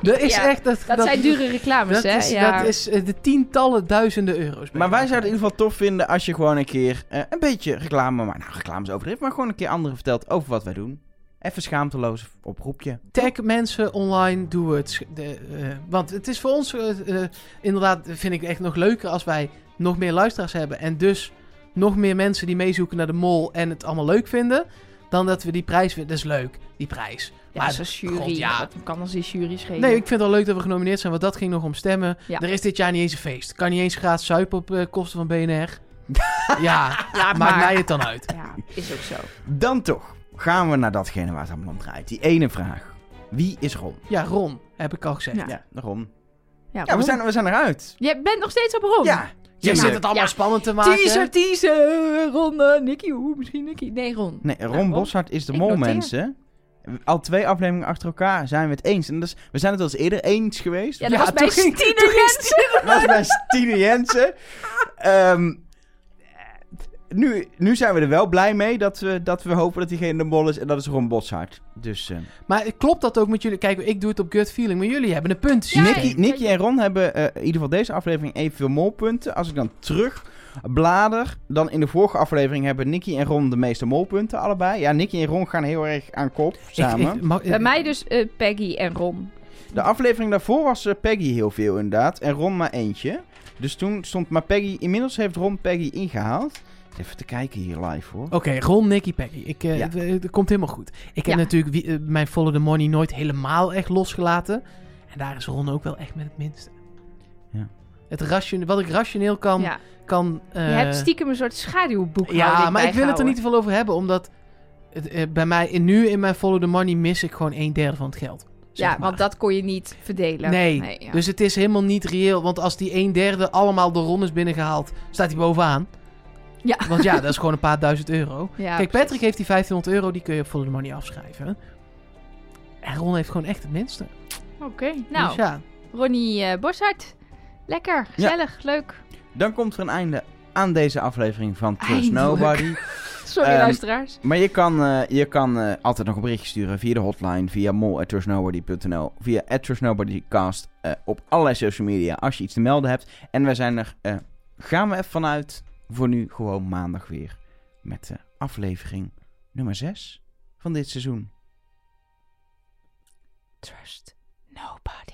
dat is Ja, echt... Dat, Dat, zijn dure reclames, dat hè? is, ja. dat is eh, de tientallen duizenden euro's. Maar wij zouden het in ieder geval tof vinden als je gewoon een keer eh, een beetje reclame, maar nou reclame is overdreven, maar gewoon een keer anderen vertelt over wat wij doen. even schaamteloos oproepje. Tag mensen online, doe het. De, eh, want het is voor ons inderdaad, vind ik echt nog leuker als wij nog meer luisteraars hebben. En dus nog meer mensen die meezoeken naar de mol en het allemaal leuk vinden. Dan dat we die prijs winnen. Dat is leuk, die prijs. Ja, Maar zo'n jury. God, ja. Wat kan als die jury schelen? Nee, ik vind het wel leuk dat we genomineerd zijn, want dat ging nog om stemmen. Ja. Er is dit jaar niet eens een feest. Kan niet eens gratis zuipen op eh, kosten van BNR. ja, maakt maar. mij het dan uit. Ja, is ook zo. Dan toch gaan we naar datgene waar het allemaal om draait. Die ene vraag. Wie is Ron? Ja, Ron, heb ik al gezegd. Ja. Ja, de Ron. Ja, Ja, we Ron. zijn, we zijn eruit. Je bent nog steeds op Ron. Ja. Jij tuurlijk. zit het allemaal Ja. spannend te maken. Teaser, teaser. Ron, eh, Nicky. Oeh, misschien Nicky. Nee, Ron. Nee, Ron Ron. Boshart is de Ik mol, noteer. mensen. Al twee afleveringen achter elkaar zijn we het eens. En dus, we zijn het al eens eerder eens geweest. Ja, dat Ja, was bij toen ging- Stine Jensen. Dat was bij Stine Jensen. Ehm, nu, nu zijn we er wel blij mee dat we, dat we hopen dat diegene de mol is. En dat is Ron Boshart. Dus eh, Maar klopt dat ook met jullie? Kijk, ik doe het op gut feeling, maar jullie hebben een punt. Ja, Nicky, Nicky en Ron hebben eh, in ieder geval deze aflevering evenveel molpunten. Als ik dan terug blader, dan in de vorige aflevering hebben Nicky en Ron de meeste molpunten allebei. Ja, Nicky en Ron gaan heel erg aan kop samen. Bij mij dus eh, Peggy en Ron. De aflevering daarvoor was Peggy heel veel inderdaad. En Ron maar eentje. Dus toen stond maar Peggy... Inmiddels heeft Ron Peggy ingehaald. Even te kijken hier live hoor. Oké, Ron, Nicky, Peggy. Ik, eh, Ja. het, eh, het komt helemaal goed. Ik heb Ja. natuurlijk wie- eh, mijn Follow the Money nooit helemaal echt losgelaten. En daar is Ron ook wel echt met het minste. Ja. Het ration, wat ik rationeel kan... ja. kan Je hebt stiekem een soort schaduwboek. Ja, maar ik wil het er niet te veel over hebben, omdat... Het, bij mij, in, nu in mijn Follow the Money mis ik gewoon een derde van het geld. zeg Ja, maar. want dat kon je niet verdelen. Nee, ja. dus het is helemaal niet reëel. Want als die een derde allemaal door Ron is binnengehaald, staat hij bovenaan. Ja. Want ja, dat is gewoon een paar duizend euro. Ja, Kijk, precies. Patrick heeft die 1500 euro, die kun je op the Money afschrijven. En Ron heeft gewoon echt het minste. Oké, nou, Dus ja, Ronnie eh Boshart. Lekker, Ja. gezellig, leuk. Dan komt er een einde aan deze aflevering van Trust Eindelijk. Nobody. Sorry, Ehm, luisteraars. Maar je kan, eh, je kan eh, altijd nog een berichtje sturen via de hotline, via mol.trustnobody.nl, via @trustnobodycast eh, op allerlei social media als je iets te melden hebt. En wij zijn er, eh, gaan we even vanuit, voor nu gewoon maandag weer met de aflevering nummer 6 van dit seizoen. Trust nobody.